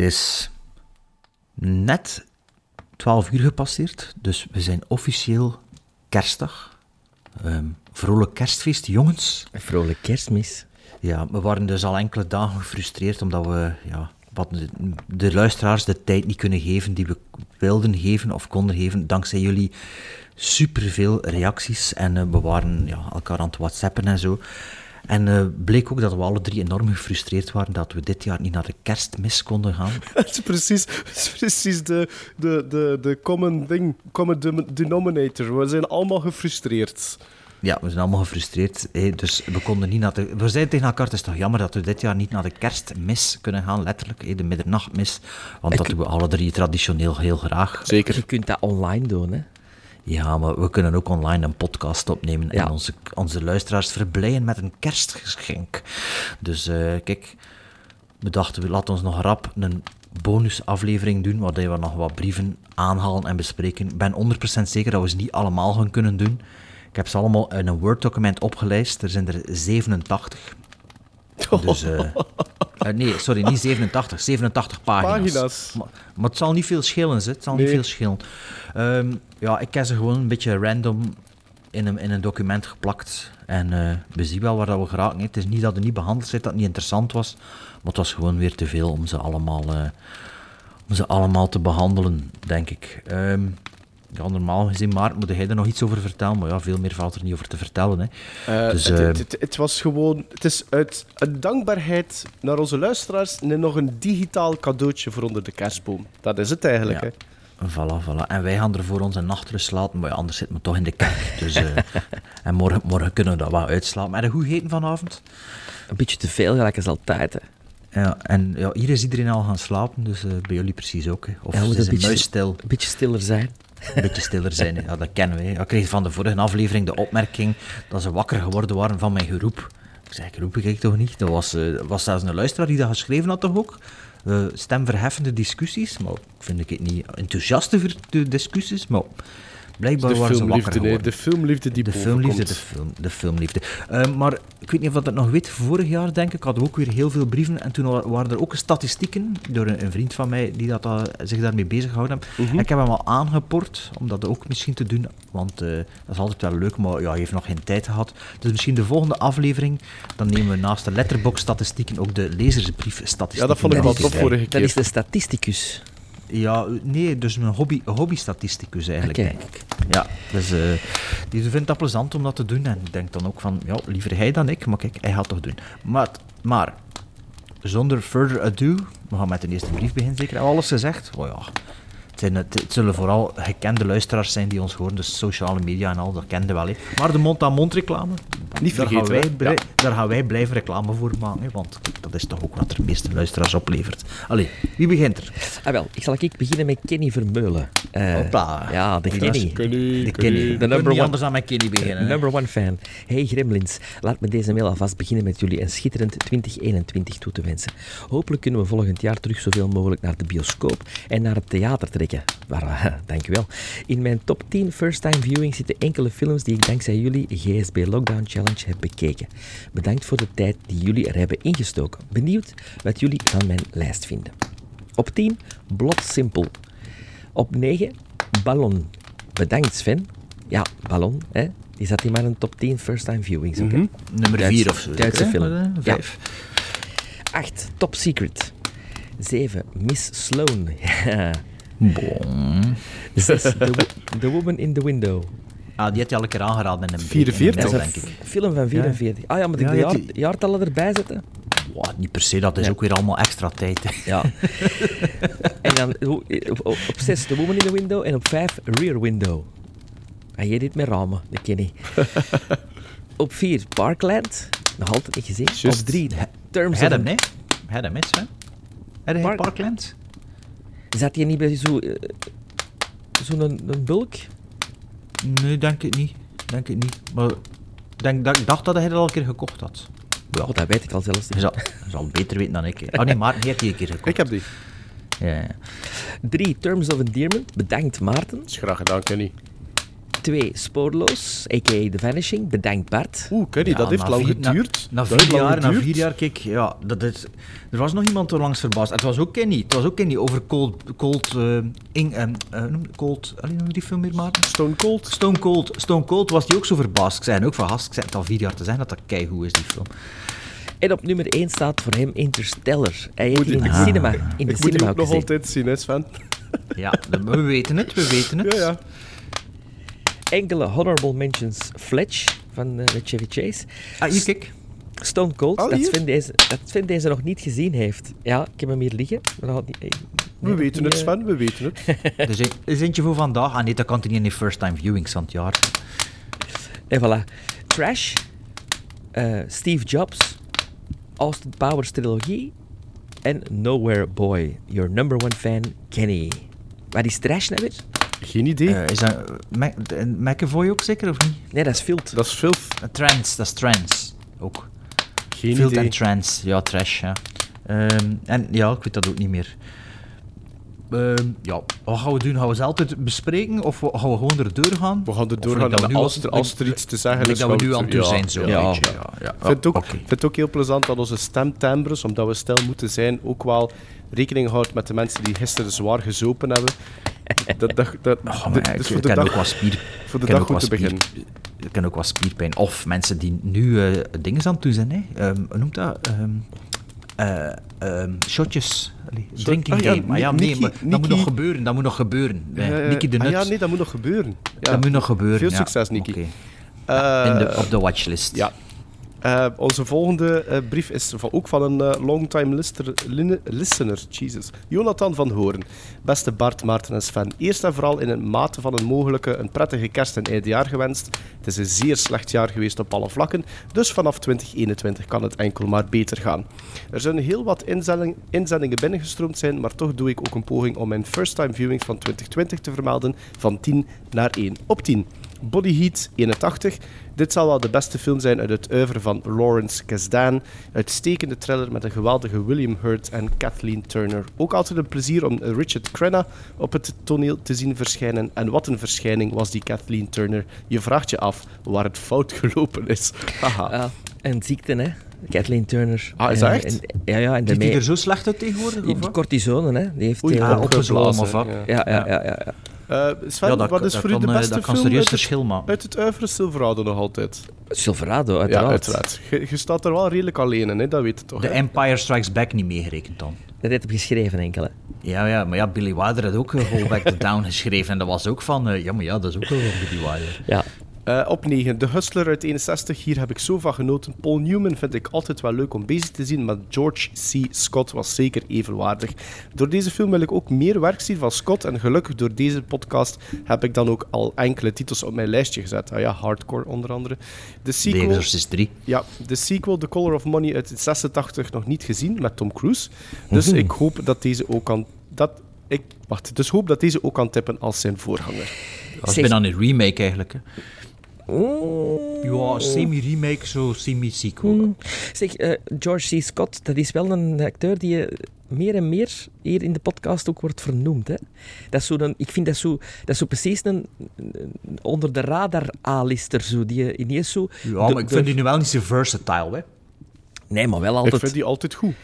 Het is net 12 uur gepasseerd, dus we zijn officieel kerstdag. Ehm vrolijk kerstfeest, jongens. Een vrolijk kerstmis. Ja, we waren dus al enkele dagen gefrustreerd omdat we ja, wat de, de luisteraars de tijd niet kunnen geven die we wilden geven of konden geven. Dankzij jullie superveel reacties en eh, we waren ja, elkaar aan het whatsappen en zo. En eh, bleek ook dat we alle drie enorm gefrustreerd waren dat we dit jaar niet naar de kerstmis konden gaan. Dat is precies, is precies de, de, de, de common thing, common de- denominator. We zijn allemaal gefrustreerd. Ja, we zijn allemaal gefrustreerd. hè, dus we konden niet naar de... We zeiden tegen elkaar, het is toch jammer dat we dit jaar niet naar de kerstmis kunnen gaan, letterlijk. hè, de middernachtmis. Want dat doen we alle drie traditioneel heel graag. Zeker. Je kunt dat online doen, hè. Ja, maar we kunnen ook online een podcast opnemen Ja. en onze, onze luisteraars verblijden met een kerstgeschenk. Dus eh, kijk, we dachten, we laten ons nog rap een bonusaflevering doen, waarbij we nog wat brieven aanhalen en bespreken. Ik ben 100% zeker dat we ze niet allemaal gaan kunnen doen. Ik heb ze allemaal in een Word-document opgelijst. Er zijn er 87. Dus, eh, eh, nee, sorry, niet 87. 87 pagina's. Pagina's. Maar, maar het zal niet veel schillen, ze. het zal niet veel schillen. Ehm, ja, ik heb ze gewoon een beetje random in een, in een document geplakt. En eh, we zien wel waar dat we geraken. Het is niet dat het niet behandeld zit, dat het niet interessant was. Maar het was gewoon weer te veel om ze allemaal, eh, om ze allemaal te behandelen, denk ik. Ehm, ja, normaal gezien, Maarten, moet jij er nog iets over vertellen? Maar ja, veel meer valt er niet over te vertellen. Hè. Eh, Dus, het, het, het- het was gewoon... Het is uit een dankbaarheid naar onze luisteraars en nog een digitaal cadeautje voor onder de kerstboom. Dat is het eigenlijk, Ja. hè. Voilà, voilà. En wij gaan er voor onze nachtrust laten, maar ja, anders zitten we toch in de kerk. Dus, eh, en morgen, morgen kunnen we dat wel uitslapen. Maar hoe gegeten vanavond? Een beetje te veel, gelijk als altijd, hè. Ja, en ja, hier is iedereen al gaan slapen, dus eh, bij jullie precies ook. Hè. Of Ja, moeten is een een beetje- muis stil, Een beetje stiller zijn. een beetje stiller zijn. hè. Ja, dat kennen wij. Ik kreeg van de vorige aflevering de opmerking dat ze wakker geworden waren van mijn geroep. Ik zei, geroep ik toch niet? Dat was, eh, was zelfs een luisteraar die dat geschreven had toch ook? Eh, stemverheffende discussies, maar vind ik het niet enthousiaste discussies, maar blijkbaar De waren ze wakker geworden. De filmliefde die De filmliefde, de, film, de filmliefde. Eh, maar ik weet niet of dat het nog weet, vorig jaar denk ik, hadden we ook weer heel veel brieven. En toen wa- waren er ook statistieken door een, een vriend van mij die dat, eh, zich daarmee bezig gehouden heeft. En ik heb hem al aangeport, om dat ook misschien te doen. Want eh, dat is altijd wel leuk, maar ja, hij heeft nog geen tijd gehad. Dus misschien de volgende aflevering, dan nemen we naast de letterbox-statistieken ook de lezersbrief-statistieken. Ja, dat vond ik wel tof vorige Dat is keer. de statisticus. Ja, nee, dus een hobby, hobby-statisticus eigenlijk, denk ik. Ja, dus eh, die vindt dat plezant om dat te doen. En ik denk dan ook van, ja, liever hij dan ik, maar kijk, hij gaat het toch doen. Maar, maar zonder further ado, we gaan met de eerste brief beginnen zeker. Hebben we alles gezegd? Oh ja, het, zijn, het, het zullen vooral gekende luisteraars zijn die ons horen, dus sociale media en al, dat kenden wel. Hè. Maar de mond-aan-mond reclame, Niet daar, gaan wij, Ja. daar gaan wij blijven reclame voor maken, want dat is toch ook wat er de meeste luisteraars oplevert. Allee, wie begint er? Ah, wel, ik zal ik beginnen met Kenny Vermeulen. Eh, Hopla. Ja, de Kenny. De Kenny. Kenny. De number one. anders dan met Kenny beginnen. hè. Number one fan. Hey Gremlins, laat me deze mail alvast beginnen met jullie een schitterend 2021 toe te wensen. Hopelijk kunnen we volgend jaar terug zoveel mogelijk naar de bioscoop en naar het theater trekken. Waar, eh, dankjewel. In mijn top 10 first-time viewing zitten enkele films die ik dankzij jullie GSB Lockdown Challenge heb bekeken. Bedankt voor de tijd die jullie er hebben ingestoken. Benieuwd wat jullie van mijn lijst vinden. Op 10, Blot Simple. Op 9, Ballon. Bedankt Sven. Ja, Ballon, hè. Die zat in mijn top 10 first-time viewings. hè. Nummer Duitse- 4 of zo. Duitse hè? film. Eh, Ja. Vijf. 8, Top Secret. 7, Miss Sloan. Ja. Bon. 6, the, the Woman in the Window. Ah, die had je al een keer aangeraden in een 44 in een Dat mail, is een denk ik. film van 44. Ah ja, moet ik Ja, de je jaar, die- jaartallen erbij zetten? Wow, niet per se, dat is Ja. ook weer allemaal extra tijd. hè. Ja. en dan op, op 6, The Woman in the Window. En op 5, Rear Window. En jij dit met ramen, dat ken ik. op 4, Parkland. Nog altijd niet gezien. Op 3, Terms of... Had hem, nee? Had hem, hè, Sven? Had hij Park- Parkland? Zat je niet bij zo'n zo een, een bulk? Nee, denk ik niet. Denk ik niet. Maar Ik denk, dat, ik dacht dat hij dat al een keer gekocht had. Ja, Oh, dat weet ik al zelfs je niet. zal, zal beter weten dan ik. Oh nee, maar hij heeft die een keer gekocht. Ik heb die. Ja, ja. Drie, Terms of Endearment. Bedankt Maarten. Is graag gedaan, Kenny. Twee, Spoorloos, a.k.a. The Vanishing. Bedankt Bart. Oeh, Kenny, Ja, dat heeft na lang na- geduurd. Na, Dat vier jaar, na vier jaar, kijk, ja, dat is, er was nog iemand onlangs verbaasd. Het was ook Kenny. Het was ook Kenny over Cold, Cold, eh, Ing, eh, eh, noem- Cold, alleen noem die film meer maar? Stone Cold. Stone Cold. Stone Cold was die ook zo verbaasd. Ik zei ook van gast, ik zei het al vier jaar te zijn dat dat keigoed is, die film. En op nummer 1 staat voor hem Interstellar. Hij heeft in de cinema, in de Ik moet die cinema ook nog altijd zien, hè Sven? Ja, we weten het, we weten het. Ja, ja. Enkele honorable mentions. Fletch van eh, met Chevy Chase. Ah, hier, kijk. Stone Cold, Oh, dat? Sven deze, dat Sven deze nog niet gezien heeft. Ja, ik heb hem hier liggen. Maar dat had niet, eh, We weten het, eh, Sven, we weten het. Er is, een- er is eentje voor vandaag. Ah nee, dat kan niet in de first time viewings van het jaar. En voilà. Trash. eh, Steve Jobs. Austin Powers trilogie. En Nowhere Boy. Your number one fan, Kenny. Wat is Trash nou weer? Geen idee. Eh, is dat uh, Mac, eh, McAvoy ook zeker, of niet? Nee, dat is Filt. dat is filth. Uh, trance, dat is trance. Ook. Geen Field idee. en trance, ja, trash, ja. Ehm, en ja, ik weet dat ook niet meer. Ehm, ja, wat gaan we doen? Gaan we ze altijd bespreken of we- gaan we gewoon erdoor gaan? We gaan er en nu als al- er, als er iets te zeggen is... dat we gaan nu aan het doen ja, zijn, zo. Ja. een Ja. beetje, ja, ja. Ik vind het ook, Oké. vind het ook heel plezant dat onze stemtimbres, omdat we stil moeten zijn, ook wel rekening houdt met de mensen die gisteren zwaar gezopen hebben. Dat, dat, dat, Oh, maar ik, dus ik voor de ken dag, ook wat spier... voor de dag ook goed wat te beginnen. Ik ken ook wat spierpijn. Of mensen die nu eh, dingen aan het doen zijn. Hè. Hoe noemt dat? Ehm, eh, ehm, shotjes. Allee, drinking ah ja, game. Maar ja, nee, Niki- maar dat moet nog Niki- gebeuren. Dat moet nog gebeuren. Eh, Nicky de ah Nuts. ja, nee, dat moet nog gebeuren. Ja. Dat moet nog gebeuren. Veel ja. succes, Niki. Oké. Eh, In de, op de watchlist. Ja. Eh, onze volgende eh, brief is van, ook van een eh, longtime listener. Jesus. Jonathan van Hoorn. Beste Bart, Maarten en Sven. Eerst en vooral in een mate van een mogelijke een prettige kerst en eindjaar gewenst. Het is een zeer slecht jaar geweest op alle vlakken, dus vanaf 2021 kan het enkel maar beter gaan. Er zijn heel wat inzending- inzendingen binnengestroomd zijn, maar toch doe ik ook een poging om mijn first time viewings van 2020 te vermelden van 10 naar 1 op 10. Body Heat 81. Dit zal wel de beste film zijn uit het oeuvre van Lawrence Kasdan. Uitstekende thriller met een geweldige William Hurt en Kathleen Turner. Ook altijd een plezier om Richard Crenna op het toneel te zien verschijnen. En wat een verschijning was die Kathleen Turner. Je vraagt je af waar het fout gelopen is. Haha. Ja, en ziekte, hè. Kathleen Turner. Ah, is dat Eh, echt? en- ja, ja, en daarmee... er zo slecht uit tegenwoordig? Die, Of die cortisone, hè. Die heeft... Oei, eh, Ah, opgeblazen, opgezwollen of wat? ja. ja, ja, ja, ja, ja. Eh, Sven, Ja, dat- wat is dat voor u de eh, beste dat kan film serieus uit het, verschil maken. uit het oeuvre Silverado nog altijd? Silverado, Ja, uiteraard. uiteraard. Je, je staat er wel redelijk alleen in, hè? dat weet je toch? De hè? Empire Strikes Back niet meegerekend dan. Dat heeft hem geschreven, enkel, hè. Ja, ja, maar ja, Billy Wilder had ook uh, Hold Back the Down geschreven. En dat was ook van, eh, ja, maar ja, dat is ook wel van Billy Wilder. Ja. Eh, op 9, De Hustler uit 61. Hier heb ik zo van genoten. Paul Newman vind ik altijd wel leuk om bezig te zien, maar George C. Scott was zeker evenwaardig. Door deze film wil ik ook meer werk zien van Scott. En gelukkig door deze podcast heb ik dan ook al enkele titels op mijn lijstje gezet. Ah ja, Hardcore onder andere. De The sequel, Exorcist 3. ja, de sequel The Color of Money uit 86 nog niet gezien met Tom Cruise. Dus ik hoop dat deze ook kan... Dat, ik, wacht, dus hoop dat deze ook kan tippen als zijn voorganger. Dat is Zeg- bijna een remake eigenlijk. Hè. Ja, semi-remake, zo semi-sequel. Hmm. Zeg, eh, George C. Scott, dat is wel een acteur die eh, meer en meer hier in de podcast ook wordt vernoemd. Hè? Dat is zo een, ik vind dat zo, dat is zo precies een, een onder de radar A-lister, zo, die je ineens zo... Ja, de- maar ik de- vind die nu wel niet zo versatile, hè. Nee, maar wel Ik altijd, vind die altijd goed.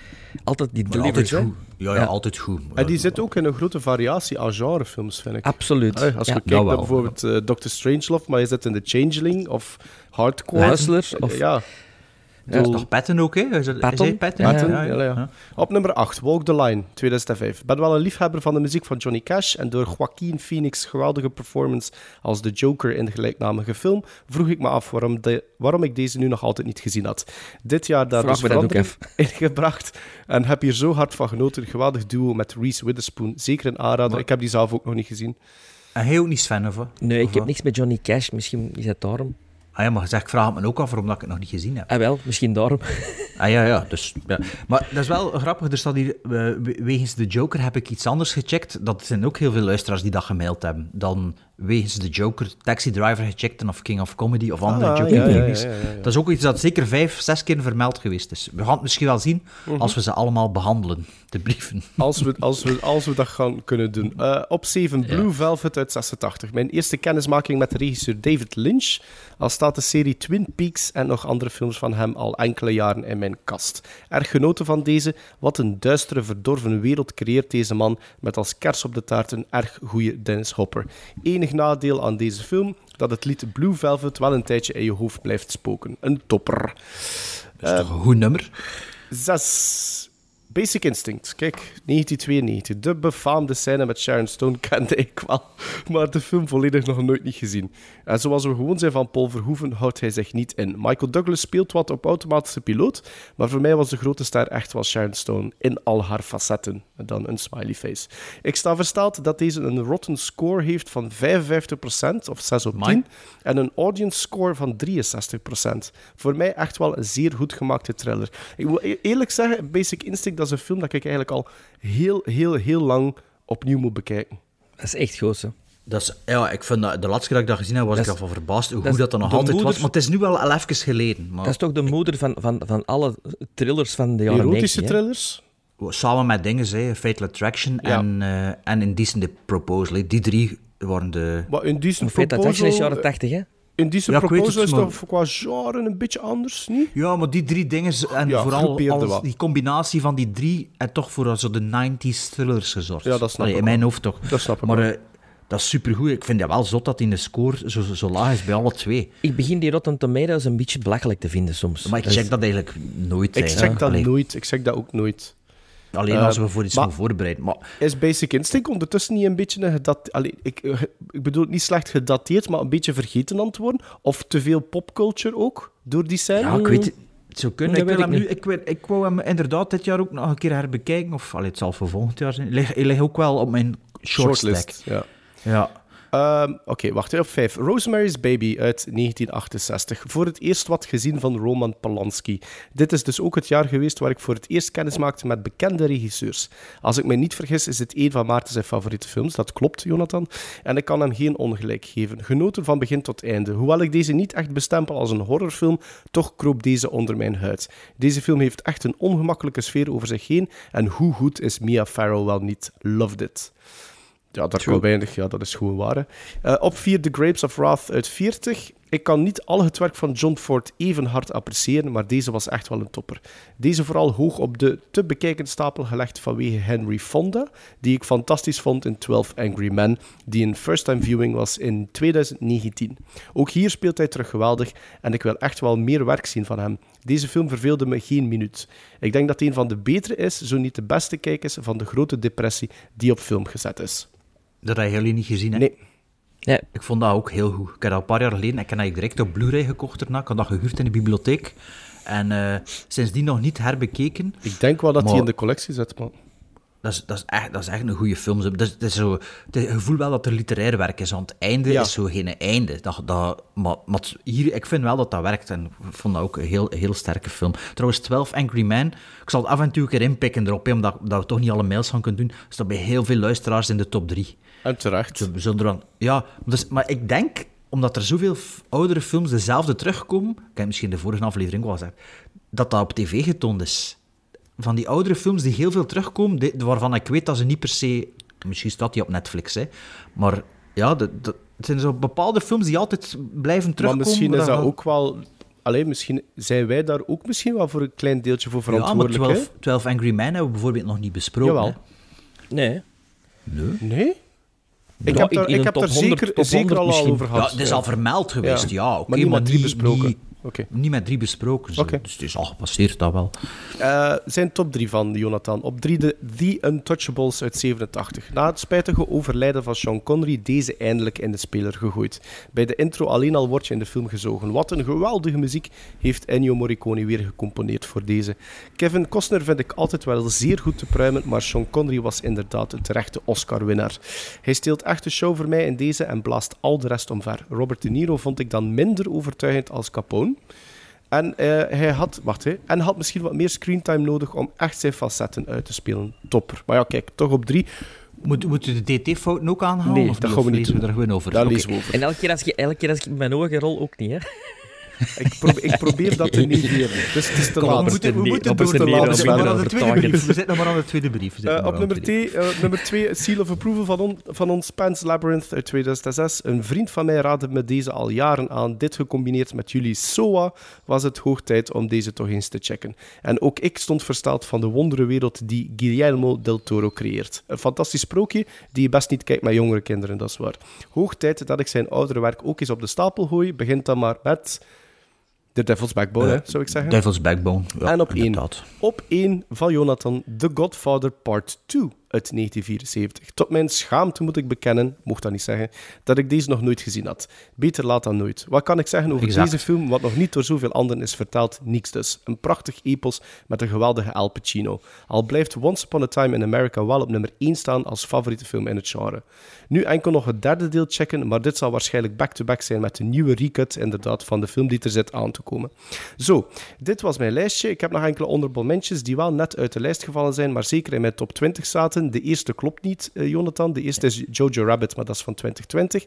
Altijd die Maar delivers, altijd hè. goed. Ja, ja, Ja. altijd goed. En die zit ook in een grote variatie aan genrefilms, vind ik. Absoluut. Hey, als ja. je kijkt naar bijvoorbeeld eh, Dr. Strangelove, maar je zit in The Changeling of Hardcore. Hustler, of- Ja, Dat is toch Patton ook, hè? Is het, Patton? Is? Ja, Patton, ja, ja, ja. ja. Op nummer 8, Walk the Line, 2005. Ik ben wel een liefhebber van de muziek van Johnny Cash en door Joaquin Phoenix' geweldige performance als de Joker in de gelijknamige film, vroeg ik me af waarom, de, waarom ik deze nu nog altijd niet gezien had. Dit jaar daar Vraag dus verandering ingebracht en heb hier zo hard van genoten. Een geweldig duo met Reese Witherspoon, zeker een aanrader. Ik heb die zelf ook nog niet gezien. En hij ook niet Sven, of? Nee, ik heb niks met Johnny Cash. Misschien is dat daarom. Ah ja, maar zeg, ik vraag het me ook af waarom dat ik het nog niet gezien heb. Ah, wel, misschien daarom. Ah ja, ja. Dus, ja. Maar dat is wel grappig. Er staat hier, eh, we- wegens de Joker heb ik iets anders gecheckt. Dat zijn ook heel veel luisteraars die dat gemaild hebben. Dan wegens de Joker Taxi Driver gecheckt en of King of Comedy of andere Ah, Joker ja, ja, movies. ja, ja, ja. Dat is ook iets dat zeker vijf, zes keer vermeld geweest is. We gaan het misschien wel zien Mhm. als we ze allemaal behandelen, de brieven. Als we, als we, als we dat gaan kunnen doen. Eh, op 7, Blue Velvet uit 86. Mijn eerste kennismaking met de regisseur David Lynch. Al staat de serie Twin Peaks en nog andere films van hem al enkele jaren in mijn kast. Erg genoten van deze. Wat een duistere, verdorven wereld creëert deze man met als kers op de taart een erg goede Dennis Hopper. Enig nadeel aan deze film dat het lied Blue Velvet wel een tijdje in je hoofd blijft spoken. Een topper. Dat is toch een goed nummer? 6. Basic Instinct. Kijk, 1992. De befaamde scène met Sharon Stone kende ik wel, maar de film volledig nog nooit niet gezien. En zoals we gewoon zijn van Paul Verhoeven, houdt hij zich niet in. Michael Douglas speelt wat op automatische piloot, maar voor mij was de grote ster echt wel Sharon Stone in al haar facetten. En dan een smiley face. Ik sta versteld dat deze een rotten score heeft van 55% of 6 op 10 Amai. en een audience score van 63%. Voor mij echt wel een zeer goed gemaakte thriller. Ik wil e- eerlijk zeggen, Basic Instinct, dat is een film dat ik eigenlijk al heel, heel, heel lang opnieuw moet bekijken. Dat is echt goed, hè. Dat is, ja, ik vind dat, de laatste keer dat ik dat gezien heb, was Dat ik ervan verbaasd hoe dat goed dat dan nog altijd was. Maar het is nu wel al even geleden. Maar Dat is toch de moeder van, van, van alle thrillers van de jaren Erotische 90, hè? thrillers? Samen met dingen, hè, Fatal Attraction Ja. en, eh en Indecent Proposal. Die drie waren de... Maar in Decent Fate Attraction is Proposal, jaren 80, hè? In Decent Ja, Proposal het, is maar- toch qua genre een beetje anders, niet? Ja, maar die drie dingen, en Ja, vooral die combinatie van die drie, en toch voor zo de 90s thrillers gezorgd. Ja, dat snap Allee, ik In mijn hoofd toch. Dat snap ik maar eh, dat is supergoed. Ik vind het wel zot dat in de score zo, zo laag is bij alle twee. Ik begin die Rotten Tomatoes een beetje belachelijk te vinden soms. Maar ik check dat eigenlijk nooit. Ik eigenlijk. check dat Allee, nooit. Ik check dat ook nooit. Alleen Eh, als we voor iets maar- voorbereiden. Maar Is Basic Instinct ondertussen niet een beetje een gedat... Allee, ik, eh, ik bedoel het niet slecht gedateerd, maar een beetje vergeten aan het worden? Of te veel popculture ook, door die scène? ja, ik weet het. Het zou kunnen. Ik, wil hem ik nu, ik, wil, ik wou hem inderdaad dit jaar ook nog een keer herbekijken. Of allee, het zal voor volgend jaar zijn. Hij ligt, ook wel op mijn. Shortlist, ja. Ja. Ehm, Oké, wacht hè, op 5. Rosemary's Baby uit 1968. Voor het eerst wat gezien van Roman Polanski. Dit is dus ook het jaar geweest waar ik voor het eerst kennis maakte met bekende regisseurs. Als ik me niet vergis, is het een van Maarten zijn favoriete films. Dat klopt, Jonathan. En ik kan hem geen ongelijk geven. Genoten van begin tot einde. Hoewel ik deze niet echt bestempel als een horrorfilm, toch kroop deze onder mijn huid. Deze film heeft echt een ongemakkelijke sfeer over zich heen. En hoe goed is Mia Farrow wel niet? Loved it. Ja, daar kan weinig. Ja, dat is gewoon waar. Eh, op 4 The Grapes of Wrath uit 40. Ik kan niet al het werk van John Ford even hard appreciëren, maar deze was echt wel een topper. Deze vooral hoog op de te bekijken stapel gelegd vanwege Henry Fonda, die ik fantastisch vond in 12 Angry Men, die een first-time viewing was in 2019. Ook hier speelt hij terug geweldig en ik wil echt wel meer werk zien van hem. Deze film verveelde me geen minuut. Ik denk dat een van de betere is, zo niet de beste kijk is van de grote depressie die op film gezet is. Dat heb jullie niet gezien, hè? Nee, Ja, Ik vond dat ook heel goed. Ik heb dat een paar jaar geleden, ik heb dat direct op Blu-ray gekocht daarna. Ik had dat gehuurd in de bibliotheek. En eh, sindsdien nog niet herbekeken. ik denk wel dat hij Maar- in de collectie zit, man. Dat is, dat is, echt, dat is echt een goede film. Dat is, dat is zo, het gevoel wel dat er literair werk is, want het einde Ja. is zo geen einde. Dat, dat, maar, hier, ik vind wel dat dat werkt en ik vond dat ook een heel, heel sterke film. Trouwens, 12 Angry Men, ik zal het af en toe een keer inpikken erop, hè, omdat dat we toch niet alle mails gaan kunnen doen, staat bij heel veel luisteraars in de top 3. En terecht. Ze zullen er dan, ja, dus, maar ik denk, omdat er zoveel oudere films dezelfde terugkomen, ik heb misschien de vorige aflevering al gezegd, dat dat op tv getoond is. Van die oudere films die heel veel terugkomen, die- waarvan ik weet dat ze niet per se... Misschien staat die op Netflix, hè. Maar ja, de, de- het zijn zo bepaalde films die altijd blijven Maar terugkomen. misschien is dat ook wel... Alleen misschien zijn wij daar ook misschien wel voor een klein deeltje voor Ja, maar verantwoordelijk. 12, 12 Angry Men hebben we bijvoorbeeld nog niet besproken. Jawel. hè. nee. hè? Nee? Ik heb daar, ik heb 100, zeker, top zeker 100 al, over Ja, gehad. het is al vermeld geweest, ja. oké, maar niet met drie niet- besproken. Niet, met drie besproken. Oké. Dus het is al gepasseerd, dat wel. Eh, zijn top 3 van Jonathan. Op 3 de The Untouchables uit 87. Na het spijtige overlijden van Sean Connery deze eindelijk in de speler gegooid. Bij de intro alleen al word je in de film gezogen. Wat een geweldige muziek heeft Ennio Morricone weer gecomponeerd voor deze. Kevin Costner vind ik altijd wel zeer goed te pruimen, maar Sean Connery was inderdaad een terechte Oscar-winnaar. Hij steelt echt de show voor mij in deze en blaast al de rest omver. Robert De Niro vond ik dan minder overtuigend als Capone. En eh, hij had, wacht, hè, en had misschien wat meer screentime nodig om echt zijn facetten uit te spelen. Topper. Maar ja, kijk, toch op drie. Moet, moet je de DT-fouten ook aanhalen? Nee, of dat gaan we niet lezen doen. we er gewoon over? Daar lezen we over. En elke keer als je, elke keer als ik mijn ogen rol, ook niet, hè? Ik, probeer, ik probeer dat te negeren. Dus het is te Kom, laat. we moeten, we moeten op door te laten. als We zitten nog aan de tweede brief. We zitten nog maar aan de tweede brief. Eh, op nummer tweede twee, eh, nummer twee, Seal of Approval van, on- van ons Pan's Labyrinth uit 2006. Een vriend van mij raadde me deze al jaren aan. Dit gecombineerd met jullie SOA was het hoog tijd om deze toch eens te checken. En ook ik stond versteld van de wonderenwereld die Guillermo del Toro creëert. Een fantastisch sprookje die je best niet kijkt met jongere kinderen, dat is waar. Hoog tijd dat ik zijn oudere werk ook eens op de stapel gooi. Begint dan maar met... The Devil's Backbone, hè, zou ik zeggen. Devil's Backbone. Ja, En op één. Op 1 van Jonathan, The Godfather Part 2 uit 1974. Tot mijn schaamte moet ik bekennen, mocht dat niet zeggen, dat ik deze nog nooit gezien had. Beter laat dan nooit. Wat kan ik zeggen over Exact. deze film, wat nog niet door zoveel anderen is verteld? Niks dus. Een prachtig epos met een geweldige Al Pacino. Al blijft Once Upon a Time in America wel op nummer 1 staan als favoriete film in het genre. Nu enkel nog het derde deel checken, maar dit zal waarschijnlijk back-to-back zijn met de nieuwe recut inderdaad, van de film die er zit aan te komen. Zo, dit was mijn lijstje. Ik heb nog enkele honorable mentions die wel net uit de lijst gevallen zijn, maar zeker in mijn top 20 zaten. De eerste klopt niet, eh, Jonathan. De eerste is Jojo Rabbit, maar dat is van 2020.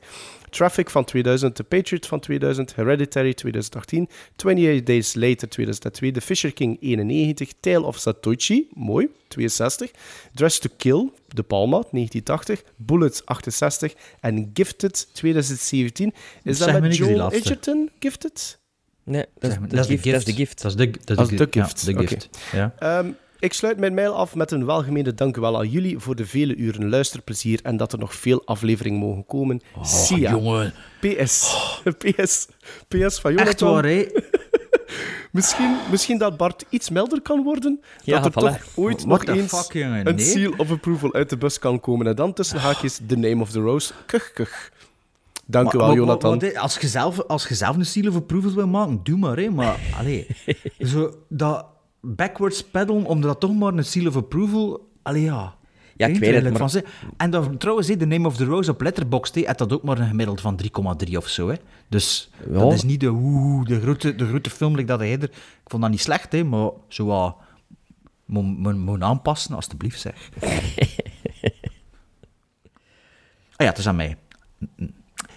Traffic van 2000, The Patriot van 2000, Hereditary 2018, 28 Days Later 2002, The Fisher King 91, Tale of Satoshi, mooi, 62, Dress to Kill, De Palma 1980, Bullets 68 en Gifted 2017. Is Zeg dat me met Joel. Edgerton, Gifted? Nee, dat is, dat de gift. Dat is de gift. Dat is de, dat de ja, gift. Ja. Ehm, ik sluit mijn mail af met een welgemeende dankjewel aan jullie voor de vele uren luisterplezier en dat er nog veel afleveringen mogen komen. Sia. Jongen, PS. PS. PS van echt Jonathan. waar, hè? Misschien, misschien dat Bart iets milder kan worden. Ja, dat er voilà. toch ooit What nog eens fuck, jongen, een nee. seal of approval uit de bus kan komen. En dan tussen haakjes The Name of the Rose. Kuch, kuch. Dank u wel, Maar- maar- Jonathan. maar als, je zelf, als je zelf een seal of approval wil maken, doe maar. Hè. Maar allee, zo, dat backwards peddelen om dat toch maar een seal of approval... Allee, ja. Ja, ik Weet het, maar-. En dan, trouwens, The Name of the Rose op Letterboxd had dat ook maar een gemiddeld van 3,3 of zo. Hè. Dus Ja. dat is niet de, oeh, de, grote, de grote film like dat hij er... Ik vond dat niet slecht, hè, maar zo wat... Moet aanpassen, alstublieft, zeg. Ah ja, het is aan mij.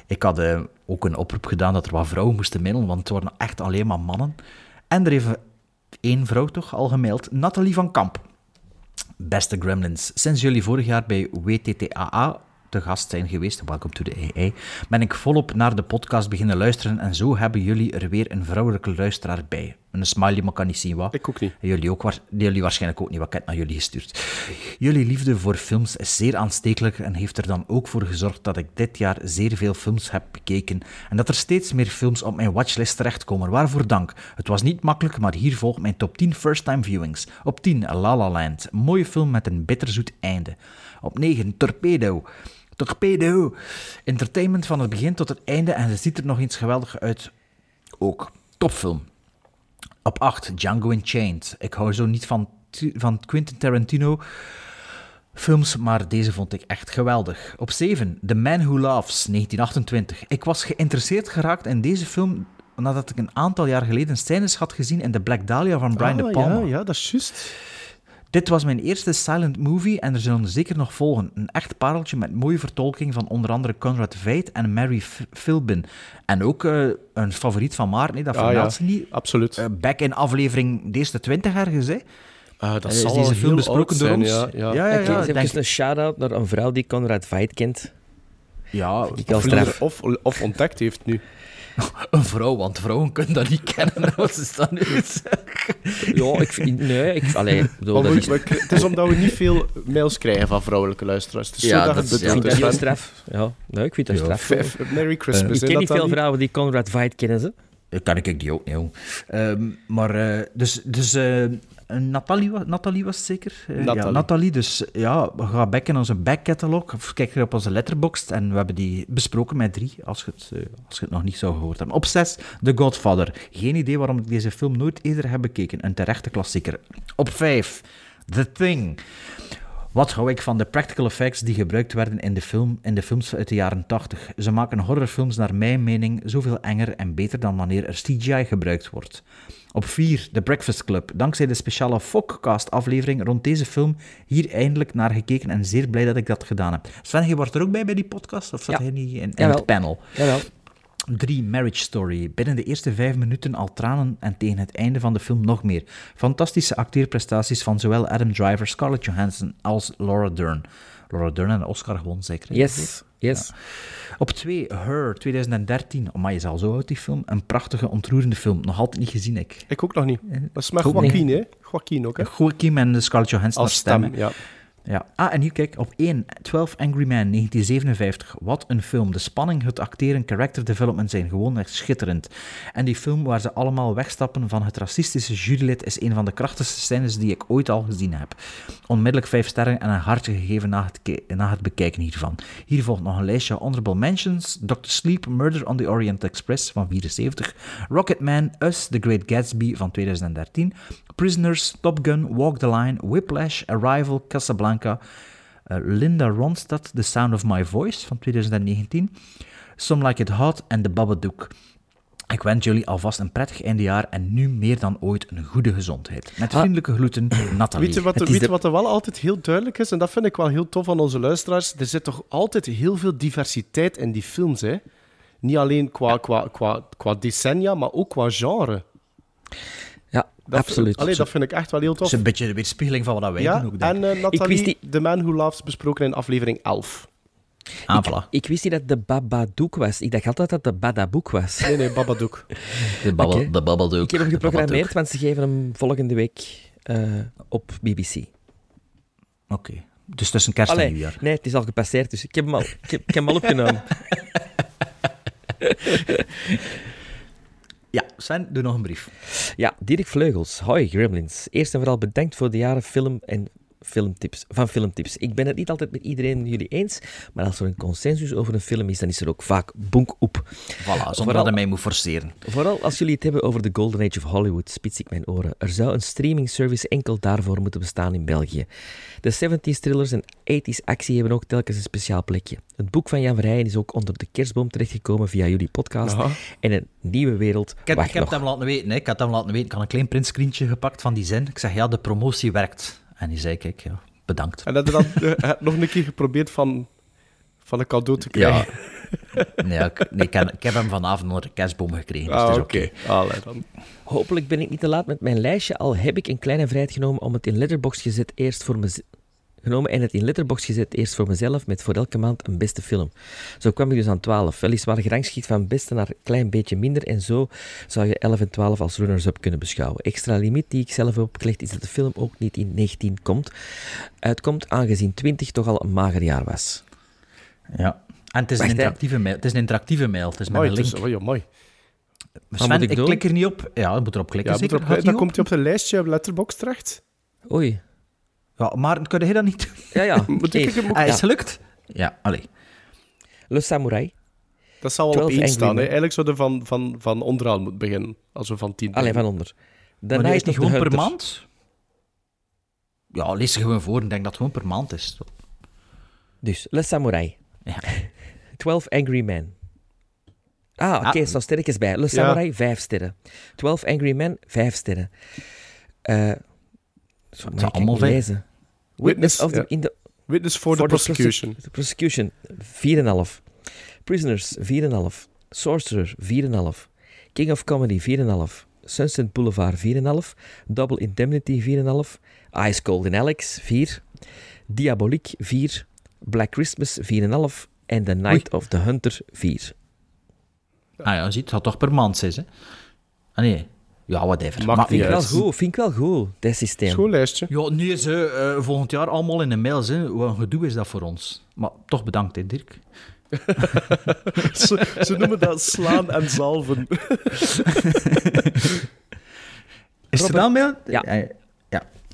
Ik had eh, ook een oproep gedaan dat er wat vrouwen moesten middelen, want het waren echt alleen maar mannen. En er heeft één vrouw toch al gemaild, Nathalie van Kamp. Beste Gremlins, sinds jullie vorig jaar bij WTTAA te gast zijn geweest, welcome to the AI, ben ik volop naar de podcast beginnen luisteren en zo hebben jullie er weer een vrouwelijke luisteraar bij. Een smiley, maar kan niet zien wat. Ik ook niet. En Jullie, ook, waar- jullie waarschijnlijk ook niet, wat ik heb naar jullie gestuurd. Jullie liefde voor films is zeer aanstekelijk en heeft er dan ook voor gezorgd dat ik dit jaar zeer veel films heb bekeken en dat er steeds meer films op mijn watchlist terechtkomen. Waarvoor dank. Het was niet makkelijk, maar hier volgt mijn top 10 first-time viewings. Op 10 La La Land, mooie film met een bitterzoet einde. Op 9 Torpedo. Torpedo. Entertainment van het begin tot het einde en het ziet er nog eens geweldig uit. Ook topfilm. Op 8, Django Unchained. Ik hou zo niet van, van Quentin Tarantino films, maar deze vond ik echt geweldig. Op 7, The Man Who Laughs, 1928. Ik was geïnteresseerd geraakt in deze film nadat ik een aantal jaar geleden scènes had gezien in The Black Dahlia van Brian De Ah, Palma. Ja, ja, dat is juist. Dit was mijn eerste silent movie en er zullen zeker nog volgen. Een echt pareltje met mooie vertolking van onder andere Conrad Veidt en Mary F- Philbin. En ook eh, een favoriet van Maarten, dat Ah, ja. ze niet. Absoluut. Eh, back in aflevering de eerste 20 ergens, hè. Ah, dat is zal deze al film besproken door ons? Ja, ja. Ja, ja, denk een shout-out naar een vrouw die Conrad Veidt kent. Ja, Ik Of, of, of ontdekt heeft nu. een vrouw, want vrouwen kunnen dat niet kennen. Wat is dat nu? Ja, ik vind... Nee, ik... Allee, ik bedoel, Maar dat is... het is omdat we niet veel mails krijgen van vrouwelijke luisteraars. Is Ja, dat is- Ik is. dat heel straf. Ja, nee, ik vind dat Ja. straf. Vijf- Merry Christmas. Ik hè, ken niet veel vrouwen die Conrad Veidt kennen, ze. Dat kan ik die ook niet, jong. Ehm, maar, eh, dus, dus eh, Nathalie, wa- Nathalie was het zeker? Eh, Ja, Nathalie. Nathalie. Dus ja, we gaan back in onze backcatalog. Of kijk op onze letterboxd. En we hebben die besproken met drie, als je het, eh, als je het nog niet zou gehoord hebben. Op zes, The Godfather. Geen idee waarom ik deze film nooit eerder heb bekeken. Een terechte klassieker. Op vijf, The Thing. Wat hou ik van de practical effects die gebruikt werden in de, film, in de films uit de jaren 80? Ze maken horrorfilms naar mijn mening zoveel enger en beter dan wanneer er CGI gebruikt wordt. Op 4, The Breakfast Club. Dankzij de speciale Fokcast-aflevering rond deze film hier eindelijk naar gekeken en zeer blij dat ik dat gedaan heb. Sven, je wordt er ook bij bij die podcast? Of zat Ja. hij niet in, het panel? Jawel. 3. Marriage Story. Binnen de eerste vijf minuten al tranen en tegen het einde van de film nog meer. Fantastische acteerprestaties van zowel Adam Driver, Scarlett Johansson als Laura Dern. Laura Dern en Oscar won zeker. Yes, yes. Op 2. Her, 2013. Oh, maar je is al zo uit die film. Een prachtige, ontroerende film. Nog altijd niet gezien, ik. Ik ook nog niet. Dat is met Joaquin, hè? Joaquin ook, hè? Joaquin en Scarlett Johansson Als stem, stemmen. ja. Ja. Ah, en hier kijk, op 1, 12 Angry Men, 1957. Wat een film. De spanning, het acteren, character development zijn gewoon echt schitterend. En die film waar ze allemaal wegstappen van het racistische jurylid is een van de krachtigste scènes die ik ooit al gezien heb. Onmiddellijk 5 sterren en een hartje gegeven na het, na het bekijken hiervan. Hier volgt nog een lijstje honorable mentions. Dr. Sleep, Murder on the Orient Express van 74. Rocketman, Us, The Great Gatsby van 2013. Prisoners, Top Gun, Walk the Line, Whiplash, Arrival, Casablanca, eh, Linda Ronstadt, The Sound of My Voice van 2019, Some Like It Hot en The Babadook. Ik wens jullie alvast een prettig eindejaar en nu meer dan ooit een goede gezondheid. Met Ah. vriendelijke groeten, Nathalie. Weet je, wat, weet de- wat er wel altijd heel duidelijk is? En dat vind ik wel heel tof aan onze luisteraars. Er zit toch altijd heel veel diversiteit in die films, hè? Niet alleen qua, qua, qua, qua decennia, maar ook qua genre. Ja, Dat absoluut. Allee, dat vind ik echt wel heel tof. is een beetje de weerspiegeling van wat wij Ja, doen ook, denk en ik. eh, Nathalie, die- The Man Who Laughs, besproken in aflevering 11. Ah, voilà. Ik wist niet dat de Babadook was. Ik dacht altijd dat de Badaboek was. Nee, nee, Babadook. De, babbel, Oké. de Babadook. Ik heb hem geprogrammeerd, want ze geven hem volgende week eh, op BBC. Oké. Dus tussen kerst en nieuwjaar. nee, het is al gepasseerd, dus ik heb hem al, ik heb, ik heb hem al opgenomen. Sven, doe nog een brief. Ja, Dirk Vleugels. Hoi, Gremlins. Eerst en vooral bedankt voor de jaren film en filmtips, van filmtips. Ik ben het niet altijd met iedereen jullie eens, maar als er een consensus over een film is, dan is er ook vaak bonk op. Voilà, zonder Vooral- dat hij mij moet forceren. Vooral als jullie het hebben over de Golden Age of Hollywood, spits ik mijn oren. Er zou een streaming service enkel daarvoor moeten bestaan in België. De 70s thrillers en 80s actie hebben ook telkens een speciaal plekje. Het boek van Jan Verheyen is ook onder de kerstboom terechtgekomen via jullie podcast. Aha. En een nieuwe wereld Ik heb, wacht ik heb nog. het hem laten weten. Hè. Ik had hem laten weten. Ik had een klein printscreentje gepakt van die zin. Ik zeg, ja, de promotie werkt. En die zei, kijk, ja, bedankt. En heb je dan eh, nog een keer geprobeerd van, van een cadeau te krijgen? Ja. Nee, ik, nee, ik, heb, ik heb hem vanavond onder de kerstboom gekregen. Dus Ah, het is oké. dan. Hopelijk ben ik niet te laat met mijn lijstje, al heb ik een kleine vrijheid genomen om het in Letterboxd gezet eerst voor mez- genomen en het in Letterboxd gezet eerst voor mezelf met voor elke maand een beste film. Zo kwam ik dus aan 12, weliswaar gerangschikt van beste naar een klein beetje minder en zo zou je 11 en 12 als runners-up kunnen beschouwen. Extra limiet die ik zelf heb opgelegd is dat de film ook niet in 19 komt, uitkomt aangezien 20 toch al een mager jaar was. Ja. En het is, een Wacht, interactieve mail. het is een interactieve mail. Het is met Mooi, een het link. is, oh, ja, mooi. Sven, moet ik ik, klik er niet op. Ja, je moet erop klikken. Ja, moet erop- dan komt hij op zijn lijstje op Letterboxd terecht. Oei. Ja, maar kun je dat niet doen? Ja, ja. Moet ik- Hey, moet- Ah, is ja. het gelukt? Ja, allee. Le Samurai. Dat zal wel op 12 één staan. Hè. Eigenlijk zouden we van, van, van onderaan moeten beginnen. Als we van 10 Alleen van onder. Die is the gewoon per maand? Ja, lees er gewoon voor en denk dat het gewoon per maand is. Dus, Le Samurai. Ja. 12 Angry Men. Ah, oké, Ah. er staan sterretjes bij. Le Samurai, 5 sterren. 12 Angry Men, 5 sterren. Eh zo, ik kan allemaal niet vijf. lezen. Witness, of the, in the, Witness for, the for prosecution. The prosecution, 4,5. Prisoners, 4,5. Sorcerer, 4,5. King of Comedy, 4,5. Sunset Boulevard, 4,5. Double Indemnity, 4,5. Ice Cold in Alex, 4. Diabolique, 4. Black Christmas, 4,5. En The Night of the Hunter, 4. Ah ja, je ziet, het gaat toch per maand zijn, hè? Ah nee. Ja, whatever. Maakt Maar- Vind ik wel goed, vind ik wel goed, dat systeem. Schoollijstje. Ja, nu is eh, eh, volgend jaar allemaal in de mails. Hè. Wat een gedoe is dat voor ons. Maar toch bedankt, hè, Dirk. ze, ze noemen dat slaan en zalven. Is er wel mail? Ja. ja.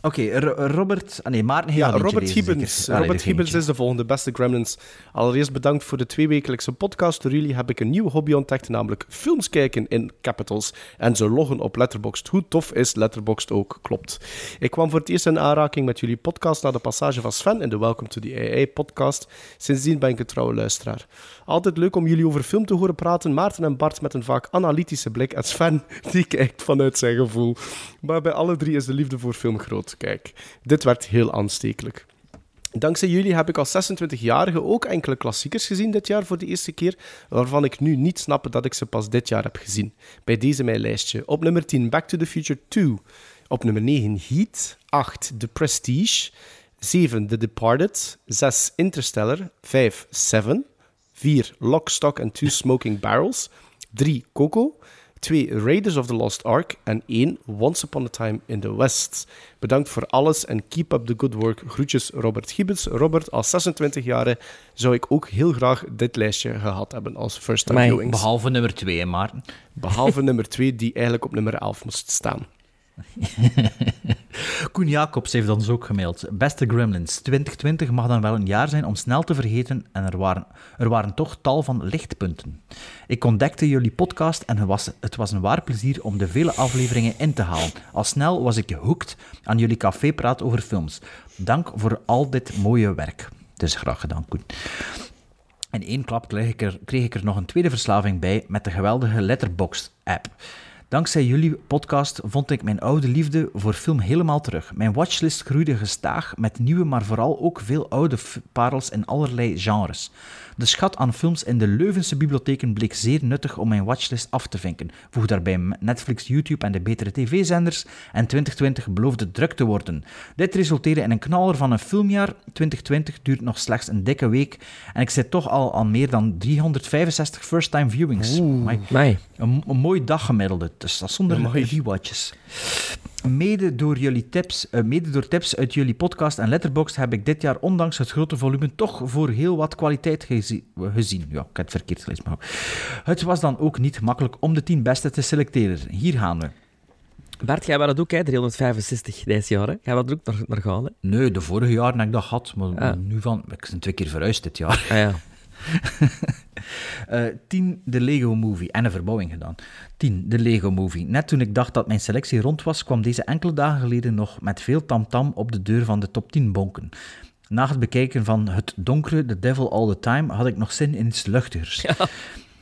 Oké, Ro- Robert... Ah nee, Maarten heeft Ja, Robert lezen, Gibbons. Allee, Robert er Gibbons is de volgende beste Gremlins. Allereerst bedankt voor de tweewekelijkse podcast. Door jullie heb ik een nieuwe hobby ontdekt, namelijk films kijken in capitals en ze loggen op Letterboxd. Hoe tof is Letterboxd ook, klopt. Ik kwam voor het eerst in aanraking met jullie podcast na de passage van Sven in de Welcome to the AI podcast. Sindsdien ben ik een trouwe luisteraar. Altijd leuk om jullie over film te horen praten. Maarten en Bart met een vaak analytische blik en Sven die kijkt vanuit zijn gevoel. Maar bij alle drie is de liefde voor film groot. Kijk, dit werd heel aanstekelijk. Dankzij jullie heb ik als 26-jarige ook enkele klassiekers gezien dit jaar voor de eerste keer, waarvan ik nu niet snap dat ik ze pas dit jaar heb gezien. Bij deze mijn lijstje. Op nummer 10 Back to the Future 2. Op nummer 9 Heat. 8 The Prestige. 7 The Departed. 6 Interstellar. 5 Seven. 4 Lock, Stock and Two Smoking Barrels. 3 Coco. 2 Raiders of the Lost Ark. En 1 Once Upon a Time in the West. Bedankt voor alles en keep up the good work. Groetjes Robert Gibbons. Robert, als 26 jaar zou ik ook heel graag dit lijstje gehad hebben als first time viewings. Behalve nummer 2, Maarten. Behalve nummer 2, die eigenlijk op nummer 11 moest staan. Koen Jacobs heeft ons ook gemaild. Beste Gremlins, 2020 mag dan wel een jaar zijn om snel te vergeten en er waren, er waren toch tal van lichtpunten. Ik ontdekte jullie podcast en het was, het was een waar plezier om de vele afleveringen in te halen. Al snel was ik hooked aan jullie cafépraat over films. Dank voor al dit mooie werk. Is graag gedaan, Koen. In één klap kreeg ik, er, kreeg ik er nog een tweede verslaving bij met de geweldige Letterboxd-app. Dankzij jullie podcast vond ik mijn oude liefde voor film helemaal terug. Mijn watchlist groeide gestaag met nieuwe, maar vooral ook veel oude parels in allerlei genres. De schat aan films in de Leuvense bibliotheken bleek zeer nuttig om mijn watchlist af te vinken. Voeg daarbij Netflix, YouTube en de betere tv-zenders en 2020 beloofde druk te worden. Dit resulteerde in een knaller van een filmjaar. 2020 duurt nog slechts een dikke week en ik zit toch al aan meer dan 365 first-time viewings. Amai. Mij. Een, een mooi daggemiddelde, dus dat zonder rewatches. Mede door, jullie tips, eh, mede door tips uit jullie podcast en letterbox heb ik dit jaar, ondanks het grote volume, toch voor heel wat kwaliteit gezi- gezien. Ja, ik heb het verkeerd gelezen, maar Het was dan ook niet makkelijk om de 10 beste te selecteren. Hier gaan we. Bart, jij was dat ook, hè? 365 deze jaar, hè? Jij was er ook naar, naar gaan, hè? Nee, de vorige jaren heb ik dat gehad, maar Ah. nu van... Ik ben twee keer verhuisd dit jaar. Ah ja. Eh 10, de Lego Movie. En een verbouwing gedaan. 10, de Lego Movie. Net toen ik dacht dat mijn selectie rond was, kwam deze enkele dagen geleden nog met veel tamtam op de deur van de top 10 bonken. Na het bekijken van Het Donkere, The Devil All the Time, had ik nog zin in iets luchtigers.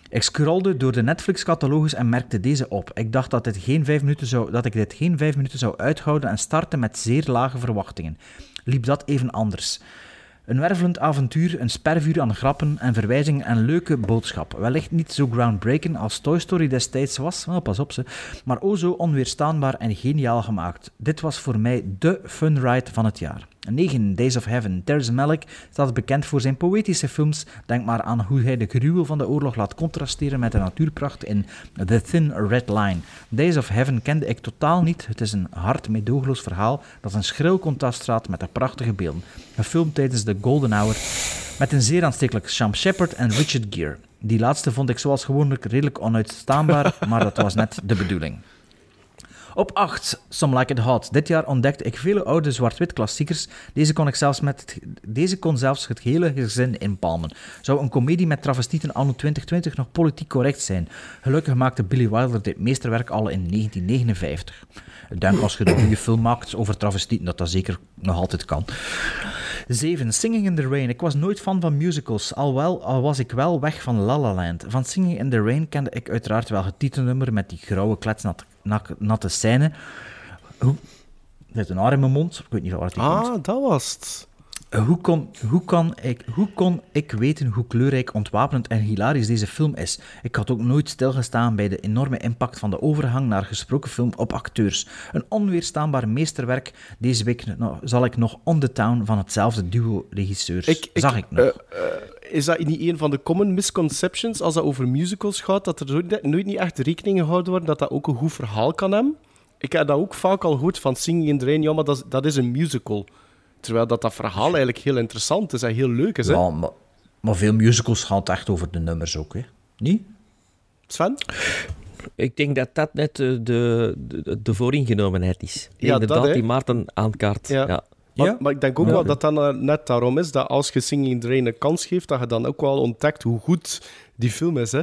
Ik scrolde door de Netflix-catalogus en merkte deze op. Ik dacht dat, dit geen vijf minuten zou, dat ik dit geen vijf minuten zou uithouden en startte met zeer lage verwachtingen. Liep dat even anders? Een wervelend avontuur, een spervuur aan grappen en verwijzingen en leuke boodschap. Wellicht niet zo groundbreaking als Toy Story destijds was, wel, pas op ze, maar o zo onweerstaanbaar en geniaal gemaakt. Dit was voor mij de fun ride van het jaar. 9. Days of Heaven. Terrence Malick staat bekend voor zijn poëtische films. Denk maar aan hoe hij de gruwel van de oorlog laat contrasteren met de natuurpracht in The Thin Red Line. Days of Heaven kende ik totaal niet. Het is een hard meedogenloos verhaal dat een schril contrast staat met de prachtige beelden. Gefilmd tijdens de Golden Hour met een zeer aanstekelijk Sam Shepard en Richard Gere. Die laatste vond ik zoals gewoonlijk redelijk onuitstaanbaar, maar dat was net de bedoeling. Op 8, Some Like It Hot. Dit jaar ontdekte ik vele oude zwart-wit klassiekers. Deze kon, ik zelfs met het, deze kon zelfs het hele gezin inpalmen. Zou een komedie met travestieten anno 2020 nog politiek correct zijn? Gelukkig maakte Billy Wilder dit meesterwerk al in 1959. Ik denk als je een goede film maakt over travestieten, dat dat zeker nog altijd kan. 7. Singing in the Rain. Ik was nooit fan van musicals, al, wel, al was ik wel weg van La La Land. Van Singing in the Rain kende ik uiteraard wel het titelnummer met die grauwe kletsnatte nak- natte scène. Hoe... Er zit een haar in mijn mond, ik weet niet waar het komt. Ah, dat was het. Hoe kon, hoe, kan ik, hoe kon ik weten hoe kleurrijk, ontwapenend en hilarisch deze film is? Ik had ook nooit stilgestaan bij de enorme impact van de overgang naar gesproken film op acteurs. Een onweerstaanbaar meesterwerk. Deze week zal ik nog On the Town van hetzelfde duo regisseurs. Ik- ik- Zag ik nog. eh, eh, is dat niet een van de common misconceptions als dat over musicals gaat, dat er nooit, nooit niet echt rekening gehouden wordt dat dat ook een goed verhaal kan hebben? Ik heb dat ook vaak al gehoord van Singing in the Rain, ja, maar dat is, dat is een musical. Terwijl dat, dat verhaal eigenlijk heel interessant is en heel leuk is, hè? ja, maar, maar veel musicals gaan het echt over de nummers ook, hè? Niet? Sven? Ik denk dat dat net eh, de, de, de vooringenomenheid is. Ja, Inderdaad, dat, die Maarten aankaart. Ja. Ja. Maar, Ja? maar ik denk ook Ja. wel dat dat net daarom is dat als je Singing in the Rain een kans geeft, dat je dan ook wel ontdekt hoe goed die film is. Hè?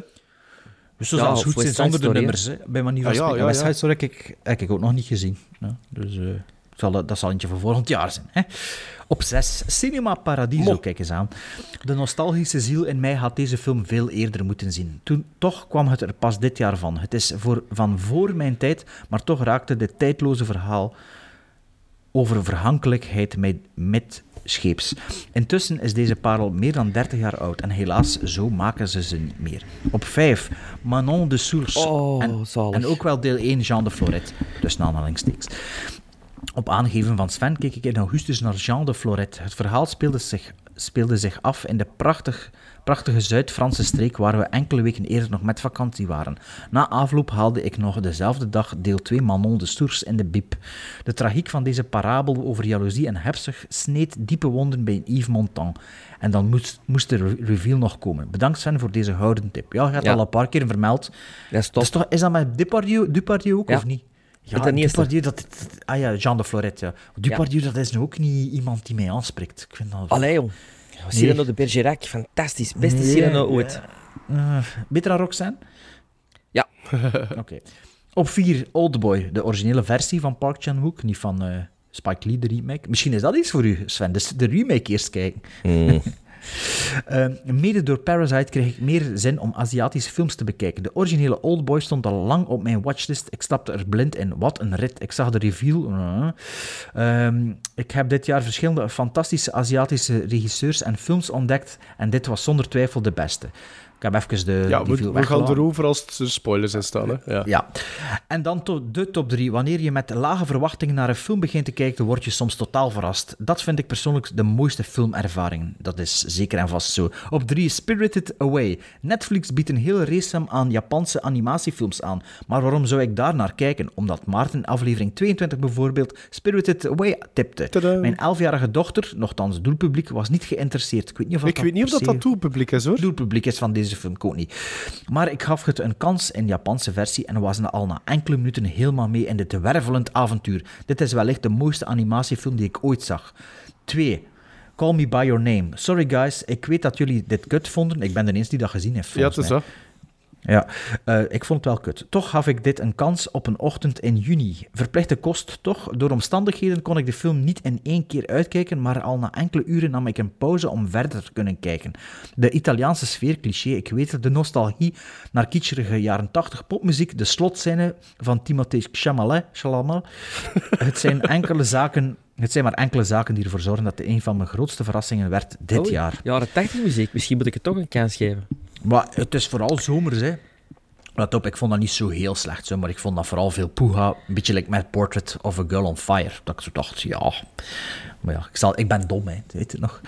Dus zo Ja, goed zijn zonder de nummers, hè, bij manier van ja, spreken. ja, ja. Story heb ik, heb ik ook nog niet gezien. Ja, dus eh, zal, dat dat zal eentje voor volgend jaar zijn. Hè. Op 6, Cinema Paradiso, Mo. kijk eens aan. De nostalgische ziel in mij had deze film veel eerder moeten zien. Toen, toch kwam het er pas dit jaar van. Het is voor, van voor mijn tijd, maar toch raakte dit tijdloze verhaal over verhankelijkheid met, met scheeps. Intussen is deze parel meer dan 30 jaar oud en helaas, zo maken ze ze niet meer. Op 5, Manon de Source. Oh, en, ook wel deel 1, Jean de Floret. Dus aanhalingstekens. Op aangeven van Sven keek ik in augustus naar Jean de Floret. Het verhaal speelde zich, speelde zich af in de prachtig, prachtige Zuid-Franse streek waar we enkele weken eerder nog met vakantie waren. Na afloop haalde ik nog dezelfde dag deel 2 Manon de Source in de bib. De tragiek van deze parabel over jaloezie en hebzucht sneed diepe wonden bij Yves Montand. En dan moest, moest de re- reveal nog komen. Bedankt Sven voor deze houden tip. Ja, je hebt Ja. al een paar keer vermeld. Dat is top. Is, toch, is dat met Depardieu, Depardieu ook, Ja. of niet? Ja, de eerste. Depardieu, dat, dat- ah ja, Jean de Floret, ja. Depardieu, dat is nu ook niet iemand die mij aanspreekt. Ik vind dat... Allee, jong. Cyrano de Bergerac, fantastisch. Beste Nee, Cyrano ooit. Eh, beter dan Roxanne? Ja. Oké. Op 4, Oldboy, de originele versie van Park Chan-wook, niet van eh, Spike Lee, de remake. Misschien is dat iets voor u, Sven, dus de remake eerst kijken. Eh, mede door Parasite kreeg ik meer zin om Aziatische films te bekijken. De originele Oldboy stond al lang op mijn watchlist. Ik stapte er blind in. Wat een rit. Ik zag de review. Eh. Ehm, ik heb dit jaar verschillende fantastische Aziatische regisseurs en films ontdekt. En dit was zonder twijfel de beste. Ik heb even de Ja, we, we gaan erover als er spoilers in staan. Hè? Ja. Ja. En dan to- de top 3. Wanneer je met lage verwachtingen naar een film begint te kijken, word je soms totaal verrast. Dat vind ik persoonlijk de mooiste filmervaring. Dat is zeker en vast zo. Op 3 Spirited Away. Netflix biedt een hele race aan Japanse animatiefilms aan. Maar waarom zou ik daar naar kijken? Omdat Maarten in aflevering 22 bijvoorbeeld Spirited Away tipte. Tadaa. Mijn 11-jarige dochter, nogthans doelpubliek, was niet geïnteresseerd. Ik weet niet of Ik weet niet of dat dat doelpubliek is, hoor. doelpubliek is van deze film, ik ook niet. Maar ik gaf het een kans in de Japanse versie en was al na enkele minuten helemaal mee in dit wervelend avontuur. Dit is wellicht de mooiste animatiefilm die ik ooit zag. 2. Call Me By Your Name. Sorry guys, ik weet dat jullie dit kut vonden. Ik ben de eerste die dat gezien heeft. Ja, het is. Ja, eh, ik vond het wel kut. Toch gaf ik dit een kans op een ochtend in juni. Verplichte kost toch. Door omstandigheden kon ik de film niet in één keer uitkijken, maar al na enkele uren nam ik een pauze om verder te kunnen kijken. De Italiaanse sfeer, cliché, ik weet het, de nostalgie naar kitscherige jaren 80 popmuziek, de slotscène van Timothée Chalamet, Chalamet. Het zijn enkele zaken... Het zijn maar enkele zaken die ervoor zorgen dat het een van mijn grootste verrassingen werd dit Oh, jaar. Jaren 80 muziek. Misschien moet ik het toch een kans geven. Maar het is vooral zomers, hè. Let op, ik vond dat niet zo heel slecht, zo, maar ik vond dat vooral veel poeha. Een beetje like met Portrait of a Girl on Fire. Dat ik zo dacht, ja... Maar ja, ik, zal, ik ben dom, hè. Weet het nog.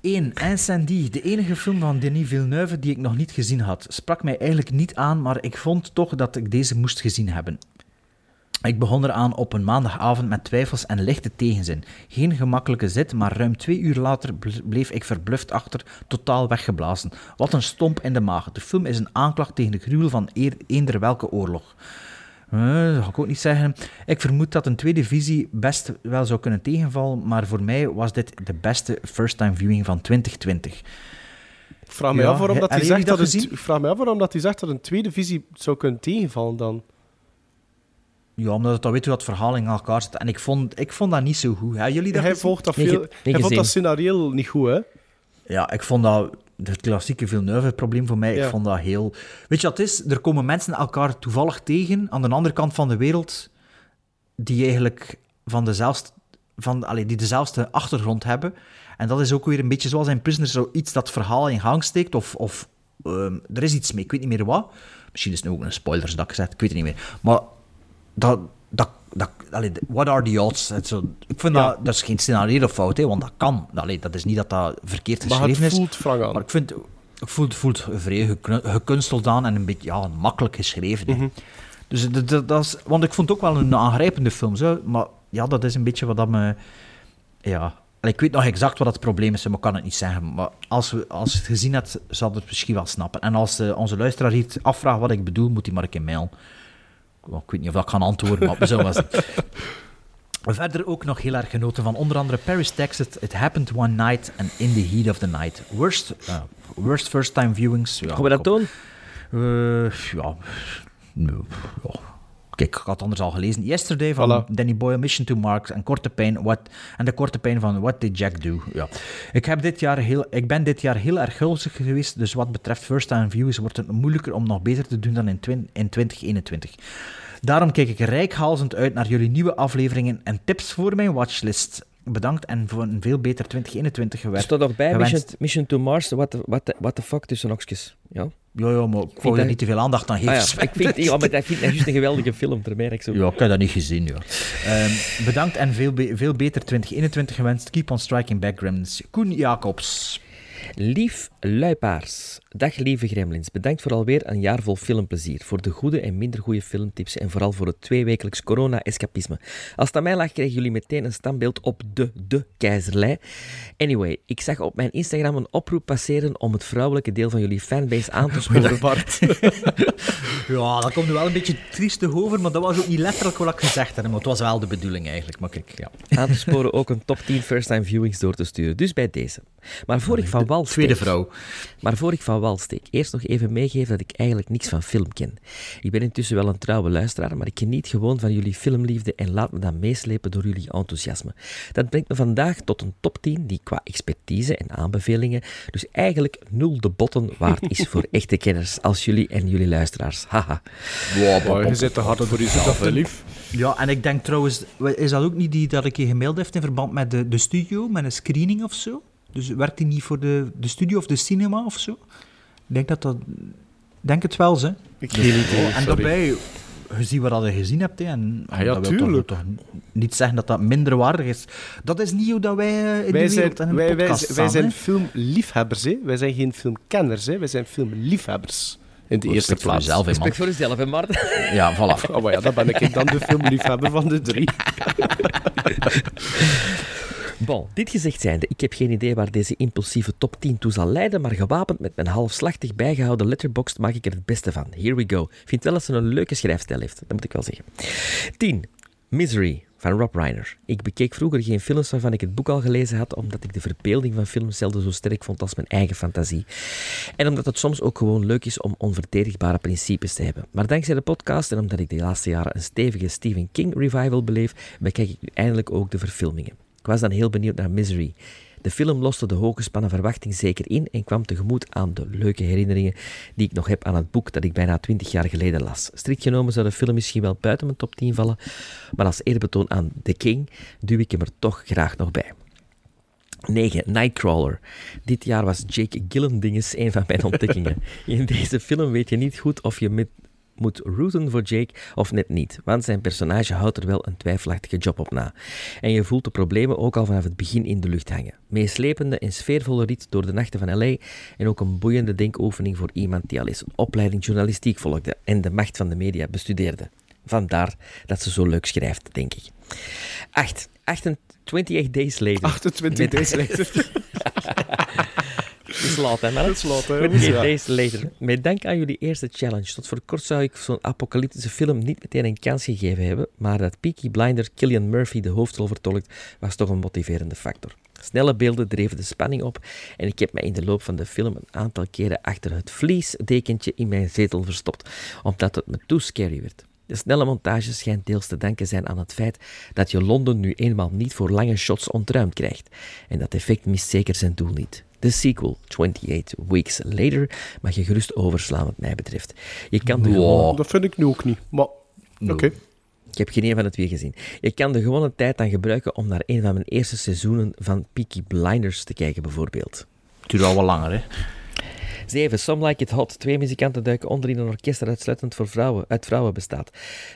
1. Incendie, de enige film van Denis Villeneuve die ik nog niet gezien had. Sprak mij eigenlijk niet aan, maar ik vond toch dat ik deze moest gezien hebben. Ik begon eraan op een maandagavond met twijfels en lichte tegenzin. Geen gemakkelijke zit, maar ruim twee uur later ble- bleef ik verbluft achter, totaal weggeblazen. Wat een stomp in de maag. De film is een aanklacht tegen de gruwel van eender welke oorlog. Eh, dat ga ik ook niet zeggen. Ik vermoed dat een tweede visie best wel zou kunnen tegenvallen, maar voor mij was dit de beste first-time viewing van 2020. Ik vraag me Ja, af waarom dat hij zegt dat, dat vraag me af waarom dat hij zegt dat een tweede visie zou kunnen tegenvallen dan. Ja, omdat het dan weet hoe dat verhaal in elkaar zit. En ik vond, ik vond dat niet zo goed. Hebben jullie dat hij gezien? volgt dat veel. nee, hij vond dat scenario niet goed, hè? Ja, ik vond dat het klassieke Villeneuve-probleem voor mij. Ja. Ik vond dat heel. Weet je wat het is? Er komen mensen elkaar toevallig tegen aan de andere kant van de wereld die eigenlijk van dezelfde, van, allee, die dezelfde achtergrond hebben. En dat is ook weer een beetje zoals in Prisoner, zoiets dat verhaal in gang steekt. Of, of ehm, er is iets mee, ik weet niet meer wat. Misschien is het nu ook een spoilers dat ik zeg, ik weet het niet meer. Maar dat. dat, dat allee, what are the odds? Het zo, ik vind Ja. dat, dat is geen scenario fout, hè, want dat kan. Allee, dat is niet dat dat verkeerd Maar geschreven het is. voelt wrang aan. Maar ik vind, het voelt vrij gekunsteld aan en een beetje ja, makkelijk geschreven. hè. Mhm. Dus dat, dat, is, want ik vond het ook wel een aangrijpende film, zo, maar ja, dat is een beetje wat dat me. Ja, Ik weet nog exact wat het probleem is, maar ik kan het niet zeggen. Maar als, we, als je het gezien hebt, zal het misschien wel snappen. En als eh, onze luisteraar hier afvraagt wat ik bedoel, moet hij maar een keer mailen. Ik weet niet of dat ik kan antwoorden, maar we zullen wel zien. Verder ook nog heel erg genoten van onder andere Paris, Texas, It Happened One Night en In the Heat of the Night. Worst, eh, worst first time viewings. Ja, Gaan we dat kom. doen? Eh, ja. nee, ja. Kijk, ik had anders al gelezen. Yesterday van Voilà. Danny Boyle, Mission to Mars en Korte Pijn. What, en de korte pijn van What Did Jack Do? Ja. Ik, heb dit jaar heel, ik ben dit jaar heel erg gulzig geweest. Dus wat betreft first time views wordt het moeilijker om nog beter te doen dan in, twin- in 2021. Daarom kijk ik rijkhalzend uit naar jullie nieuwe afleveringen en tips voor mijn watchlist. Bedankt en voor een veel beter 2021 Er gewerkt. staat nog bij. Mission, Mission to Mars, what the, what, the, what the fuck tussen okjes. Ja? Ja, ja, maar ik wou dat- er niet te veel aandacht aan Ah, geven. ja. Ik vind, ja, maar dat vind ik juist een geweldige film, daar merk ik zo. Ja, ik heb dat niet gezien, ja. Ehm, bedankt en veel, be- veel beter 2021 gewenst. Keep on striking back, Gremlins. Koen Jacobs. Lief Luipaars. Dag lieve gremlins. Bedankt voor alweer een jaar vol filmplezier. Voor de goede en minder goede filmtips en vooral voor het tweewekelijks corona-escapisme. Als het aan mij lag, kregen jullie meteen een standbeeld op de, de keizerlei. Anyway, ik zag op mijn Instagram een oproep passeren om het vrouwelijke deel van jullie fanbase aan te sporen. Bart. Ja, dat komt nu wel een beetje triestig over, maar dat was ook niet letterlijk wat ik gezegd had. Maar het was wel de bedoeling eigenlijk. Maar kijk, ja. aan te sporen ook een top 10 first-time viewings door te sturen. Dus bij deze. Maar voor ik van wal steek... Tweede vrouw. Maar voor ik van wal steek, eerst nog even meegeven dat ik eigenlijk niks van film ken. Ik ben intussen wel een trouwe luisteraar, maar ik geniet gewoon van jullie filmliefde en laat me dan meeslepen door jullie enthousiasme. Dat brengt me vandaag tot een top 10 die qua expertise en aanbevelingen dus eigenlijk nul de botten waard is voor echte kenners als jullie en jullie luisteraars. Haha. Wow, je zit te hard voor jezelf, hè, lief. Ja, en ik denk trouwens, is dat ook niet die dat ik je gemaild heeft in verband met de, de studio, met een screening of zo? Dus werkt die niet voor de, de studio of de cinema of zo? Ik denk dat dat... Ik denk het wel, ze. Ik geen idee, Oh, en daarbij, je ziet wat je gezien hebt, hè, en Ah ja, dat wil. Toch, toch niet zeggen dat dat minder waardig is. Dat is niet hoe dat wij eh, in Wij de zijn, wereld en in wij, wij, wij zijn hè. filmliefhebbers, hè. Wij zijn geen filmkenners, hè. Wij zijn filmliefhebbers. In de eerste plaats. jezelf, hè, man. Respect voor jezelf, hè, Maarten? Ja, voilà. Oh, maar ja, dan ben ik dan de filmliefhebber van de drie. Bon, dit gezegd zijnde, ik heb geen idee waar deze impulsieve top 10 toe zal leiden, maar gewapend met mijn halfslachtig bijgehouden letterboxd maak ik er het beste van. Here we go. Vind wel dat ze een leuke schrijfstijl heeft, dat moet ik wel zeggen. 10. Misery van Rob Reiner. Ik bekeek vroeger geen films waarvan ik het boek al gelezen had, omdat ik de verbeelding van films zelden zo sterk vond als mijn eigen fantasie. En omdat het soms ook gewoon leuk is om onverdedigbare principes te hebben. Maar dankzij de podcast en omdat ik de laatste jaren een stevige Stephen King revival beleef, bekijk ik nu eindelijk ook de verfilmingen. Ik was dan heel benieuwd naar Misery. De film loste de hooggespannen verwachting zeker in en kwam tegemoet aan de leuke herinneringen die ik nog heb aan het boek dat ik bijna twintig jaar geleden las. Strikt genomen zou de film misschien wel buiten mijn top 10 vallen, maar als eerbetoon aan The King duw ik hem er toch graag nog bij. 9. Nightcrawler. Dit jaar was Jake Gyllenhaal een van mijn ontdekkingen. In deze film weet je niet goed of je met, moet rooten voor Jake of net niet, want zijn personage houdt er wel een twijfelachtige job op na. En je voelt de problemen ook al vanaf het begin in de lucht hangen. Meeslepende en sfeervolle rit door de nachten van LA en ook een boeiende denkoefening voor iemand die al eens een opleiding journalistiek volgde en de macht van de media bestudeerde. Vandaar dat ze zo leuk schrijft, denk ik. 8. 28 Days Later. 28 Met- days later. Het is laat, hè? Het is laat, hè, 28 jongens, ja. Days Later. Met dank aan jullie eerste challenge. Tot voor kort zou ik zo'n apocalyptische film niet meteen een kans gegeven hebben, maar dat Peaky Blinder Killian Murphy de hoofdrol vertolkt, was toch een motiverende factor. Snelle beelden dreven de spanning op en ik heb mij in de loop van de film een aantal keren achter het vliesdekentje in mijn zetel verstopt, omdat het me too scary werd. De snelle montage schijnt deels te danken zijn aan het feit dat je Londen nu eenmaal niet voor lange shots ontruimd krijgt. En dat effect mist zeker zijn doel niet. De sequel, 28 Weeks Later, mag je gerust overslaan wat mij betreft. Je kan de gewone... Dat vind ik nu ook niet. Maar, oké. Ik heb geen een van het twee gezien. Je kan de gewone tijd dan gebruiken om naar een van mijn eerste seizoenen van Peaky Blinders te kijken, bijvoorbeeld. Het duurt al wat langer, hè. 7. Some Like It Hot. Twee muzikanten duiken onder in een orkest dat uitsluitend voor vrouwen, uit vrouwen bestaat.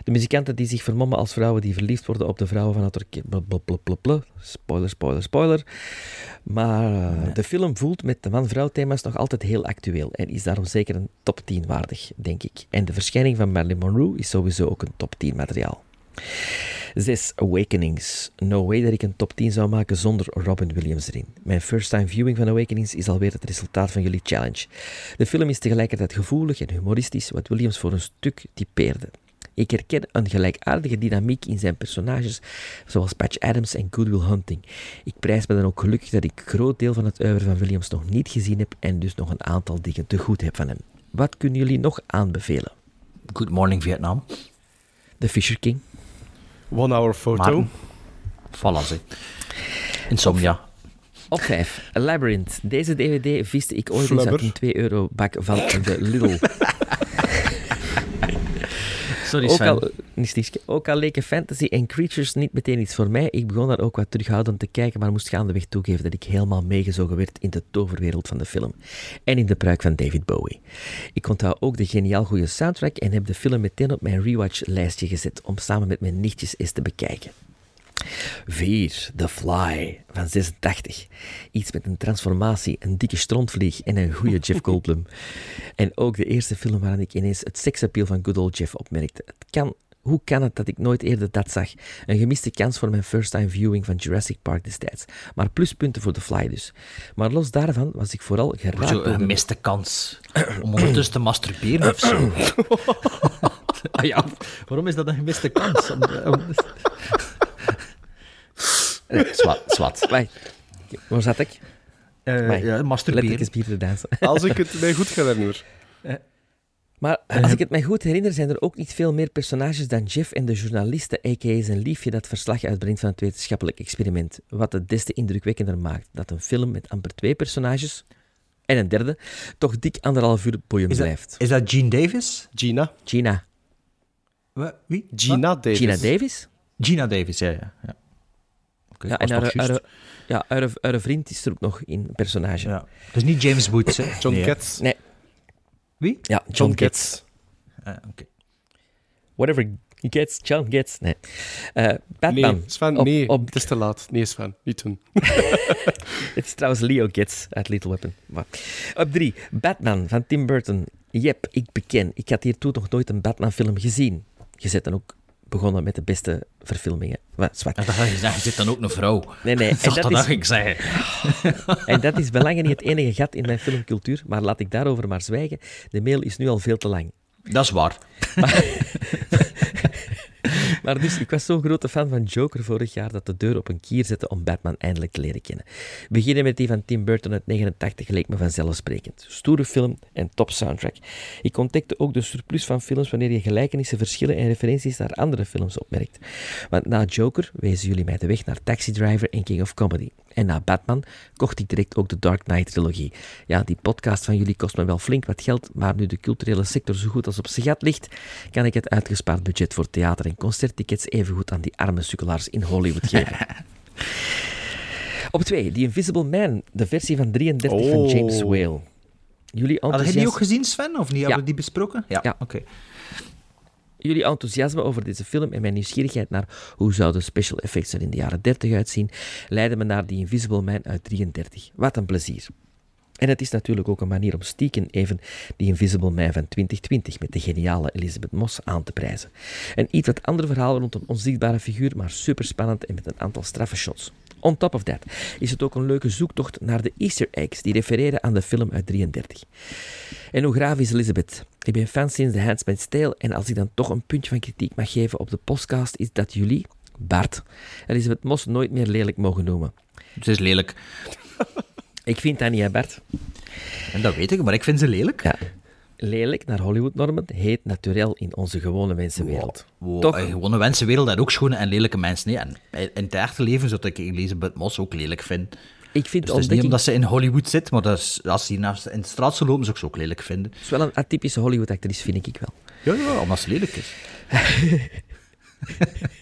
De muzikanten die zich vermommen als vrouwen die verliefd worden op de vrouwen van het orkest. Spoiler, spoiler, spoiler. Maar eh, de film voelt met de man-vrouw thema's nog altijd heel actueel en is daarom zeker een top 10 waardig, denk ik. En de verschijning van Marilyn Monroe is sowieso ook een top 10 materiaal. Zes, Awakenings. No way dat ik een top 10 zou maken zonder Robin Williams erin. Mijn first time viewing van Awakenings is alweer het resultaat van jullie challenge. De film is tegelijkertijd gevoelig en humoristisch, wat Williams voor een stuk typeerde. Ik herken een gelijkaardige dynamiek in zijn personages, zoals Patch Adams en Good Will Hunting. Ik prijs me dan ook gelukkig dat ik een groot deel van het oeuvre van Williams nog niet gezien heb en dus nog een aantal dingen te goed heb van hem. Wat kunnen jullie nog aanbevelen? Good Morning Vietnam. The Fisher King. One Hour Photo. Maar- Voilà, ze. Insomnia. Op 5. Labyrinth. Deze DVD viste ik ooit eens uit een 2 euro bak van de Lidl. Sorry Ook al, niet stiekje. ook al leken fantasy en creatures niet meteen iets voor mij, ik begon daar ook wat terughoudend te kijken, maar moest gaandeweg toegeven dat ik helemaal meegezogen werd in de toverwereld van de film. En in de pruik van David Bowie. Ik onthoud ook de geniaal goede soundtrack en heb de film meteen op mijn rewatch-lijstje gezet om samen met mijn nichtjes eens te bekijken. 4. The Fly van 86. Iets met een transformatie, een dikke strontvlieg en een goede Jeff Goldblum. en ook de eerste film waarin ik ineens het seksappeal van good old Jeff opmerkte. Het kan, hoe kan het dat ik nooit eerder dat zag? Een gemiste kans voor mijn first time viewing van Jurassic Park destijds. Maar pluspunten voor The Fly dus. Maar los daarvan was ik vooral geraakt Zo een gemiste kans om ondertussen te masturberen of zo. ah ja, waarom is dat een gemiste kans? Om- om- Eh, Zwat, zwat. Wacht. Waar zat ik? Eh, Amai. ja, masturberen. dansen. Als ik het mij goed herinner. Maar als ik het mij goed herinner, zijn er ook niet veel meer personages dan Jeff en de journaliste, a.k.a. zijn liefje, dat verslag uitbrengt van het wetenschappelijk experiment. Wat het des te indrukwekkender maakt dat een film met amper twee personages en een derde toch dik anderhalf uur boeiend blijft. is dat Gene Davis? Gina. Gina. Wie? Gina Davis. Gina Davis? Gina Davis, ja. ja, ja. Ja, en haar, haar, ja, haar, haar vriend is er ook nog in een personage. Ja. Dus niet James Woods, hè? John Nee? Getz. Nee. Wie? Ja, John, John. Getz. Ah, oké. Whatever gets, John Getz. Nee. Eh, Batman. Nee, Sven, Op- nee. op- Het is te laat. Nee, Sven, niet doen. Het is trouwens Leo Getz uit Little Weapon. Maar. Op drie, Batman van Tim Burton. Yep, ik beken. Ik had hiertoe nog nooit een Batman-film gezien. Je zit dan ook begonnen met de beste verfilmingen. Wat, zwart. En dan had je zit dan ook een vrouw. Nee, nee. En dat, dat is, ik zeggen. en dat is belangen niet het enige gat in mijn filmcultuur, maar laat ik daarover maar zwijgen. De mail is nu al veel te lang. Dat is waar. Maar dus, ik was zo'n grote fan van Joker vorig jaar dat de deur op een kier zette om Batman eindelijk te leren kennen. Beginnen met die van Tim Burton uit 89 leek me vanzelfsprekend. Stoere film en top soundtrack. Ik ontdekte ook de surplus van films wanneer je gelijkenissen, verschillen en referenties naar andere films opmerkt. Want na Joker wezen jullie mij de weg naar Taxi Driver en King of Comedy. En na Batman kocht ik direct ook de Dark Knight trilogie. Ja, die podcast van jullie kost me wel flink wat geld, maar nu de culturele sector zo goed als op zijn gat ligt, kan ik het uitgespaard budget voor theater- en concerttickets evengoed aan die arme sukkelaars in Hollywood geven. Op twee, The Invisible Man, de versie van 33 van Oh. James Whale. Jullie Had je die ook gezien, Sven? Of niet? Hebben we die besproken? Ja. Ja. Oké. Jullie enthousiasme over deze film en mijn nieuwsgierigheid naar hoe zouden special effects er in de jaren 30 uitzien, leidden me naar The Invisible Man uit 33. Wat een plezier. En het is natuurlijk ook een manier om stiekem even die Invisible Man van 2020 met de geniale Elisabeth Moss aan te prijzen. Een iets wat ander verhaal rond een onzichtbare figuur, maar super spannend en met een aantal straffe shots. On top of that is het ook een leuke zoektocht naar de Easter eggs die refereren aan de film uit 33. En hoe graaf is Elizabeth? Ik ben fan sinds The Handmaid's Tale en als ik dan toch een puntje van kritiek mag geven op de podcast is dat jullie, Bart, Elizabeth Moss nooit meer lelijk mogen noemen. Ze is lelijk. Ik vind dat niet, hè Bart? En dat weet ik, maar ik vind ze lelijk. Ja. Lelijk naar Hollywood-normen heet naturel in onze gewone mensenwereld. Wow, Toch? Een gewone mensenwereld heeft ook schone en lelijke mensen. Nee. En in het echte leven zou ik Elisabeth Moss ook lelijk vinden. Ik vind Dus het is niet omdat ze in Hollywood zit, maar dat is, als ze naast in de straat zou lopen, zou ik ze ook lelijk vinden. Het is wel een atypische Hollywood-actrice, vind ik wel. Ja, ja, omdat ze lelijk is.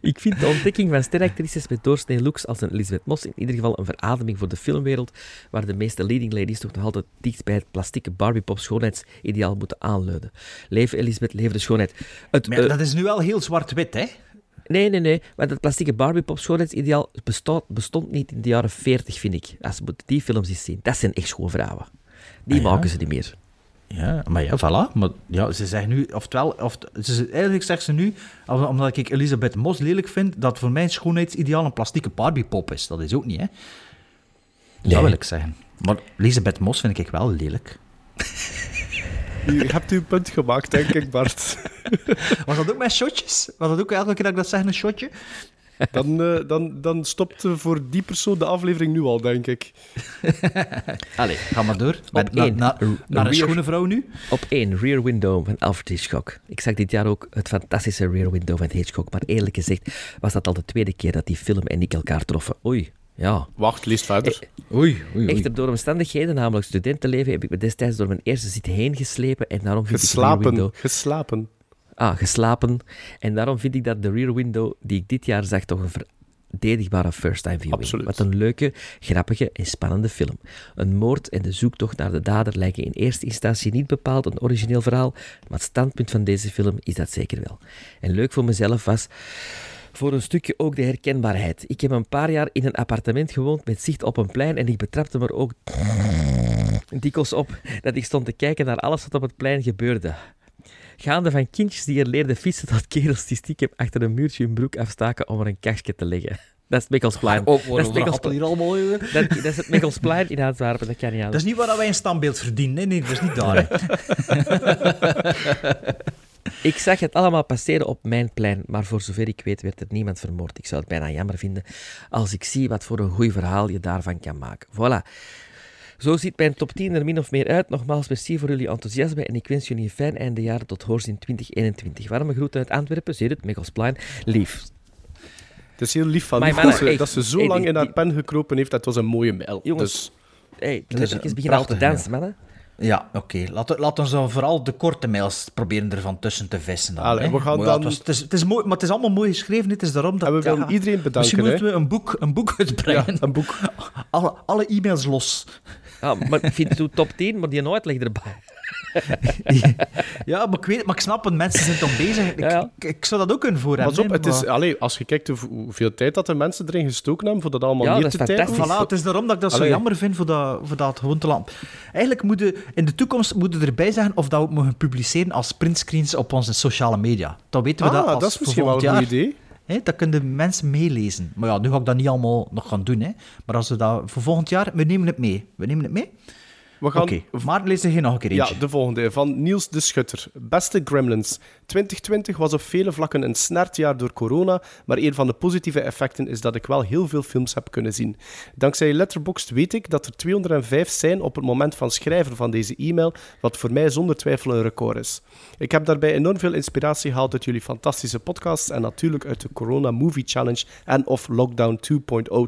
Ik vind de ontdekking van steractrices met doorsnee looks als een Elisabeth Moss in ieder geval een verademing voor de filmwereld, waar de meeste leading ladies toch nog altijd dicht bij het plastieke Barbie-pop schoonheidsideaal moeten aanleuden. Leven Elisabeth, leven de schoonheid. Het, Maar eh, dat is nu wel heel zwart-wit, hè? Nee, nee, nee. Want het plastieke Barbie-pop schoonheidsideaal bestond, bestond niet in de jaren 40, vind ik. Als je die films eens zien, dat zijn echt schoon vrouwen. Die Ah, ja? maken ze niet meer. Ja, maar ja, voilà. Maar ja, ze zeggen nu, oftewel, of, ze, eigenlijk zegt ze nu, om- omdat ik Elisabeth Moss lelijk vind, dat voor mijn schoonheidsideaal een plastieke Barbiepop is. Dat is ook niet, hè? Dat wil ik zeggen. Maar Elisabeth Moss vind ik wel lelijk. Je hebt uw punt gemaakt, denk ik, Bart. Was dat ook met shotjes? Was dat ook elke keer dat ik dat zeg, een shotje? Dan, eh, dan, dan stopt eh, voor die persoon de aflevering nu al, denk ik. Allee, ga maar door. Met, na, één. na- naar een schone vrouw nu? Op één, Rear Window van Alfred Hitchcock. Ik zag dit jaar ook het fantastische Rear Window van Hitchcock, maar eerlijk gezegd was dat al de tweede keer dat die film en ik elkaar troffen. Oei, ja. Wacht, lees verder. Oei, oei, Echter, door omstandigheden, namelijk studentenleven, heb ik me destijds door mijn eerste zit heen geslepen en daarom vind ik Rear Geslapen. Window... Geslapen. Ah, geslapen. En daarom vind ik dat de Rear Window, die ik dit jaar zag, toch een verdedigbare first-time viewing. Absoluut. Wat een leuke, grappige en spannende film. Een moord en de zoektocht naar de dader lijken in eerste instantie niet bepaald een origineel verhaal, maar het standpunt van deze film is dat zeker wel. En leuk voor mezelf was voor een stukje ook de herkenbaarheid. Ik heb een paar jaar in een appartement gewoond met zicht op een plein en ik betrapte me er ook dikwijls op dat ik stond te kijken naar alles wat op het plein gebeurde. Gaande van kindjes die er leerden fietsen tot kerels die stiekem achter een muurtje hun broek afstaken om er een kastje te leggen. Dat is Mechelsplein. dat, is hier allemaal, dat, dat is het Mechelsplein in Antwerpen, dat kan niet Dat is niet waar wij een standbeeld verdienen. Nee, nee, dat is niet daar. Ik zag het allemaal passeren op mijn plein, maar voor zover ik weet werd er niemand vermoord. Ik zou het bijna jammer vinden als ik zie wat voor een goed verhaal je daarvan kan maken. Voilà. Zo ziet mijn top 10 er min of meer uit. Nogmaals, merci voor jullie enthousiasme en ik wens jullie een fijn eindejaar tot hoors in 2021. Warme groeten uit Antwerpen, zie je het, Mechelsplein. Lief. Het is heel lief van dat, dat ze zo hey, lang die- in haar die- pen gekropen heeft. Dat was een mooie mail. Jongens, Dus Hey, is de een beginnen al te dansen, mannen. Ja, oké. Laat, laat ons dan vooral de korte mails proberen ervan tussen te vissen. Dan, Allee, we gaan dan- Het, was- het, is, het is mooi, maar het is allemaal mooi geschreven. Het is daarom dat... En we willen ja, iedereen bedanken, Misschien moeten we een boek, een boek uitbrengen. Ja, een boek. Alle, alle e-mails los. Ja, maar ik vind het top 10, maar die uitleg erbij. Ja, maar ik, weet, maar ik snap het. Mensen zijn toch bezig. Ik, Ja, ja. ik, ik zou dat ook kunnen voor Pas hebben. op, het is, allee, als je kijkt hoe- hoeveel tijd dat de mensen erin gestoken hebben voor dat allemaal Ja, dat is te fantastisch. Voilà, het is daarom dat ik dat zo jammer vind voor dat, voor dat gewoon te. Eigenlijk moeten in de toekomst moeten we erbij zeggen of dat we het mogen publiceren als printscreens op onze sociale media. Dan weten we Ah, dat als dat is voor misschien wel een goed jaar. idee. Dat kunnen mensen meelezen. Maar ja, nu ga ik dat niet allemaal nog gaan doen. Hè. Maar als we dat voor volgend jaar, we nemen het mee. We nemen het mee. We gaan Oké, maar lees er geen nog een keer Ja, de volgende van Niels de Schutter. Beste Gremlins. 2020 was op vele vlakken een snertjaar door corona, maar een van de positieve effecten is dat ik wel heel veel films heb kunnen zien. Dankzij Letterboxd weet ik dat er 205 zijn op het moment van schrijven van deze e-mail, wat voor mij zonder twijfel een record is. Ik heb daarbij enorm veel inspiratie gehaald uit jullie fantastische podcasts en natuurlijk uit de Corona Movie Challenge en of Lockdown 2.0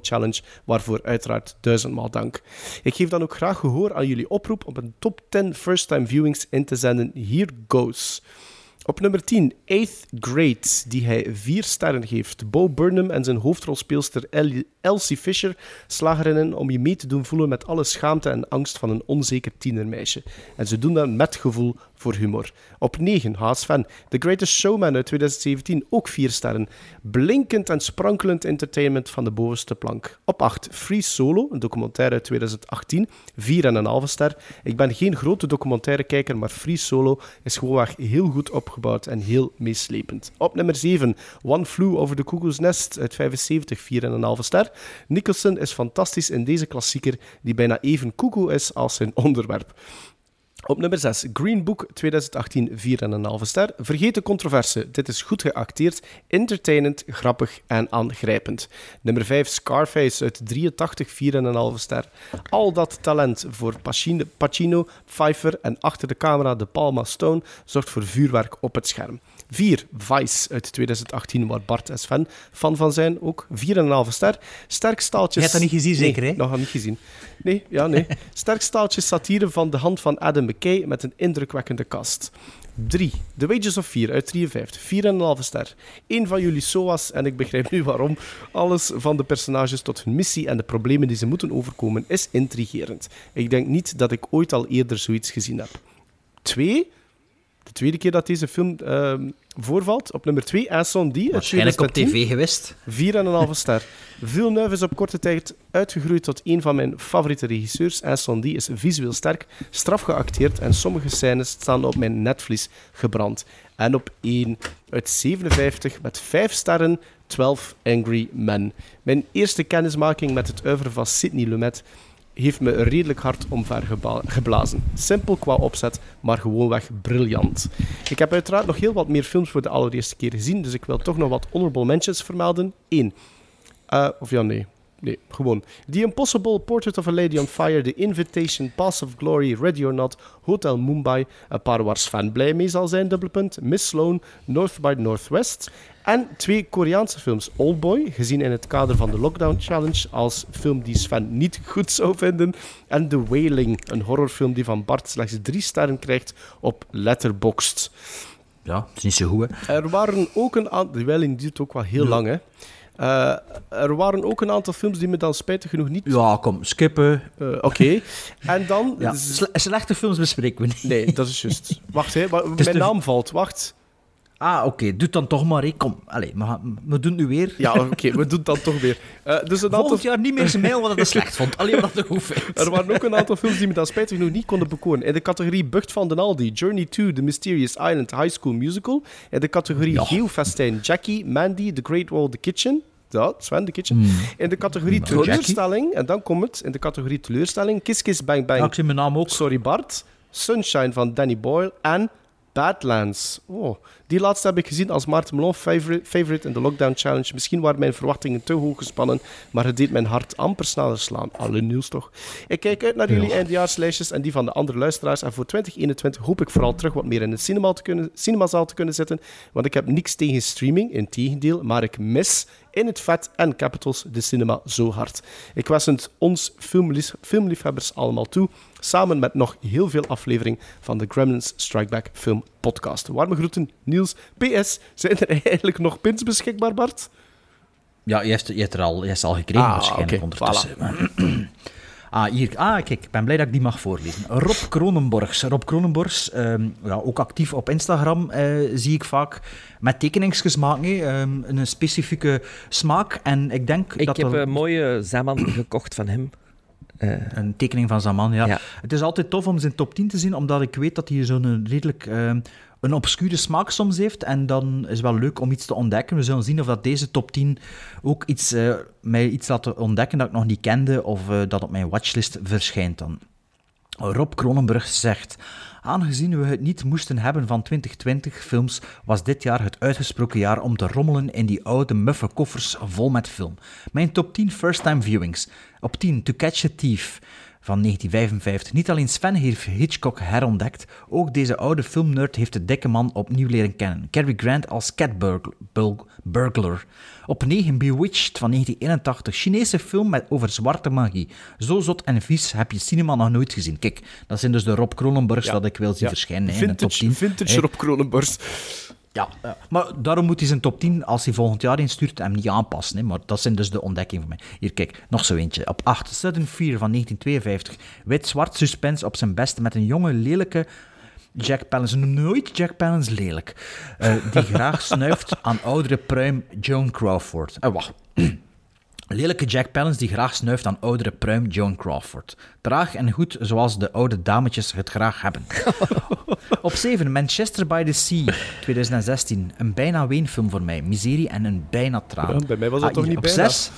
Challenge, waarvoor uiteraard duizendmaal dank. Ik geef dan ook graag gehoor aan jullie oproep om een top 10 first-time viewings in te zenden. Here goes. Op nummer 10, Eighth Grade, die hij vier sterren geeft. Bo Burnham en zijn hoofdrolspeelster Ellie- Elsie Fisher slagen erin om je mee te doen voelen met alle schaamte en angst van een onzeker tienermeisje. En ze doen dat met gevoel voor humor. Op 9, Haas Van, The Greatest Showman uit 2017, ook vier sterren. Blinkend en sprankelend entertainment van de bovenste plank. Op 8, Free Solo, een documentaire uit 2018, 4,5 ster. Ik ben geen grote documentaire-kijker, maar Free Solo is gewoonweg heel goed opgebouwd en heel meeslepend. Op nummer 7, One Flew Over the Cuckoo's Nest uit 75, 4,5 ster. Nicholson is fantastisch in deze klassieker, die bijna even koekoe is als zijn onderwerp. Op nummer 6, Green Book 2018, 4,5 ster. Vergeet de controverse. Dit is goed geacteerd, entertainend, grappig en aangrijpend. Nummer 5, Scarface uit 83, 4,5 ster. Al dat talent voor Pacino, Pfeiffer en achter de camera De Palma Stone zorgt voor vuurwerk op het scherm. 4, Vice uit 2018, waar Bart en Sven fan van zijn, ook 4,5 ster. Sterk staaltjes... Je hebt dat niet gezien, zeker, hè? nog niet gezien. Nee, ja, nee. Sterk staaltje satire van de hand van Adam McKay met een indrukwekkende cast. 3. The Wages of Fear uit 53. 4,5 ster. Eén van jullie SOA's, en ik begrijp nu waarom, alles van de personages tot hun missie en de problemen die ze moeten overkomen is intrigerend. Ik denk niet dat ik ooit al eerder zoiets gezien heb. 2. De tweede keer dat deze film ehm, voorvalt. Op nummer 2, Incendie. Waarschijnlijk op 2010. tv geweest. 4,5 ster. Villeneuve is op korte tijd uitgegroeid tot een van mijn favoriete regisseurs. Incendie is visueel sterk, straf geacteerd en sommige scènes staan op mijn netvlies gebrand. En op 1 uit 57 met 5 sterren, 12 Angry Men. Mijn eerste kennismaking met het oeuvre van Sidney Lumet heeft me redelijk hard omver geblazen. Simpel qua opzet, maar gewoonweg briljant. Ik heb uiteraard nog heel wat meer films voor de allereerste keer gezien, dus ik wil toch nog wat honorable mentions vermelden. 1. Eh, of ja, nee. Nee, gewoon. The Impossible, Portrait of a Lady on Fire, The Invitation, Pass of Glory, Ready or Not, Hotel Mumbai, een paar waar Sven blij mee zal zijn, dubbelpunt, Miss Sloan, North by Northwest. En twee Koreaanse films. Oldboy, gezien in het kader van de Lockdown Challenge als film die Sven niet goed zou vinden. En The Wailing, een horrorfilm die van Bart slechts drie sterren krijgt op Letterboxd. Ja, het is niet zo goed, hè. Er waren ook een aantal... The Wailing duurt ook wel heel lang, hè. Eh, er waren ook een aantal films die me dan spijtig genoeg niet... Ja, kom, skippen. Eh, Oké. En dan... Ja. slechte films bespreken we niet. Nee, dat is juist. Wacht, hè. Mijn de- naam valt. Wacht. Ah, oké, doe het dan toch maar. hè. Kom, Allee, we, gaan- we doen het nu weer. Ja, oké. we doen het dan toch weer. Eh, dus een aantal... Volgend jaar niet meer zijn mail wat het slecht vond. Alleen wat het goed vindt. Er waren ook een aantal films die me dan spijtig genoeg niet konden bekoren. In de categorie Bucht van den Aldi, Journey to The Mysterious Island High School Musical. In de categorie Ja. Geofestijn, Jackie, Mandy, The Great Wall, The Kitchen. Ja, Sven, The Kitchen. Hmm. In de categorie Jackie? teleurstelling, en dan komt het, in de categorie teleurstelling, Kiss Kiss Bang Bang, Ja, ik zie mijn naam ook. Sorry Bart, Sunshine van Danny Boyle en Badlands. Oh, die laatste heb ik gezien als Maarten Melon favorite, favorite in de Lockdown Challenge. Misschien waren mijn verwachtingen te hoog gespannen, maar het deed mijn hart amper sneller slaan. Alle nieuws toch? Ik kijk uit naar jullie eindejaarslijstjes en die van de andere luisteraars. En voor 2021 hoop ik vooral terug wat meer in het cinema te kunnen, cinemazaal te kunnen zitten, want ik heb niks tegen streaming, in tegendeel, maar ik mis in het vet en capitals de cinema zo hard. Ik wens het ons filmlief- filmliefhebbers allemaal toe, samen met nog heel veel aflevering van de Gremlins Strike Back Film Podcast. Warme groeten, Niels. PS, zijn er eigenlijk nog pins beschikbaar, Bart? Ja, je hebt, je hebt er al, je hebt ze al gekregen Ah, waarschijnlijk oké, ondertussen. Ah, hier. Ah, kijk, ik ben blij dat ik die mag voorlezen. Rob Kronenborgs. Rob Kronenborgs, ehm, ja, ook actief op Instagram, eh, zie ik vaak met tekeningsjes maken. Ehm, een specifieke smaak. En ik denk Ik dat heb er- een mooie Zaman gekocht van hem. Eh, Een tekening van Zaman, ja. Ja. Het is altijd tof om zijn top 10 te zien, omdat ik weet dat hij zo'n redelijk ehm, een obscure smaak soms heeft. En dan is het wel leuk om iets te ontdekken. We zullen zien of dat deze top 10 ook iets, eh, mij iets laat ontdekken dat ik nog niet kende, of eh, dat op mijn watchlist verschijnt dan. Rob Kronenburg zegt... Aangezien we het niet moesten hebben van 2020 films, was dit jaar het uitgesproken jaar om te rommelen in die oude muffe koffers vol met film. Mijn top 10 first-time viewings. Op 10 To Catch a Thief van 1955. Niet alleen Sven heeft Hitchcock herontdekt, ook deze oude filmnerd heeft de dikke man opnieuw leren kennen. Cary Grant als Cat Burglar. Op 9 Bewitched van 1981. Chinese film met over zwarte magie. Zo zot en vies heb je cinema nog nooit gezien. Kijk, dat zijn dus de Rob Cronenbergs Ja. dat ik wil zien Ja. verschijnen hè, in de top Vintage, 10. vintage. Rob Kronenbors. Ja, ja. maar daarom moet hij zijn top 10, als hij volgend jaar instuurt, hem niet aanpassen. Hè. Maar dat zijn dus de ontdekkingen voor mij. Hier, kijk, nog zo eentje. Op 8, Sudden Fear van 1952. Wit-zwart suspense op zijn beste met een jonge, lelijke Jack Palance. Nooit Jack Palance lelijk. Eh, die graag snuift aan oudere pruim Joan Crawford. En wacht. Lelijke Jack Palance die graag snuift aan oudere pruim Joan Crawford. Traag en goed zoals de oude dametjes het graag hebben. Op 7, Manchester by the Sea, 2016. Een bijna weenfilm voor mij. Miserie en een bijna traan. Ja, bij mij was dat Ah, toch niet op bijna? 6.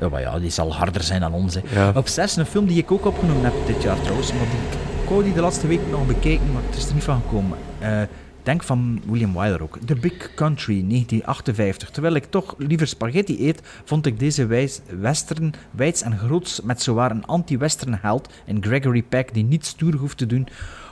Ja, maar ja, die zal harder zijn dan ons. Ja. Op 6, een film die ik ook opgenomen heb dit jaar trouwens. Maar die, ik die de laatste week nog bekijken, maar het is er niet van gekomen. Eh, Ik denk van William Wyler ook. The Big Country, 1958. Terwijl ik toch liever spaghetti eet, vond ik deze wijs, western wijds en groots met zowaar een anti-western held in Gregory Peck die niet stoer hoeft te doen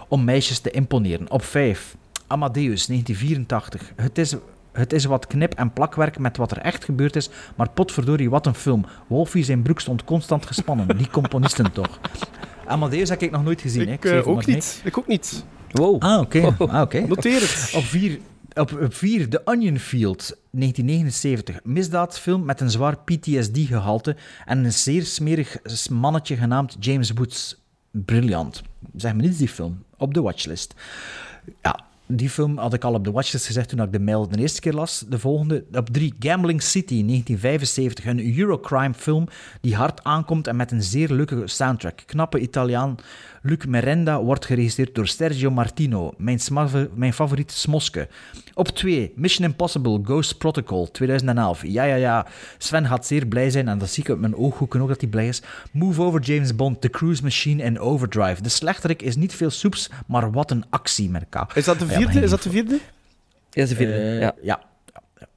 om meisjes te imponeren. Op 5. Amadeus, 1984. Het is... Het is wat knip- en plakwerk met wat er echt gebeurd is, maar potverdorie, wat een film. Wolfie zijn broek stond constant gespannen. Die componisten toch. Amadeus heb ik nog nooit gezien. hè. Ik zeg eh, ook niet. Ik ook niet. Wow. Ah, oké. Ah, oké. Noteer het. Op 4, op, op vier, The Onion Field, 1979. Misdaadfilm met een zwaar PTSD-gehalte en een zeer smerig mannetje genaamd James Woods. Briljant. Zeg me niets die film. Op de watchlist. Ja, die film had ik al op de watchlist gezegd toen ik de mail de eerste keer las. De volgende, op drie, Gambling City, 1975. Een Eurocrime film die hard aankomt en met een zeer leuke soundtrack. Knappe Italiaan Luc Merenda wordt geregisseerd door Sergio Martino, mijn, mijn favoriete smoske. Op 2, Mission Impossible Ghost Protocol, 2011. Ja, ja, ja. Sven gaat zeer blij zijn en dat zie ik uit mijn ooghoeken ook dat hij blij is. Move Over James Bond, The Cruise Machine en Overdrive. De slechterik is niet veel soeps, maar wat een actie, elkaar. Is dat de vierde? is dat de vierde? Ja, ze vinden. Eh, ja. ja.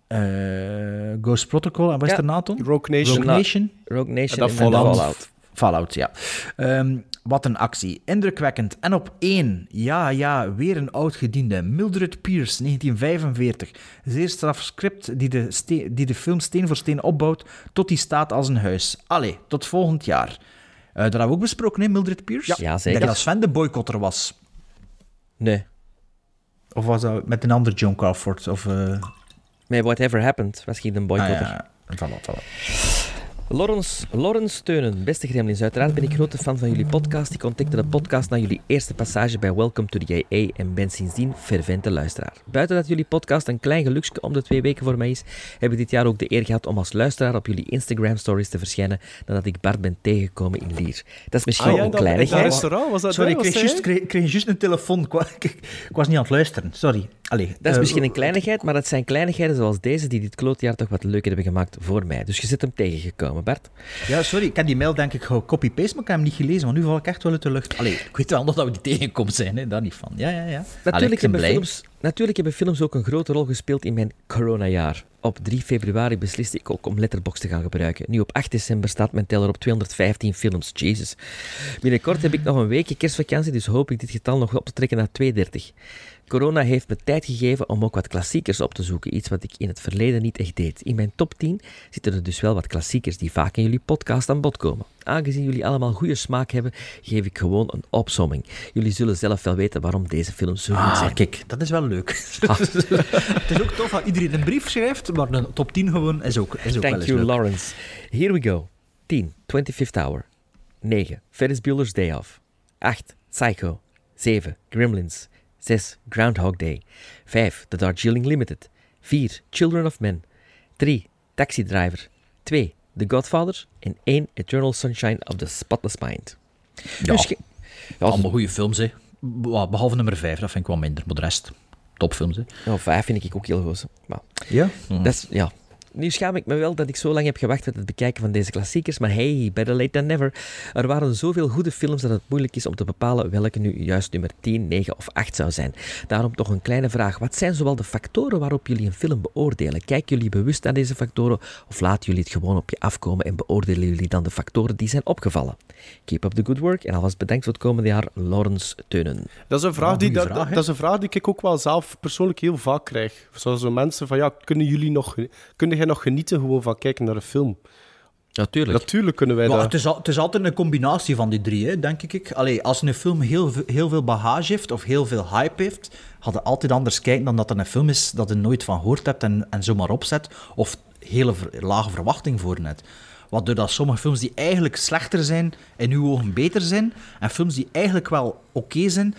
Eh, Ghost Protocol en wat is Ja. Rogue Nation. Rogue Nation. Rogue Nation en Fallout. Fallout, ja. Ehm, wat een actie. Indrukwekkend. En op één, ja, ja, weer een oud-gediende. Mildred Pierce, 1945. Zeer straf script die de, die de film steen voor steen opbouwt tot die staat als een huis. Allee, tot volgend jaar. Eh dat hebben we ook besproken, hè, Mildred Pierce? Ja, Ik zeker. dat Sven de boycotter was. Nee. Of was dat met een ander John Crawford? Of, eh, Met Whatever Happened was geen ah, boycotter. ja, voilà, voilà. Lawrence, Lawrence Steunen, beste gremlins. Uiteraard ben ik grote fan van jullie podcast. Ik ontdekte de podcast na jullie eerste passage bij Welcome to the AA en ben sindsdien fervente luisteraar. Buiten dat jullie podcast een klein geluksje om de twee weken voor mij is, heb ik dit jaar ook de eer gehad om als luisteraar op jullie Instagram stories te verschijnen nadat ik Bart ben tegengekomen in Lier. Dat is misschien Ah, ja, een dat kleinigheid. restaurant, was dat Sorry, ik kreeg juist, hij? kreeg, kreeg juist een telefoon. Ik, wa- ik, ik was niet aan het luisteren, sorry. Allee, Dat is eh, misschien een kleinigheid, maar het zijn kleinigheden zoals deze die dit klootjaar toch wat leuker hebben gemaakt voor mij. Dus je zit hem tegengekomen, Ja, sorry, ik heb die mail denk ik copy-paste, maar ik heb hem niet gelezen, want nu val ik echt wel uit de lucht. Allee, ik weet wel nog dat we die tegenkomen zijn, hè, daar niet van. Ja, ja, ja. Natuurlijk ben hebben, films, natuurlijk hebben films ook een grote rol gespeeld in mijn coronajaar. Op 3 februari besliste ik ook om Letterboxd te gaan gebruiken. Nu op 8 december staat mijn teller op 215 films. Jesus. Binnenkort heb ik nog een weekje kerstvakantie, dus hoop ik dit getal nog op te trekken naar 230. Corona heeft me tijd gegeven om ook wat klassiekers op te zoeken, iets wat ik in het verleden niet echt deed. In mijn top 10 zitten er dus wel wat klassiekers die vaak in jullie podcast aan bod komen. Aangezien jullie allemaal goede smaak hebben, geef ik gewoon een opsomming. Jullie zullen zelf wel weten waarom deze films zo goed Ah, zijn. kijk, dat is wel leuk. Ah. het is ook tof dat iedereen een brief schrijft, maar een top 10 gewoon is ook, is ook wel Thank eens you, leuk. Lawrence. Here we go. 10. 25th Hour. 9. Ferris Bueller's Day Off. 8. Psycho. 7. Gremlins. 6. Groundhog Day. 5. The Darjeeling Limited. 4. Children of Men. 3. Taxi Driver. 2. The Godfather. En 1. Eternal Sunshine of the Spotless Mind. Ja, Dus ja, allemaal goede films, hè. Be- Behalve nummer 5, dat vind ik wel minder, maar de rest, topfilms, hè. nou, 5 vind ik ook heel goed. Maar Ja? Dat is, ja. Nu schaam ik me wel dat ik zo lang heb gewacht met het bekijken van deze klassiekers, maar hey, better late than never. Er waren zoveel goede films dat het moeilijk is om te bepalen welke nu juist nummer 10, 9 of 8 zou zijn. Daarom toch een kleine vraag. Wat zijn zowel de factoren waarop jullie een film beoordelen? Kijken jullie bewust naar deze factoren of laten jullie het gewoon op je afkomen en beoordelen jullie dan de factoren die zijn opgevallen? Keep up the good work en alvast bedankt voor het komende jaar, Lawrence Teunen. Dat is, een vraag die, dat, vraag, hè? dat is een vraag die ik ook wel zelf persoonlijk heel vaak krijg. Zoals zo mensen van, ja, kunnen jullie nog, kunnen jij nog genieten gewoon van kijken naar een film? Natuurlijk. Natuurlijk kunnen wij dat. het, is al- het is altijd een combinatie van die drie, hè, denk ik. Allee, als een film heel, heel veel bagage heeft of heel veel hype heeft, had je altijd anders kijken dan dat er een film is dat je nooit van gehoord hebt en, en zomaar opzet. Of hele ver- lage verwachting voor net. Waardoor dat sommige films die eigenlijk slechter zijn, in uw ogen beter zijn. En films die eigenlijk wel oké zijn.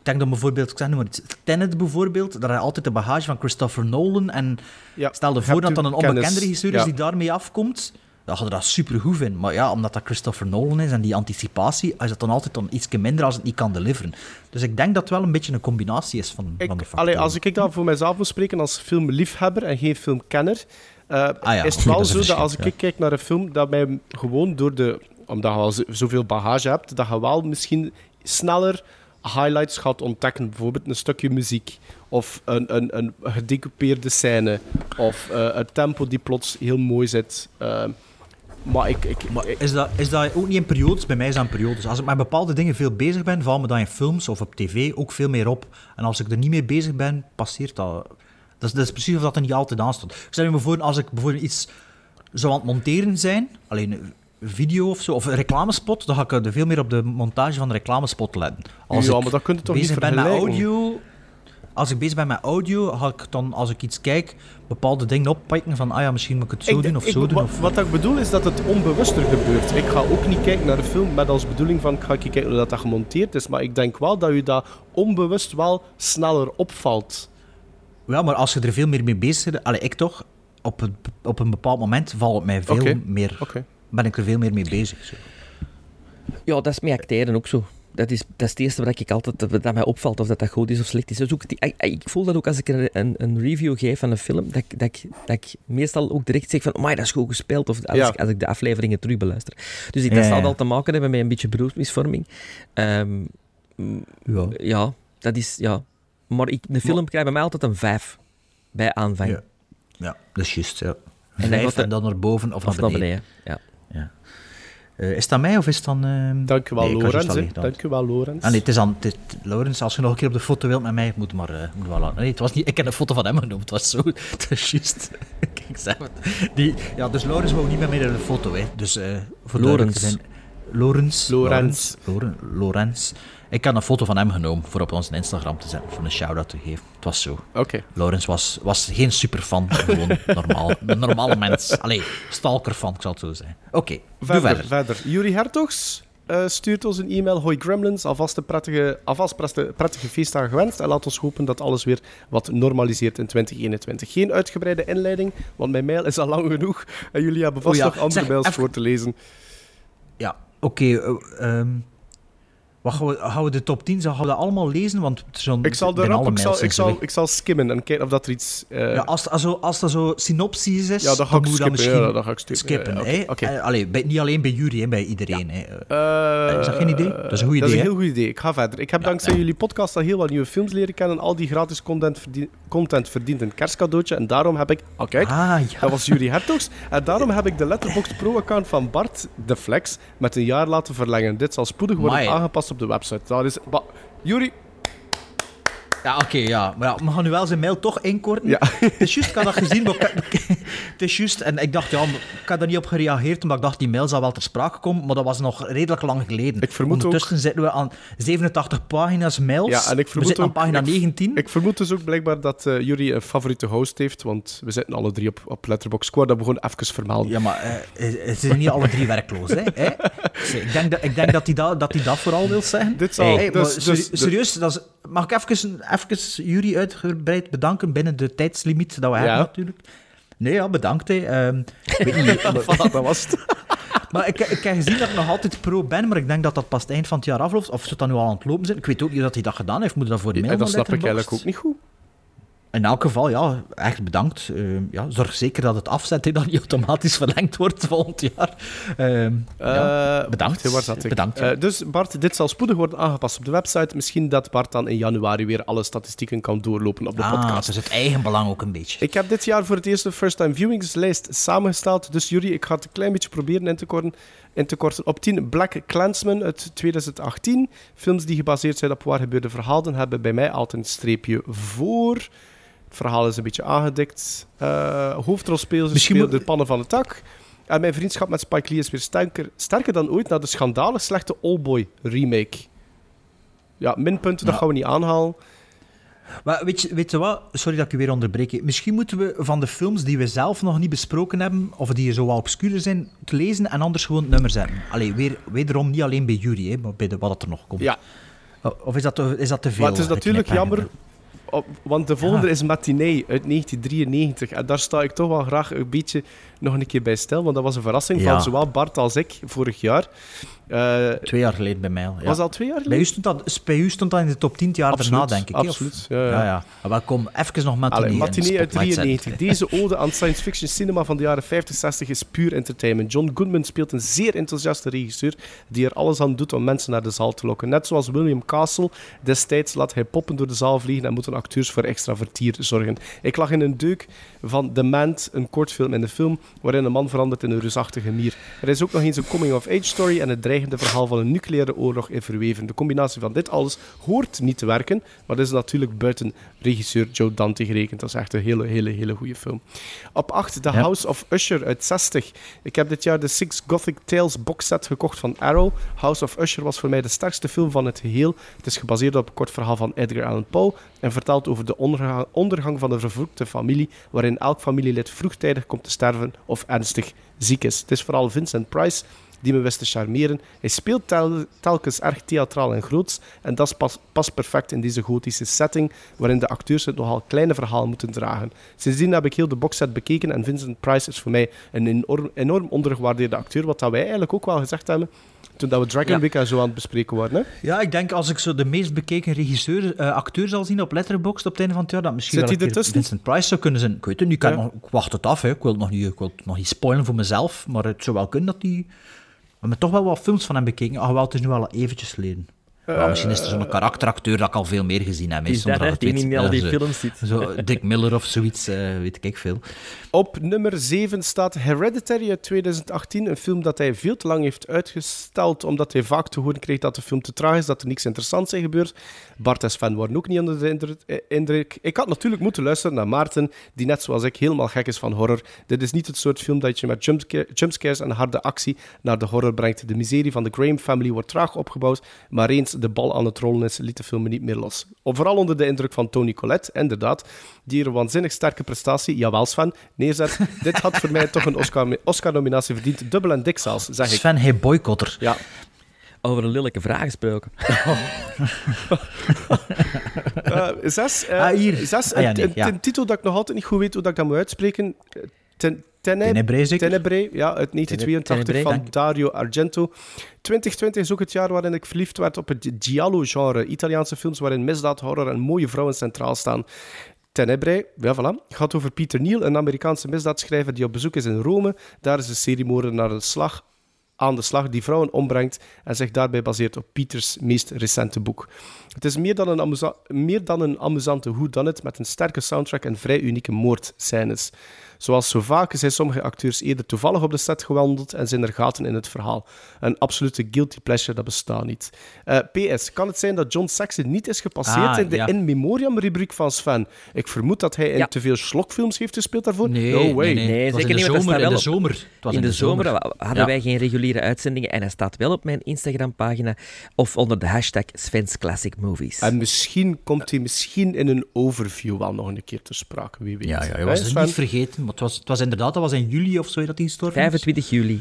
Ik denk dan bijvoorbeeld, ik zeg nu maar iets, Tenet bijvoorbeeld, daar heb je altijd de bagage van Christopher Nolan. En Ja, stel je je voor dat dan een onbekende kennis, regisseur is die daarmee afkomt, dan had je dat super goed vinden. Maar ja, omdat dat Christopher Nolan is en die anticipatie, is dat dan altijd dan iets minder als het niet kan deliveren. Dus ik denk dat het wel een beetje een combinatie is van, Ik, van de allee, factoren. als ik dan voor mezelf wil spreken als filmliefhebber en geen filmkenner, Ah ja, is het wel dat zo dat als ik kijk naar een film, dat mij gewoon door de... Omdat je al zo- zoveel bagage hebt, dat je wel misschien sneller highlights gaat ontdekken. Bijvoorbeeld een stukje muziek, of een, een, een gedecoupeerde scène, of eh, een tempo die plots heel mooi zit. Eh, maar ik... ik, Maar is dat, is dat ook niet in periodes? Bij mij is dat in periodes. Als ik met bepaalde dingen veel bezig ben, valt me dat in films of op tv ook veel meer op. En als ik er niet mee bezig ben, passeert dat. Dat is, dat is precies of dat er niet altijd aan stond. Ik stel me voor, als ik bijvoorbeeld iets zou aan het monteren zijn, alleen een video of zo, of een reclamespot, dan ga ik er veel meer op de montage van de reclamespot letten. Als Ja, maar dat kun je toch niet bezig ben met audio... als ik bezig ben met audio, ga ik dan, als ik iets kijk, bepaalde dingen oppikken van, ah ja, misschien moet ik het zo Ik- doen of ik- zo doen. Wat, Of... wat ik bedoel is dat het onbewuster gebeurt. Ik ga ook niet kijken naar de film met als bedoeling van ik ga kijken hoe dat, dat gemonteerd is. Maar ik denk wel dat je dat onbewust wel sneller opvalt. Ja, maar als je er veel meer mee bezig bent, allee, ik toch, op een, op een bepaald moment valt het mij veel meer. Ben ik er veel meer mee bezig. Zo. Ja, dat is met acteren ook zo. Dat is, dat is het eerste wat ik altijd dat, mij opvalt, of dat dat goed is of slecht is. Is ook, die- ik, ik voel dat ook als ik een, een, een review geef van een film, dat, ik- dat, ik, dat ik meestal ook direct zeg van, maar dat is goed gespeeld, of als, Ja. ik, als ik de afleveringen terug beluister. Dus ik, Ja, dat zal ja. wel te maken hebben met een beetje beroepsmisvorming. Ehm, Ja. ja, dat is, ja. Maar ik, de film krijgt bij mij altijd een 5 bij aanvang. Ja. ja, dat is juist, ja. Vijf de- en dan naar boven of, Of naar naar beneden. beneden. Ja. Eh, is dat mij of is het dan... ehm, Dank u wel, Nee, Lorenz. Dank u wel, Lorenz. Ah nee, het is dan... Het, Laurens, als je nog een keer op de foto wilt met mij, moet maar, eh, moet maar laten. Nee, het was niet... Ik heb een foto van hem genomen. Het was zo... Het is juist... Kijk, zeg het. Die, ja, dus Laurens wou niet met mij naar de foto, hè. Dus eh voor Lorenz. Laurens. Lorenz. Loren- Lorenz. Ik had een foto van hem genomen voor op onze Instagram te zetten, voor een shout-out te geven. Het was zo. Oké. Laurens was, was geen superfan, gewoon normaal. Een normale mens. Allee, stalkerfan, ik zal het zo zeggen. Oké, Verder, verder. verder. Yuri Hertogs eh, stuurt ons een e-mail. Hoi Gremlins, alvast een prettige, alvast prettige, prettige feestdagen gewenst. En laat ons hopen dat alles weer wat normaliseert in 2021. Geen uitgebreide inleiding, want mijn mail is al lang genoeg. En jullie hebben vast Oh ja, nog andere zeg, mails even- voor te lezen. Ja, oké. eh, ehm, wat gaan we, gaan we de top 10, gaan we dat allemaal lezen? Want zo'n- Ik zal, alle ik, zal, ik, zal, ik zal skimmen en kijken of dat er iets... eh, Ja, als, als, als dat zo synopsis is, Ja, dan ga ik moet skippen, misschien ja, dan ga ik skippen. skippen. Ja, oké, oké. Eh, allee, bij- niet alleen bij jullie, hè, bij iedereen. Hè. Eh, Is dat geen idee? Dat is een goed Dat is idee, een heel goed idee. Ik ga verder. Ik heb dankzij jullie podcast al heel wat nieuwe films leren kennen. Al die gratis content, verdien- content verdient een kerstcadeautje. En daarom heb ik... Oh, kijk. Ah, ja. Dat was Yuri Hertogs. En daarom heb ik de Letterboxd Pro-account van Bart de Flex met een jaar laten verlengen. Dit zal spoedig worden aangepast op de website. Dat is... Yuri, Ja, oké, ja. Maar ja, we gaan nu wel zijn mail toch inkorten. Ja. Het is juist, ik had dat gezien, maar ik- het is juist. En ik dacht, ja, maar ik had daar niet op gereageerd, omdat ik dacht, die mail zal wel ter sprake komen, maar dat was nog redelijk lang geleden. Ik vermoed Ondertussen zitten we aan 87 pagina's mails. Ja, en ik we vermoed zitten aan pagina ik- 19. ik vermoed dus ook blijkbaar dat eh Yuri een favoriete host heeft, want we zitten alle drie op, op Letterboxd. Ik wou dat gewoon even vermelden. Ja, maar eh, ze zijn niet alle drie werkloos, hè? hè? Ik denk dat, ik denk dat hij dat, dat, dat vooral wil zeggen. Dit zal... Hey, dus, maar dus, serieus, dat is, mag ik even, even jullie uitgebreid bedanken binnen de tijdslimiet dat we Ja. hebben natuurlijk? Nee, ja, bedankt. Hè. Ehm, ik weet niet, dat was het. maar ik, ik heb gezien dat ik nog altijd pro ben, maar ik denk dat dat pas het eind van het jaar afloopt. Of ze dat nu al aan het lopen zijn. Ik weet ook niet dat hij dat gedaan heeft. Moet dat voor de mail En dat snap ik eigenlijk ook niet goed. In elk geval, ja, echt bedankt. Ehm, ja, zorg zeker dat het afzet dat niet automatisch verlengd wordt volgend jaar. Ehm, ja. Eh, bedankt. waar zat ik? Bedankt. Eh, dus Bart, dit zal spoedig worden aangepast op de website. Misschien dat Bart dan in januari weer alle statistieken kan doorlopen op de ah, podcast. dus het eigen belang ook een beetje. Ik heb dit jaar voor het eerst de First Time Viewings lijst samengesteld. Dus jullie, ik ga het een klein beetje proberen in te korten. In te korten. Op 10 Black Clansman uit 2018. Films die gebaseerd zijn op waar gebeurde verhalen hebben bij mij altijd een streepje voor. Het verhaal is een beetje aangedikt. Eh hoofdrolspelers Misschien spelen de pannen van het dak. En mijn vriendschap met Spike Lee is weer sterker, sterker dan ooit na de schandalig slechte Oldboy remake. Ja, minpunten, dat gaan we niet aanhalen. Maar weet je, weet je wat? Sorry dat ik u weer onderbreek. Misschien moeten we van de films die we zelf nog niet besproken hebben, of die zo wat obscuurder zijn, te lezen en anders gewoon het nummer zetten. Allee, weer, wederom niet alleen bij hè, maar bij de, wat er nog komt. Ja, Of is dat, te- is dat te veel? Maar het is natuurlijk jammer, op- want de volgende Ja. is Matinee uit 1993. En daar sta ik toch wel graag een beetje nog een keer bij stil, want dat was een verrassing Ja. van zowel Bart als ik vorig jaar. Eh, Twee jaar geleden bij mij al. Ja. Was al twee jaar bij, geleden? u stond dat, bij u stond dat in de top 10 het jaar Absoluut, daarna, denk ik. absoluut, ja, ja. ja, ja. Welkom, even nog Matinee. Allee, in Matinee uit spotlight zetten. 93. Deze ode aan science fiction cinema van de jaren 50, 60 is puur entertainment. John Goodman speelt een zeer enthousiaste regisseur die er alles aan doet om mensen naar de zaal te lokken. Net zoals William Castle destijds laat hij poppen door de zaal vliegen en moeten acteurs voor extra vertier zorgen. Ik lag in een deuk van The Mand, een kortfilm in de film, waarin een man verandert in een reusachtige mier. Er is ook nog eens een coming-of-age story en het dreigende verhaal van een nucleaire oorlog in verweven. De combinatie van dit alles hoort niet te werken, maar dat is natuurlijk buiten regisseur Joe Dante gerekend. Dat is echt een hele, hele, hele goede film. Op 8, The Ja. House of Usher uit 60. Ik heb dit jaar de Six Gothic Tales boxset gekocht van Arrow. House of Usher was voor mij de sterkste film van het geheel. Het is gebaseerd op een kort verhaal van Edgar Allan Poe en vertelt over de onderga- ondergang van een vervloekte familie, waarin elk familielid vroegtijdig komt te sterven of ernstig ziek is. Het is vooral Vincent Price die me wist te charmeren. Hij speelt tel- telkens erg theatraal en groots en dat pas- past perfect in deze gotische setting, waarin de acteurs het nogal kleine verhaal moeten dragen. Sindsdien heb ik heel de boxset bekeken en Vincent Price is voor mij een enorm, enorm ondergewaardeerde acteur, wat dat wij eigenlijk ook wel gezegd hebben toen dat we Dragon Ja. Week en zo aan het bespreken waren. Hè? Ja, ik denk als ik zo de meest bekeken regisseur, eh, acteur zal zien op Letterboxd op het einde van het jaar, dat misschien Zit wel ertussen? Vincent Price zou kunnen zijn. Ik weet het niet, ik, kan Ja. nog, ik wacht het af. Hè. Ik, wil het nog niet, ik wil het nog niet spoilen voor mezelf, maar het zou wel kunnen dat hij... We hebben toch wel wat films van hem bekeken. Ach, wel, het is nu wel eventjes geleden. Ja, misschien is er zo'n karakteracteur dat ik al veel meer gezien heb. is dat, dat die in al die films zit. Zo Dick Miller of zoiets, eh, weet ik veel. Op nummer 7 staat Hereditary uit 2018. Een film dat hij veel te lang heeft uitgesteld, omdat hij vaak te horen kreeg dat de film te traag is, dat er niks interessants in gebeurt. Bart en Sven waren ook niet onder de indruk- eh, indruk. Ik had natuurlijk moeten luisteren naar Maarten, die net zoals ik helemaal gek is van horror. Dit is niet het soort film dat je met jumpsca- jumpscares en harde actie naar de horror brengt. De miserie van de Graham family wordt traag opgebouwd, maar eens de bal aan het rollen is, liet de film me niet meer los. Vooral onder de indruk van Tony Collette, inderdaad, die er een waanzinnig sterke prestatie, jawel Sven, neerzet. Dit had voor mij toch een Oscar- Oscar-nominatie verdiend. Dubbel en dik zelfs, zeg ik. Sven, hij boycotter. Ja. Over een lelijke vraag gesproken. Eh, zes, eh, Ah, hier. zes Ah, ja, een- nee, een, ja. een titel dat ik nog altijd niet goed weet hoe dat ik dat moet uitspreken. Eh, Ten, Tene- Tenebrae zeker? Tenebrae, ja, uit 1982 Tenebrae, van. Dario Argento. 2020 is ook het jaar waarin ik verliefd werd op het giallo-genre. Italiaanse films waarin misdaad, horror en mooie vrouwen centraal staan. Tenebrae, ja voilà, gaat over Peter Neal, een Amerikaanse misdaadschrijver die op bezoek is in Rome. Daar is een seriemoordenaar naar de slag aan de slag die vrouwen ombrengt en zich daarbij baseert op Peters meest recente boek. Het is meer dan een, amusa- meer dan een amusante whodunit met een sterke soundtrack en vrij unieke moordscènes. Zoals zo vaak zijn sommige acteurs eerder toevallig op de set gewandeld en zijn er gaten in het verhaal. Een absolute guilty pleasure, dat bestaat niet. Eh, PS, kan het zijn dat John Saxon niet is gepasseerd Ah, in de ja. In Memoriam-rubriek van Sven? Ik vermoed dat hij in Ja. te veel slokfilms heeft gespeeld daarvoor. Nee, no way. nee, nee. Zeker in de niet, zomer. In de zomer. Het was in de zomer hadden Ja. wij geen reguliere uitzendingen en hij staat wel op mijn Instagram-pagina of onder de hashtag Sven's Classic Movies. En misschien komt hij misschien in een overview wel nog een keer te sprake, wie weet. Ja, ja, je Hè, was het niet vergeten. Maar het was, het was inderdaad, dat was in juli of zo dat hij gestorven is. 25 juli.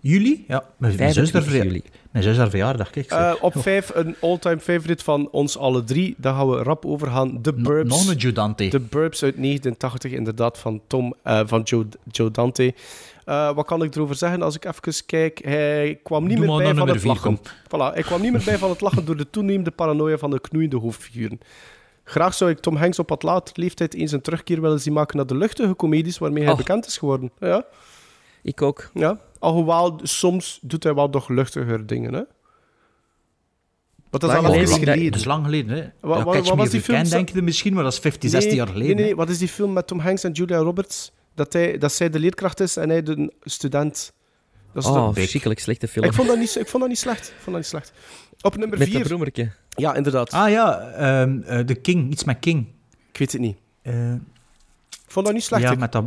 Juli? Ja, mijn, mijn zus daar 25 verja- juli. Mijn zus haar verjaardag, kijk. Eh, op vijf een all-time favorite van ons alle drie. Daar gaan we rap over gaan. The Burbs. Adjudante. The Burbs uit 89, inderdaad, van, Tom, eh, van Joe, Joe Dante. Eh, wat kan ik erover zeggen als ik even kijk? Hij kwam niet Doe meer bij van het vier, lachen. Voilà, hij kwam niet meer bij van het lachen door de toenemende paranoia van de knoeiende hoofdfiguren. Graag zou ik Tom Hanks op wat later leeftijd eens een terugkeer willen zien maken naar de luchtige comedies waarmee hij Och. bekend is geworden. Ja, Ik ook. ja. Alhoewel, soms doet hij wel nog luchtiger dingen, hè. Wat is Lang al lang geleden. geleden? Dat is lang geleden, hè? Wat- Ja, wat- Catch wat Me was die film? Denk je misschien, maar dat is 15, 16 jaar geleden. Nee, nee, wat is die film met Tom Hanks en Julia Roberts? Dat, hij, dat zij de leerkracht is en hij de student. Dat is Oh, toch- verschrikkelijk slechte film. ik, vond dat niet, ik vond dat niet slecht. Ik vond dat niet slecht. Op nummer Met dat 4. Ja, inderdaad. Ah ja, ehm, eh, The King, iets met King. Ik weet het niet. Eh, Ik vond dat niet slecht. ja, Ik- met dat...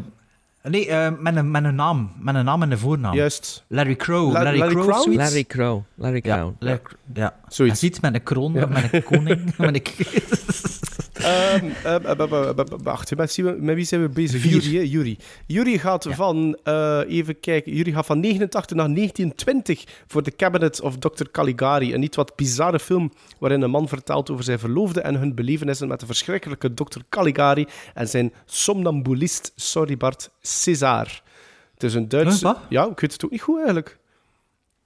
Nee, eh, met, een, met een naam. Met een naam en een voornaam. Juist. Larry Crow. La- Larry, Larry Crow? Larry Crow. Larry Ja, Crown. Larry Cr- ja. Zoiets. Hij ziet met een kroon, met een koning. met een... Ehm, ehm, ehm, Wacht, met wie- zijn we bezig? Jury? Jury. Jury gaat van, eh, even kijken, Jury gaat van 89 naar 1920 voor The Cabinet of Dr. Caligari. Een niet wat bizarre film waarin een man vertelt over zijn verloofde en hun belevenissen met de verschrikkelijke Dr. Caligari en zijn somnambulist, sorry Bart, César. Het is een Duitse... Ja, ik weet het ook niet goed eigenlijk.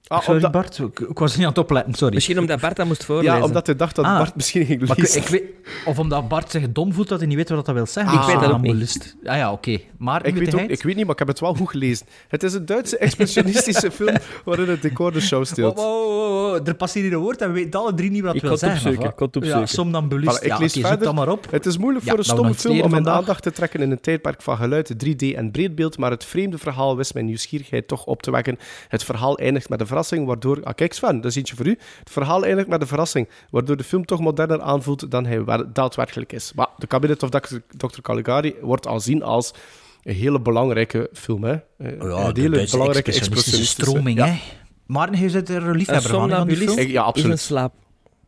Ah, Sorry omdat- Bart, ik, ik was niet aan het opletten, sorry. Misschien omdat Bart dat moest voorlezen. Ja, omdat hij dacht dat Ah. Bart misschien ging Maar ik, lezen. ik weet, of omdat Bart zich dom voelt dat hij niet weet wat dat wil zeggen. Ik weet dat ook niet. Ah ja, oké. Maar Ik weet, ook, ik weet niet, maar ik heb het wel goed gelezen. Het is een Duitse expressionistische film waarin het decor de show Wow, steelt. wow, wow, wow. Er past hier een woord en we weten alle drie niet wat het wil zeggen. opzoeken, ik kon het? Ja, opzoeken. somnambulist. Voilà, ik ja, lees zoek verder. dat maar op. Het is moeilijk Ja, voor een we stomme film om mijn aandacht te trekken in een tijdperk van geluid, 3D en breedbeeld, maar het vreemde verhaal wist mijn nieuwsgierigheid toch op te wekken. Het verhaal eindigt met een verrassing, waardoor... Ah, kijk Sven, dat is eentje voor u. Het verhaal eindigt met een verrassing, waardoor de film toch moderner aanvoelt dan hij daadwerkelijk is. Maar The Cabinet of Dr. Caligari wordt aanzien als een hele belangrijke film, hè. Eh, Oh ja, een de hele belangrijke expressionistische stroming, ja. hè. Maarten, je zit er een Een liefhebber van, hè, van die film? Ja, is absoluut. een, slaap,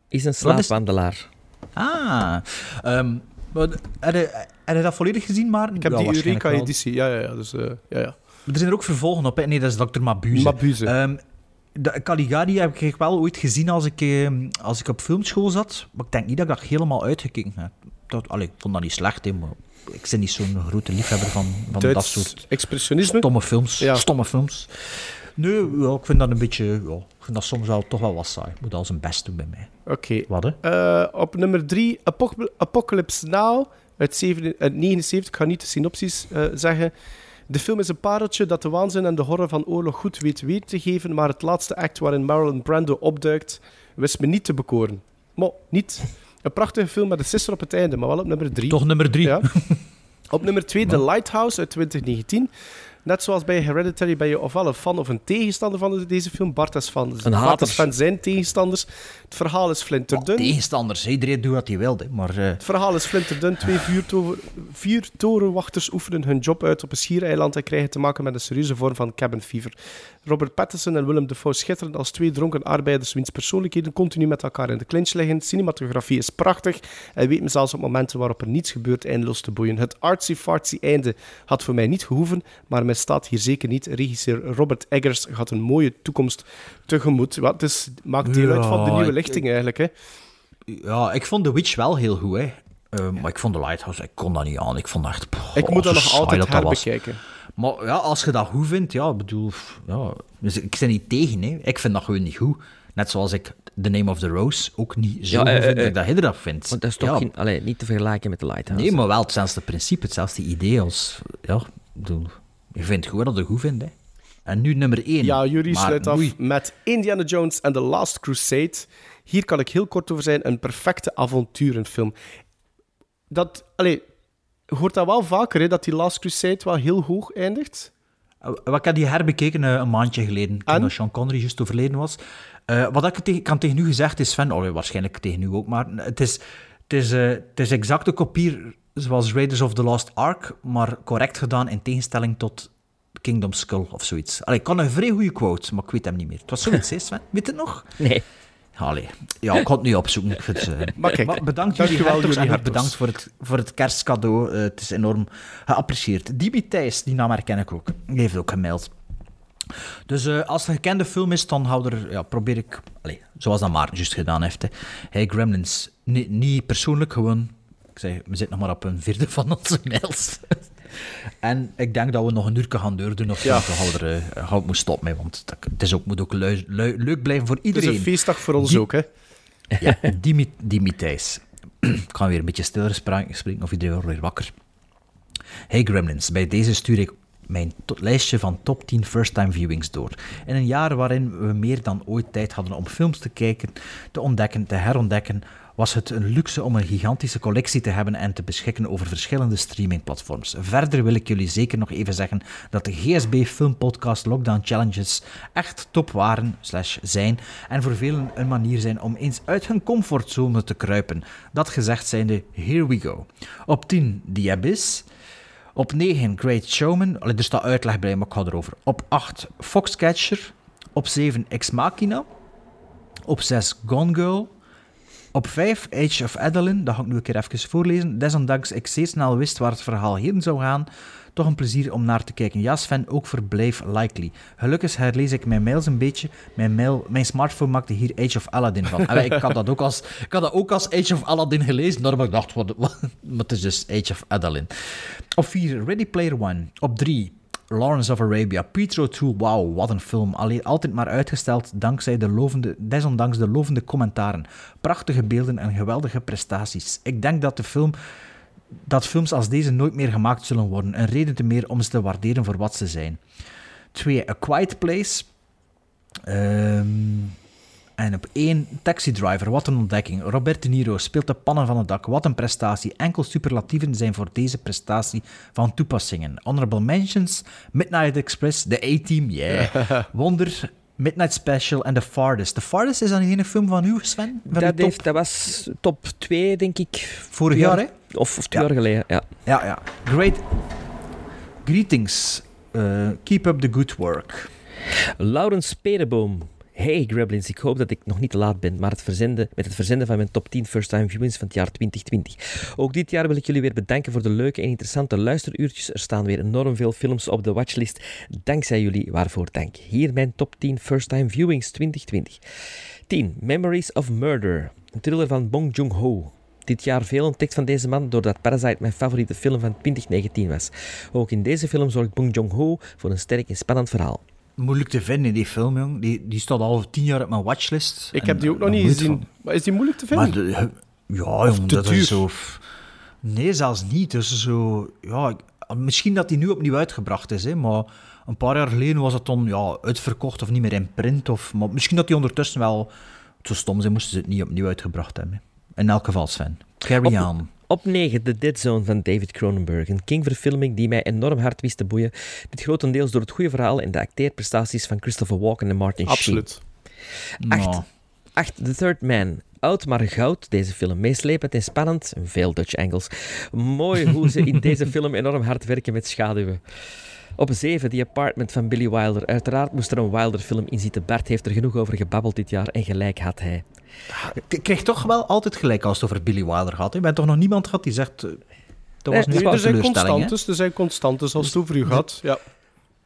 is een is- slaapwandelaar. Ah. ehm, Maar, heb, je, heb je dat volledig gezien, maar? Ik heb die Eureka-editie, ja, ja, ja. Dus, eh, ja, ja. Maar er zijn er ook vervolgen op, hè? Nee, dat is Dr. Mabuse. Mabuse. Ehm, de Caligari heb ik wel ooit gezien als ik, eh, als ik op filmschool zat. Maar ik denk niet dat ik dat helemaal uitgekeken heb. Dat, allee, ik vond dat niet slecht, hè, maar ik ben niet zo'n grote liefhebber van, van dat soort expressionisme. stomme films. Ja. Stomme films. Nee, ja, ik vind dat een beetje... Ja, ik vind dat soms wel, toch wel wat saai. Moet al zijn best doen bij mij. Oké. Wat, hè? Eh, op nummer 3, Apocalypse Now uit, 7 uit 79. Ik ga niet de synopsis eh, zeggen. De film is een pareltje dat de waanzin en de horror van oorlog goed weet weer te geven, maar het laatste act waarin Marlon Brando opduikt, wist me niet te bekoren. Maar niet. Een prachtige film met een sister op het einde, maar wel op nummer 3. Toch nummer drie. Ja. Op nummer 2, The Lighthouse uit 2019. Net zoals bij Hereditary ben je ofwel een fan of een tegenstander van deze film. Bart is fan. Een Bart is fan zijn tegenstanders. Het verhaal is flinterdun. Tegenstanders, hè. iedereen doet wat hij wil. Hè. Maar eh, Het verhaal is flinterdun. Twee vuurtoren, vier torenwachters oefenen hun job uit op een schiereiland en krijgen te maken met een serieuze vorm van cabin fever. Robert Pattinson en Willem Dafoe schitteren als twee dronken arbeiders wiens persoonlijkheden continu met elkaar in de clinch liggen. Cinematografie is prachtig en weet me zelfs op momenten waarop er niets gebeurt eindeloos te boeien. Het artsy-fartsy einde had voor mij niet gehoeven, maar mij staat hier zeker niet. Regisseur Robert Eggers gaat een mooie toekomst tegemoet. Wat is, maakt deel uit van de nieuwe ik- lichting eigenlijk. Hè. ja, ik vond The Witch wel heel goed. Hè. Eh, Maar ik vond The Lighthouse, ik kon dat niet aan. Ik vond dat echt... Ik moet dat nog altijd dat was. Maar ja, als je dat goed vindt, ja, ik bedoel... Ja, dus ik ben niet tegen, hè. Ik vind dat gewoon niet goed. Net zoals ik The Name of the Rose ook niet zo Ja, eh, goed vind eh, dat ik dat hij dat vindt. Want dat is toch ja, geen, allee, niet te vergelijken met de Lighthouse. Nee, maar wel hetzelfde principe, hetzelfde idee als... Ja, ik bedoel... Je vindt gewoon dat je goed vindt, hè. En nu nummer één. Ja, Jury Maar sluit af met Indiana Jones and the Last Crusade. Hier kan ik heel kort over zijn. Een perfecte avonturenfilm. Dat, allee, hoort dat wel vaker, hè, dat die Last Crusade wel heel hoog eindigt. Uh, Ik heb die herbekeken eh, een maandje geleden, toen Sean Connery juist overleden was. Eh, wat ik tegen, kan tegen u gezegd is, Sven, oh, waarschijnlijk tegen u ook, maar het is, het is, eh, het is exact een kopie zoals Raiders of the Lost Ark, maar correct gedaan in tegenstelling tot Kingdom Skull of zoiets. Allee, ik kan een vrij goede quote, maar ik weet hem niet meer. Het was zoiets, hè, Sven? Weet je het nog? Nee. Allee. Ja, ik ga het nu opzoeken. Ik vind, Maar kijk, maar bedankt dank jullie en hertogs. bedankt voor het, voor het kerstcadeau. Eh, het is enorm geapprecieerd. Dibi Thijs, die naam herken ik ook. Die heeft ook gemaild. Dus eh, als het een gekende film is, dan hou er, ja, probeer ik, allez, zoals dat Maarten juist gedaan heeft. Hè. Hey Gremlins, Ni- niet persoonlijk, gewoon, ik zeg, we zitten nog maar op een vierde van onze mails. en ik denk dat we nog een uur gaan doordoen of zo, Ja. gaan we er eh, we moeten stoppen mee, want het is ook, moet ook lui- lui- leuk blijven voor Het is iedereen. een feestdag voor ons Die- ook, hè. Ja, Dimi, Dimi Thijs. Ik ga weer een beetje stiller spreken of iedereen wordt weer wakker. Hey Gremlins, bij deze stuur ik mijn lijstje van top 10 first-time viewings door. In een jaar waarin we meer dan ooit tijd hadden om films te kijken, te ontdekken, te herontdekken, was het een luxe om een gigantische collectie te hebben en te beschikken over verschillende streamingplatforms. Verder wil ik jullie zeker nog even zeggen dat de GSB Filmpodcast Lockdown Challenges echt top waren, slash zijn, en voor velen een manier zijn om eens uit hun comfortzone te kruipen. Dat gezegd zijnde, here we go. Op 10, The Abyss. Op 9 Great Showman. Allee, er staat uitleg bij, maar ik ga erover. Op 8 Foxcatcher. Op 7 Ex Machina. Op 6 Gone Girl. Op 5 Age of Adeline. Dat ga ik nu een keer even voorlezen. Desondanks ik zeer snel wist waar het verhaal heen zou gaan. Toch een plezier om naar te kijken. Ja, Sven, ook verblijf likely. Gelukkig herlees ik mijn mails een beetje. Mijn, mail, mijn smartphone maakte hier Age of Aladdin van. En ik, had dat ook als, ik had dat ook als Age of Aladdin gelezen. Heb ik dacht, wat, wat, maar het is dus Age of Adeline. Op 4 Ready Player One. Op 3 Lawrence of Arabia, Petro 2, wauw, wat een film. Alleen altijd maar uitgesteld dankzij de lovende, desondanks de lovende commentaren. Prachtige beelden en geweldige prestaties. Ik denk dat de film dat films als deze nooit meer gemaakt zullen worden. Een reden te meer om ze te waarderen voor wat ze zijn. 2. A Quiet Place. Ehm, en op één Taxi Driver, wat een ontdekking. Robert De Niro speelt de pannen van het dak, wat een prestatie. Enkel superlatieven zijn voor deze prestatie van toepassingen. Honorable mentions, Midnight Express, The A-Team, yeah. Wonder, Midnight Special en The Farthest. The Farthest is dan film van u, Sven? Van Dat, heeft, dat was top 2, denk ik. Vorig jaar, hè? Of, of twee Ja. jaar geleden, ja. Ja, ja. Great. Greetings. Uh, keep up the good work. Laurens Perenboom Hey Gremlins, ik hoop dat ik nog niet te laat ben maar het verzenden, met het verzenden van mijn top 10 first-time viewings van het jaar 2020. Ook dit jaar wil ik jullie weer bedanken voor de leuke en interessante luisteruurtjes. Er staan weer enorm veel films op de watchlist. Dankzij jullie, waarvoor dank. Hier mijn top 10 first-time viewings 2020. 10. Memories of Murder. Een thriller van Bong Joon-ho. Dit jaar veel ontdekt van deze man doordat Parasite mijn favoriete film van 2019 was. Ook in deze film zorgt Bong Joon-ho voor een sterk en spannend verhaal. Moeilijk te vinden, die film, jong. Die, die staat al tien jaar op mijn watchlist. Ik heb die ook eh, nog niet gezien. Maar is die moeilijk te vinden? De- ja, jong, dat duur? is zo... Nee, zelfs niet. Dus zo... Ja, misschien dat die nu opnieuw uitgebracht is, hè, maar een paar jaar geleden was het dan ja, uitverkocht of niet meer in print. Of, maar misschien dat die ondertussen wel... Zo stom zijn, moesten ze het niet opnieuw uitgebracht hebben. In elk geval, Sven. Carry Op- on. Op 9, The Dead Zone van David Cronenberg. Een King-verfilming die mij enorm hard wist te boeien. Dit grotendeels door het goede verhaal en de acteerprestaties van Christopher Walken en Martin Sheen. Absoluut. Acht. Nou, 8. The Third Man. Oud maar goud, deze film. Meeslepend en spannend. Veel Dutch angles. Mooi hoe ze in deze film enorm hard werken met schaduwen. Op 7, The Apartment van Billy Wilder. Uiteraard moest er een Wilder-film in zitten. Bart heeft er genoeg over gebabbeld dit jaar en gelijk had hij. ik kreeg toch wel altijd gelijk als het over Billy Wilder gaat. hè. Je bent toch nog niemand gehad die zegt... eh, Dat was Nee, er zijn hè? constantes, er zijn constantes als het over u gaat. Ja.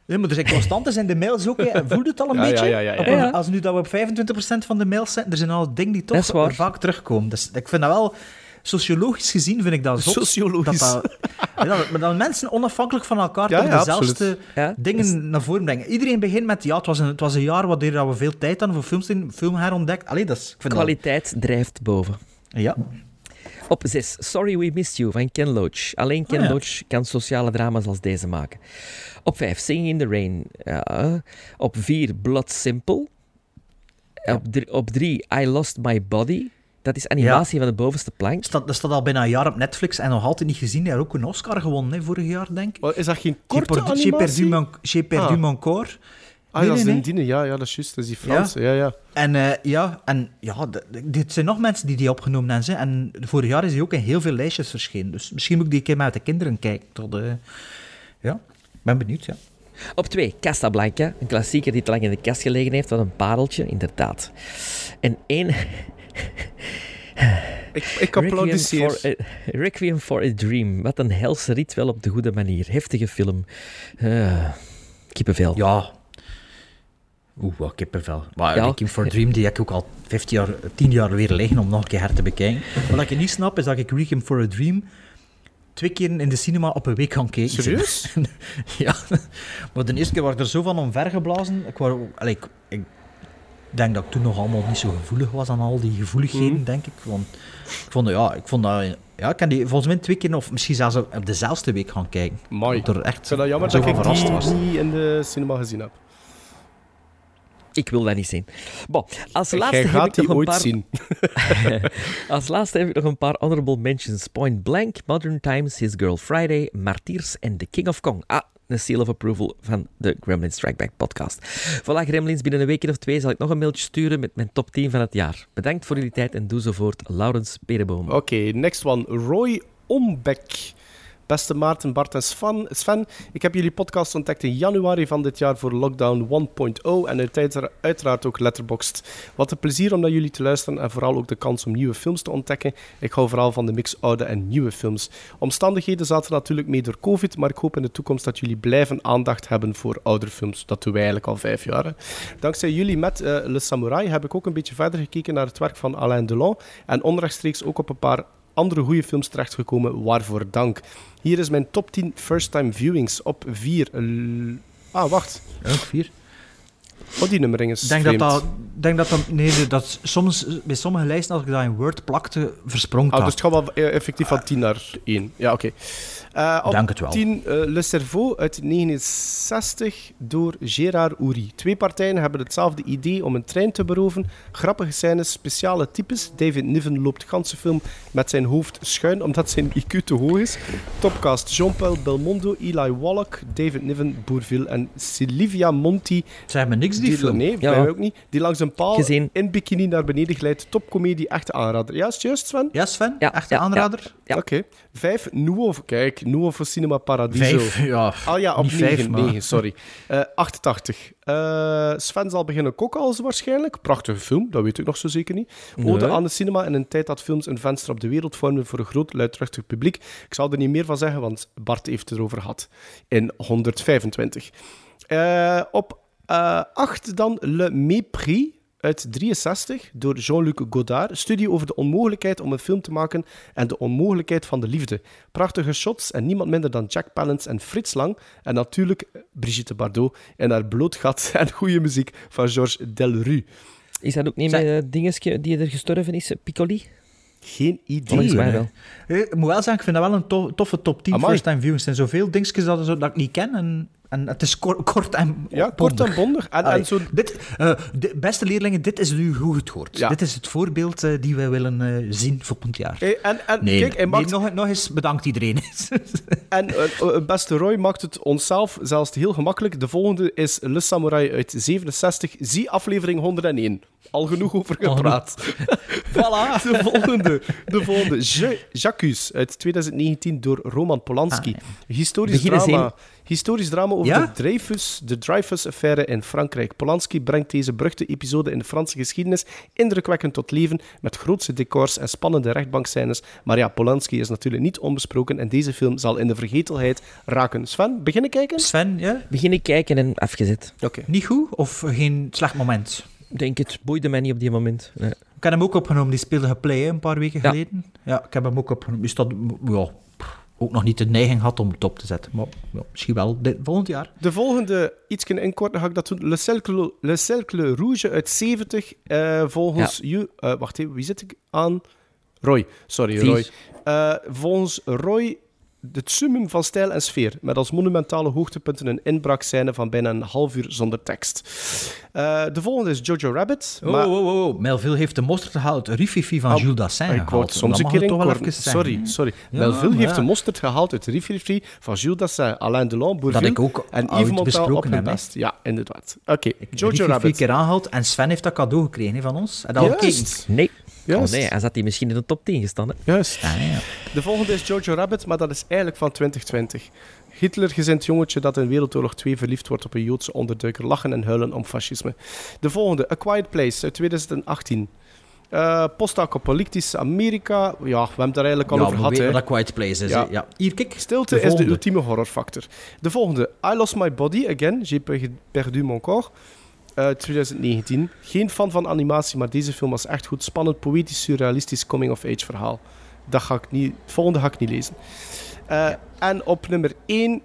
Nee, maar er zijn constantes in de mails ook. hè. Voel je het al een Ja, beetje? ja, ja, ja, ja. Als nu dat we op 25% van de mails zijn, er zijn al dingen die toch vaak terugkomen. Dus ik vind dat wel... Sociologisch gezien vind ik dat zot. Sociologisch. Dat, dat, dat, maar dat mensen onafhankelijk van elkaar Ja, toch ja, dezelfde Ja, dingen naar voren brengen. Iedereen begint met, ja, het was een, het was een jaar waarin we veel tijd hadden voor films in, film herontdekt. Allee, dat is... Ik vind Kwaliteit drijft boven. Ja. Op 6, Sorry We Missed You van Ken Loach. Alleen Ken ja. Loach kan sociale drama's als deze maken. Op 5, Singing in the Rain. Ja. Op 4, Blood Simple. Op 3, I Lost My Body. Dat is animatie van de bovenste plank. Staat, dat staat al bijna een jaar op Netflix en nog altijd niet gezien. Hij had ook een Oscar gewonnen, hè, vorig jaar, denk ik. Is dat geen J'ai korte perdu- J'ai perdu animatie? mon, j'ai perdu Ah. mon corps. Ah, Nee, dat is nee. Ja, ja, dat is juist. Dat is die Franse. Ja, ja. En eh, ja, en ja, d- d- dit zijn nog mensen die die opgenomen hebben. Ze. En vorig jaar is hij ook in heel veel lijstjes verschenen. Dus misschien moet ik die een keer met de kinderen kijken. Tot, eh, ja, ik ben benieuwd, ja. Op 2, Casablanca. Een klassieker die te lang in de kast gelegen heeft. Wat een pareltje, inderdaad. En 1, Ik, ik Requiem applaudisseer. for, a, Requiem for a Dream. Wat een helse rit wel op de goede manier. Heftige film. Eh, kippenvel. Ja. Oeh, wat kippenvel. Maar Ja. Requiem for a Dream, die heb ik ook al 15 jaar, 10 jaar weer liggen om nog een keer her te bekijken. Wat ik niet snap, is dat ik Requiem for a Dream twee keer in de cinema op een week kan kijken. Serieus? ja. Maar de eerste keer was ik er zo van omvergeblazen. Ik, allee, ik, ik denk dat ik toen nog allemaal niet zo gevoelig was aan al die gevoeligheden, Mhm. denk ik. Want ik vond, ja, ik vond dat... Ja, ik kan die volgens mij twee keer, of misschien zelfs op dezelfde week gaan kijken. Mooi. Ik vind dat jammer dat ik verrast die was. niet in de cinema gezien heb. Ik wil dat niet zien. Bon, als Jij laatste heb ik nog een ooit paar... zien. Als laatste heb ik nog een paar honorable mentions. Point Blank, Modern Times, His Girl Friday, Martyrs en The King of Kong. Ah, een seal of approval van de Gremlins Strike Back podcast. Voilà, Gremlins, binnen een week of twee zal ik nog een mailtje sturen met mijn top 10 van het jaar. Bedankt voor jullie tijd en doe zo voort. Laurens Pereboom. Oké, next one. Roy Ombek. Beste Maarten, Bart en Sven, Sven, ik heb jullie podcast ontdekt in januari van dit jaar voor Lockdown 1.0 en uiteraard- ook Letterboxd. Wat een plezier om naar jullie te luisteren en vooral ook de kans om nieuwe films te ontdekken. Ik hou vooral van de mix oude en nieuwe films. Omstandigheden zaten natuurlijk mee door COVID, maar ik hoop in de toekomst dat jullie blijven aandacht hebben voor oudere films. Dat doen wij eigenlijk al vijf jaar. Dankzij jullie met eh, Le Samurai heb ik ook een beetje verder gekeken naar het werk van Alain Delon en onrechtstreeks ook op een paar andere goede films terechtgekomen, waarvoor dank. Hier is mijn top 10 first-time viewings op 4. Ah, wacht. Vier. Oh, die nummering is Ik denk dat vreemd. dat... denk dat, dat nee, dat soms, bij sommige lijsten, als ik dat in Word plakte, versprongen Ah, dat. dus het gaat wel eh, effectief van 10 naar 1. Ja, oké. Eh, op Dank het wel. 10 eh, Le Cerveau uit 1960 door Gérard Houry. Twee partijen hebben hetzelfde idee om een trein te beroven. Grappige scènes, speciale types. David Niven loopt de ganse film met zijn hoofd schuin omdat zijn IQ te hoog is. Topcast Jean-Paul Belmondo, Eli Wallach, David Niven, Bourville en Sylvia Monti. Zeg me niks, die die, film? Nee, Ja. bij mij ook niet. Die langs een paal Gezien. in bikini naar beneden glijdt. Topcomedie, echte aanrader. Ja, is het juist, Sven? Ja, Sven? Ja, Echte ja, aanrader? Ja. Oké. Vijf, Nuovo. Kijk, Nuovo Cinema Paradiso. Vijf, ja. Ah ja, op Niet 9, vijf, maar- 9, sorry. Eh 88. Eh, Sven zal beginnen koken als waarschijnlijk. Prachtige film, dat weet ik nog zo zeker niet. Ode Nee. aan de cinema in een tijd dat films een venster op de wereld vormden voor een groot, luidruchtig publiek. Ik zal er niet meer van zeggen, want Bart heeft het erover gehad. In 125. Eh, op 8 dan Le Mépris uit 63 door Jean-Luc Godard. Studie over de onmogelijkheid om een film te maken en de onmogelijkheid van de liefde. Prachtige shots en niemand minder dan Jack Palance en Frits Lang. En natuurlijk Brigitte Bardot en haar bloot gat en goede muziek van Georges Delru. Is dat ook niet Zij- met uh, dingetje die er gestorven is? Piccoli? Geen idee. Volgens mij wel. Eh, Ik moet wel zeggen, ik vind dat wel een to- toffe top 10 Amai. first time viewings. Er zijn zoveel dingetjes dat, dat ik niet ken. En, en het is kort, kort en Ja, kort en bondig. En, Allee, en zo dit, eh, de, beste leerlingen, dit is nu hoe het hoort. Ja. Dit is het voorbeeld eh, die wij willen eh, zien volgend jaar. En, en Nee, kijk, hij nee, maakt, nog, nog eens bedankt iedereen. en beste Roy maakt het onszelf zelfs heel gemakkelijk. De volgende is Le Samurai uit 67. Zie aflevering 101. Al genoeg over gepraat. voilà. De volgende, de volgende. Je, Jacques uit 2019 door Roman Polanski. Historisch Begin eens drama. Historisch drama over Ja? de Dreyfus, de Dreyfus-affaire in Frankrijk. Polanski brengt deze beruchte episode in de Franse geschiedenis indrukwekkend tot leven, met grootse decors en spannende rechtbankscènes. Maar ja, Polanski is natuurlijk niet onbesproken en deze film zal in de vergetelheid raken. Sven, beginnen kijken? Sven, ja? Begin ik kijken en afgezet. Oké. niet goed of geen slecht moment? Ik denk het boeide mij niet op die moment. Nee. Ik heb hem ook opgenomen, die speelde geplay een paar weken Ja. geleden. Ja, ik heb hem ook opgenomen. Dus dat, ja, pff, ook nog niet de neiging had om het op te zetten. Maar ja, misschien wel dit, volgend jaar. De volgende, iets inkorten ga ik dat doen. Le Cercle, Le Cercle Rouge uit 70. eh, volgens you, eh, wacht even, wie zit ik aan? Roy, sorry, Vies. Roy. Eh, volgens Roy het summum van stijl en sfeer, met als monumentale hoogtepunten een inbraakscène van bijna een half uur zonder tekst. Eh, de volgende is Jojo Rabbit. Oh, maar oh, oh, oh. Melville heeft de mosterd gehaald. Rififi van Ah, Jules Dassin ik wou gehaald. het soms een keer toch wel even zeggen. Sorry, sorry. Ja, Melville heeft de mosterd gehaald uit Riffy van Jules Dassin, Alain Delon, Bourvil Dat ik ook en Yves Montand op besproken hun best. Ja, inderdaad. Oké, Jojo Rififi Rabbit. keer aangehaald en Sven heeft dat cadeau gekregen van ons. En dat al. Nee. Juist. Oh nee, hij zat hier misschien in de top 10 gestaan. Hè? Juist. Ah, ja. De volgende is Jojo Rabbit, maar dat is eigenlijk van 2020. Hitlergezind jongetje dat in Wereldoorlog 2 verliefd wordt op een Joodse onderduiker, lachen en huilen om fascisme. De volgende, A Quiet Place uit 2018. Eh Post-apocalyptisch Amerika. Ja, we hebben het daar eigenlijk al Ja, over gehad. wat dat Quiet Place is. Ja. Ja. Hier, kijk. Stilte de is de ultieme horrorfactor. De volgende, I Lost My Body Again. J'ai per- perdu mon corps. Uit 2019. Geen fan van animatie, maar deze film was echt goed. Spannend, poëtisch, surrealistisch coming-of-age verhaal. Dat ga ik niet, het volgende ga ik niet lezen. Eh, en op nummer 1,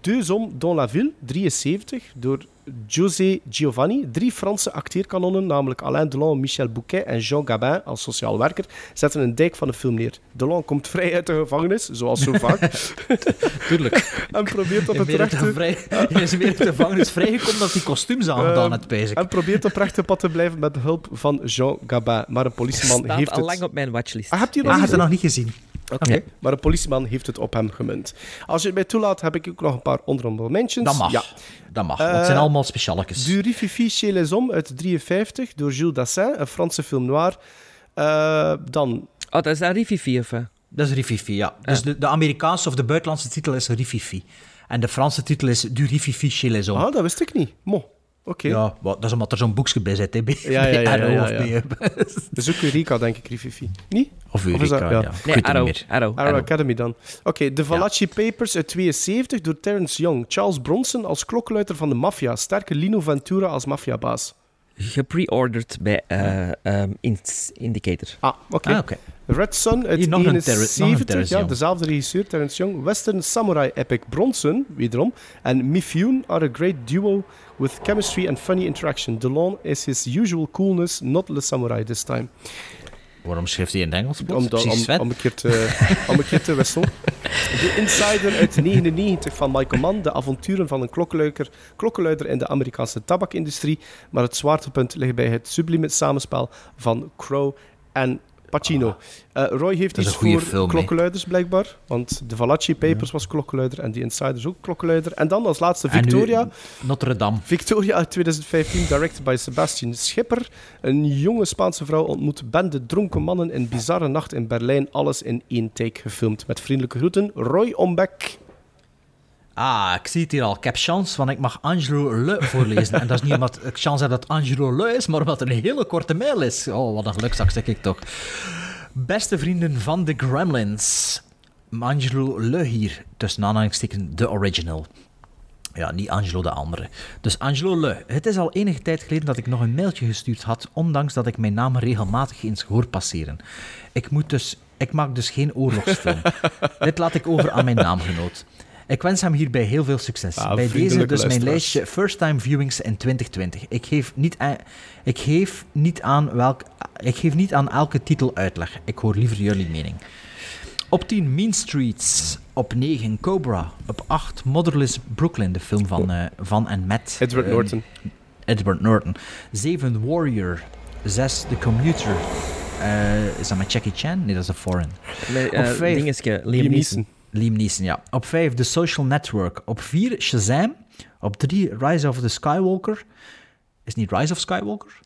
Deux hommes dans la ville, 73, door José Giovanni. Drie Franse acteerkanonnen, namelijk Alain Delon, Michel Bouquet en Jean Gabin als sociaal werker, zetten een dijk van de film neer. Delon komt vrij uit de gevangenis, zoals zo vaak, Tuurlijk. en probeert op Je het rechte... er vrij- je is weer uit de gevangenis vrijgekomen dat hij kostuums aangedaan Ehm, had, pijs ik. En probeert op rechte pad te blijven met de hulp van Jean Gabin. Maar een politieman Staat heeft al het... lang op mijn watchlist. Ah, hebt u Ah, nog had niet je nog niet gezien. Oké, maar een politieman heeft het op hem gemunt. Als je het mij toelaat, heb ik ook nog een paar honorable mentions. Dat mag. Ja. Dat mag. Eh, want het zijn allemaal specialetjes. Du Rififi chez les hommes uit 53 door Jules Dassin, een Franse film noir. Eh, dan, Oh, dat is dat Rififi of? Dat is Rififi, ja. Dus de, de Amerikaanse of de buitenlandse titel is Rififi. En de Franse titel is Du Rififi chez les hommes. ah, dat wist ik niet. Mo, oké. Ja, wat, dat is omdat er zo'n boekje bij zit, hè, bij, Ja, ja, ja, ja, of ja. Dat is ook Eureka, denk ik, Rififi. Niet? Of Of is dat- Eureka, ja. ja. Nee, Arrow. Arrow. Arrow Arrow. Academy dan. Oké, de Valachi Papers uit 72 door Terence Young. Charles Bronson als klokluider van de maffia. Sterke Lino Ventura als maffiabaas. Gepreorderd bij eh, ehm, Indicator. Ah, oké. Ah, oké. Red Sun uit Hier nog een Terre- nog een 71, Terence ja, dezelfde regisseur, Terence Young. Western Samurai Epic Bronson, wederom. En Mifune are a great duo with chemistry and funny interaction. Delon is his usual coolness, not the samurai this time. Waarom schrijft hij in het Engels? Om, da- om, een keer te, om een keer te wisselen. De Insider uit 99 van Michael Mann. De avonturen van een klokkenluider, klokkenluider in de Amerikaanse tabakindustrie. Maar het zwaartepunt ligt bij het sublieme samenspel van Crow en Pacino. Eh, Roy heeft iets voor film, klokkenluiders, blijkbaar. Want de Valachi Papers was klokkenluider en die Insiders ook klokkenluider. En dan als laatste Victoria. Notre Dame. Victoria uit 2015, directed by Sebastian Schipper. Een jonge Spaanse vrouw ontmoet bende dronken mannen in bizarre nacht in Berlijn. Alles in één take gefilmd. Met vriendelijke groeten, Roy Ombeck. Ah, ik zie het hier al. Ik heb chance, want ik mag Angelo Le voorlezen. En dat is niet omdat ik chance heb dat Angelo Le is, maar omdat het een hele korte mail is. Oh, wat een gelukzak, zeg ik toch. Beste vrienden van de Gremlins. Angelo Le hier, tussen aanhalingstekens de original. Ja, niet Angelo de andere. Dus Angelo Le. Het is al enige tijd geleden dat ik nog een mailtje gestuurd had, ondanks dat ik mijn naam regelmatig eens hoor passeren. Ik, moet dus, ik maak dus geen oorlogsfilm. Dit laat ik over aan mijn naamgenoot. Ik wens hem hierbij heel veel succes. Ah, Bij deze dus mijn lijstje First Time Viewings in 2020. Ik geef niet aan, ik geef niet aan, welk, ik geef niet aan elke titel uitleg. Ik hoor liever jullie mening. Op 10 Mean Streets. Op 9 Cobra. Op 8 Motherless Brooklyn, de film van, eh, van en met... Edward eh, Norton. Edward Norton. 7 Warrior. 6 The Commuter. Eh, is dat met Jackie Chan? Nee, dat is een foreign. Met, Op eh, vijf. dingetje, Liam Liam Neeson. Liam Neeson, ja. Op 5 The Social Network. Op 4 Shazam. Op 3 Rise of the Skywalker. Is het niet Rise of Skywalker?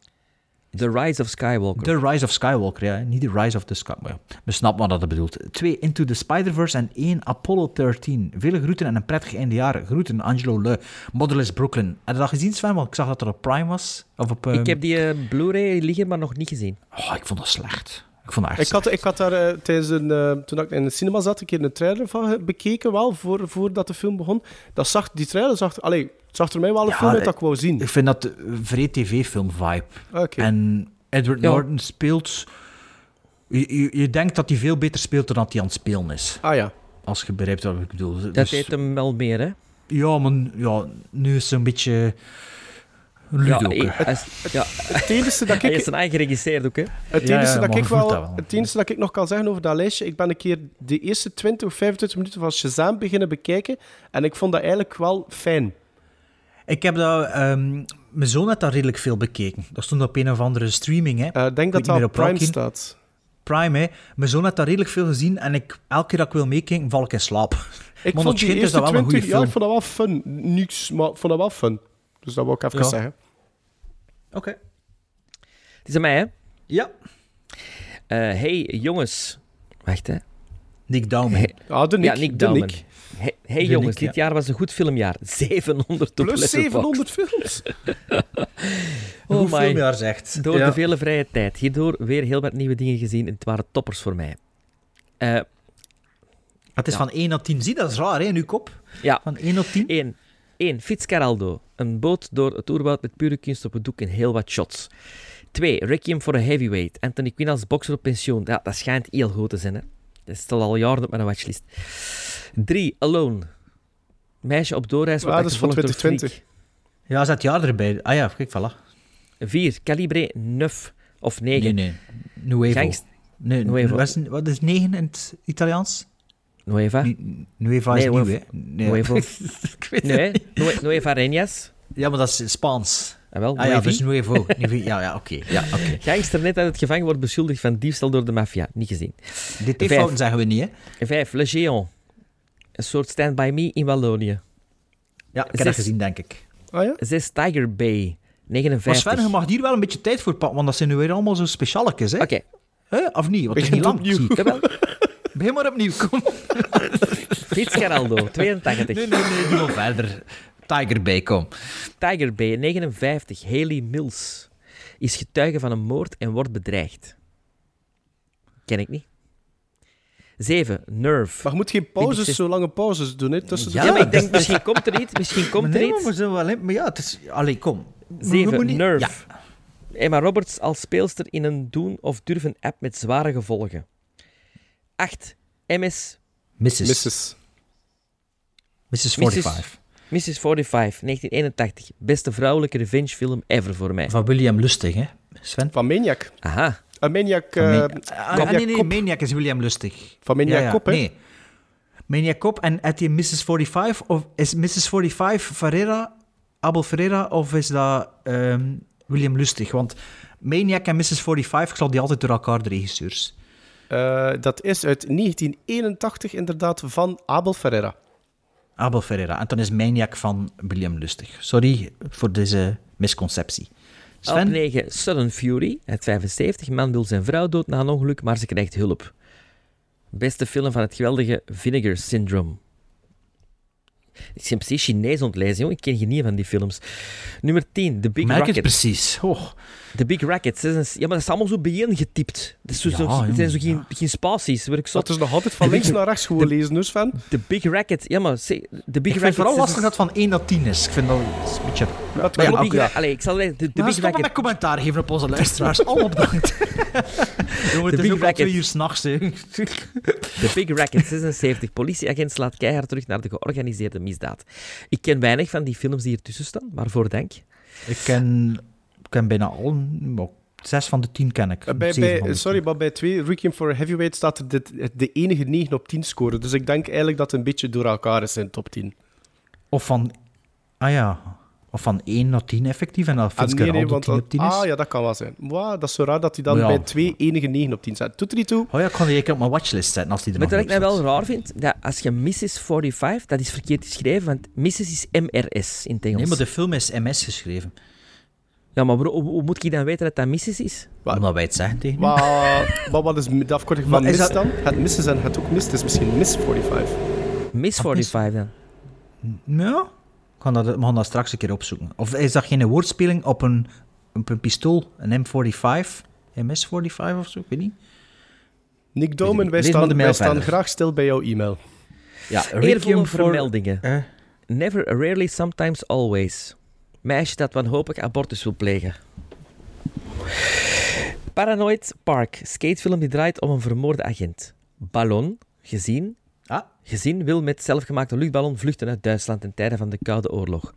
The Rise of Skywalker. The Rise of Skywalker, ja. Niet The Rise of the Skywalker. We snappen wat dat het bedoelt. 2 Into the Spider-Verse en 1 Apollo 13. Vele groeten en een prettig einde Groeten, Angelo Le. Motherless Brooklyn. Heb je dat gezien, Sven? Want ik zag dat er op Prime was. Of op... ehm, Ik heb die eh, Blu-ray liggen, maar nog niet gezien. Oh, ik vond dat slecht. Ik vond dat echt Ik had, ik had daar eh, tijdens een, eh, toen ik in de cinema zat, een keer een trailer van bekeken, wel, voor, voordat de film begon. Dat zag, die trailer zag, allee, het zag er mij wel een Ja, film uit eh, dat ik wou zien. Ik vind dat een vrij tv-film-vibe. Oké. En Edward Ja. Norton speelt... Je, je, je denkt dat hij veel beter speelt dan dat hij aan het spelen is. Ah ja. Als je begrijpt wat ik bedoel. Dat Dus- deed hem wel meer, hè? Ja, maar ja, nu is het een beetje... Ludo. Ja, hij- hij Het enige dat hij ik, is een eigen geregisseerd ook, hè? het enige ja, dat ik wel, dat wel. het enige dat ik nog kan zeggen over dat lijstje, ik ben een keer de eerste 20 of 25 minuten van Shazam beginnen bekijken en ik vond dat eigenlijk wel fijn. Ik heb dat... ehm, mijn zoon had dat redelijk veel bekeken. Dat stond op een of andere streaming, hè. Eh, Ik denk dat dat meer op Prime staat. Prime, hè. Mijn zoon had dat redelijk veel gezien en ik, elke keer dat ik wil meekijken, val ik in slaap. Ik Maar vond dat die eerste dat wel een 20, goede ja, ik vond dat wel fun. Niks, maar ik vond dat wel fun. Dus dat wil ik even Ja. zeggen. Oké. Het is aan mij, hè? Ja. Eh, hey, jongens. Wacht, hè. Nick. Hey, Ah, de Nick. ja, Nick. Nick. Hey, jongens, Nick, ja. dit jaar was een goed filmjaar. 700 op Plus Letterboxd. 700 films. Oh my. filmjaar zegt. Door Ja. de vele vrije tijd. Hierdoor weer heel wat nieuwe dingen gezien en het waren toppers voor mij. Eh, Het is Ja. van 1 naar 10. Zie, dat is raar, hè, in uw kop. ja, Van 1 naar 10. 1. 1. Fitzcarraldo. Een boot door het oerwoud met pure kunst op het doek en heel wat shots. 2. Requiem for a Heavyweight. Anthony Quinn als bokser op pensioen. Ja, dat schijnt heel goed te zijn, hè. Dat staat al jaren op mijn watchlist. 3. Alone. Meisje op doorreis Ah, dat is van achtervolgd door 2020. Ja, zet jaar erbij. Ah ja, kijk, voilà. freak. 4. Calibre 9 of 9. Nee, nee. Nuevo. Gangst- Nee, Nuevo. Wat, is, wat is 9 in het Italiaans? Nueva. Nu- Nueva is Nee, nieuw, hè? Nee. Nuevo. Ik weet het Nee, niet. Nue- Nueva Reñas. Ja, maar dat is Spaans. Ah, wel, Ah ja, dus Nuevo. Ja, ja, oké. Ja, oké. Gangster net uit het gevangen wordt beschuldigd van diefstal door de maffia. Niet gezien. Dit Vijf. fouten zeggen we niet, hè? 5. Le Géant. Een soort Stand By Me in Wallonië. Ja, ik heb Zes. dat gezien, denk ik. Ah ja? 6. Tiger Bay. Maar 59. Sven, je mag hier wel een beetje tijd voor pakken, want dat zijn nu weer allemaal zo specialetjes, hè? Oké, Hè? Of niet? Want het is niet lang. Begin maar opnieuw, kom. Fitzgeraldo, 82. Nee, nee, nee, doe maar verder. Tiger Bay, kom. Tiger Bay, 59. Haley Mills is getuige van een moord en wordt bedreigd. Ken ik niet. 7. Nerve. Maar je moet geen pauzes, zo lange pauzes doen, hè? Tussen de Ja, maar ik denk, misschien komt er iets. Misschien komt er nee, maar, iets. we zijn wel in- maar ja, het is... Allee, kom. We 7. moeten niet- Nerve. Ja. Emma Roberts als speelster in een doen of durven app met zware gevolgen. 8. MS Mrs. Mrs. 45. Mrs. 45, 1981. Beste vrouwelijke revengefilm ever voor mij. Van William Lustig, hè? Sven? Van Maniac. Aha. Een Maniac... Van eh, Ma- Ah, Maniac nee, nee. Maniac is William Lustig. Van Maniac Ja, ja, Cop, hè? Nee. Maniac Cop en had hij Mrs. 45? Of is Mrs. 45 Ferreira, Abel Ferreira, of is dat ehm, William Lustig. Want Maniac en Mrs. 45, ik zal die altijd door elkaar, de regisseurs. Eh, dat is uit 1981 inderdaad van Abel Ferreira. Abel Ferreira. En dan is Maniac van William Lustig. Sorry voor deze misconceptie. Op Sven? 9, Sudden Fury, uit 75. Man wil zijn vrouw dood na een ongeluk, maar ze krijgt hulp. Beste film van het geweldige Vinegar Syndrome. Ik ben precies Chinees ontlezen, joh. Ik ken geen van die films. Nummer 10, The Big Merk het Rocket. precies. Oh. The Big Racket. Ja, maar dat is allemaal zo bijeen getypt. Dat is zo, Ja, zo, het zijn zo geen, geen spaties. Waar ik zo... Dat is nog altijd van links naar rechts gewoon lezen, dus van. The Big Racket. Ja, maar... The Big Ik vind Racket... het vooral lastig dat het van 1 naar 10 is. Ik vind dat is een beetje... Ja, het Maar ja, klopt, Big ja. Ra- Allee, ik zal de, de Big maar Racket... met commentaar geven op onze luisteraars. Allemaal bedankt. Jongen, het Big is ook al Racket. twee uur s'nachts. De Big Racket 76. Politieagent slaat keihard terug naar de georganiseerde misdaad. Ik ken weinig van die films die ertussen staan. Waarvoor dank. Ik ken, ik ken bijna al... Zes van de tien ken ik. Eh, Bij, bij, de sorry, maar bij twee Requiem for a Heavyweight staat er dit, de enige 9 op 10 score. Dus ik denk eigenlijk dat het een beetje door elkaar is in top 10. tien. Of van... Ah ja... Of van 1 naar 10 effectief. En dat Ah, Fitzgerald nee, nee, op want 10 op 10 is. ah, ja, dat kan wel zijn. Wow, dat is zo raar dat hij dan Ja. bij twee enige 9 op 10 zet. Doet er niet toe. Oh ja, ik kan die op mijn watchlist zetten als die er Maar nog wat ik nou wel staat. raar vind, dat als je Mrs. 45, dat is verkeerd geschreven, want Mrs. is MRS in het Engels. Nee, maar de film is MS geschreven. Ja, maar bro, hoe, hoe moet ik dan weten dat dat Mrs. is? Wat? Omdat wij het zeggen tegen. Maar, maar wat is de afkorting van Maar is mis dat- dan? Het missen en het ook mist is misschien Miss 45. Miss Wat is- 45 dan. Ja, dat, we gaan dat straks een keer opzoeken. Of is dat geen woordspeling op een, op een pistool, een M45, MS45 of zo? Ik weet niet. Nick Domen, wij staan, wij staan graag stil bij jouw e-mail. Ja, Eervolle vermeldingen. Eh, Never, rarely, sometimes, always. Meisje dat wanhopig abortus wil plegen. Paranoid Park, skatefilm die draait om een vermoorde agent. Ballon, gezien. Gezin wil met zelfgemaakte luchtballon vluchten uit Duitsland ten tijde van de Koude Oorlog.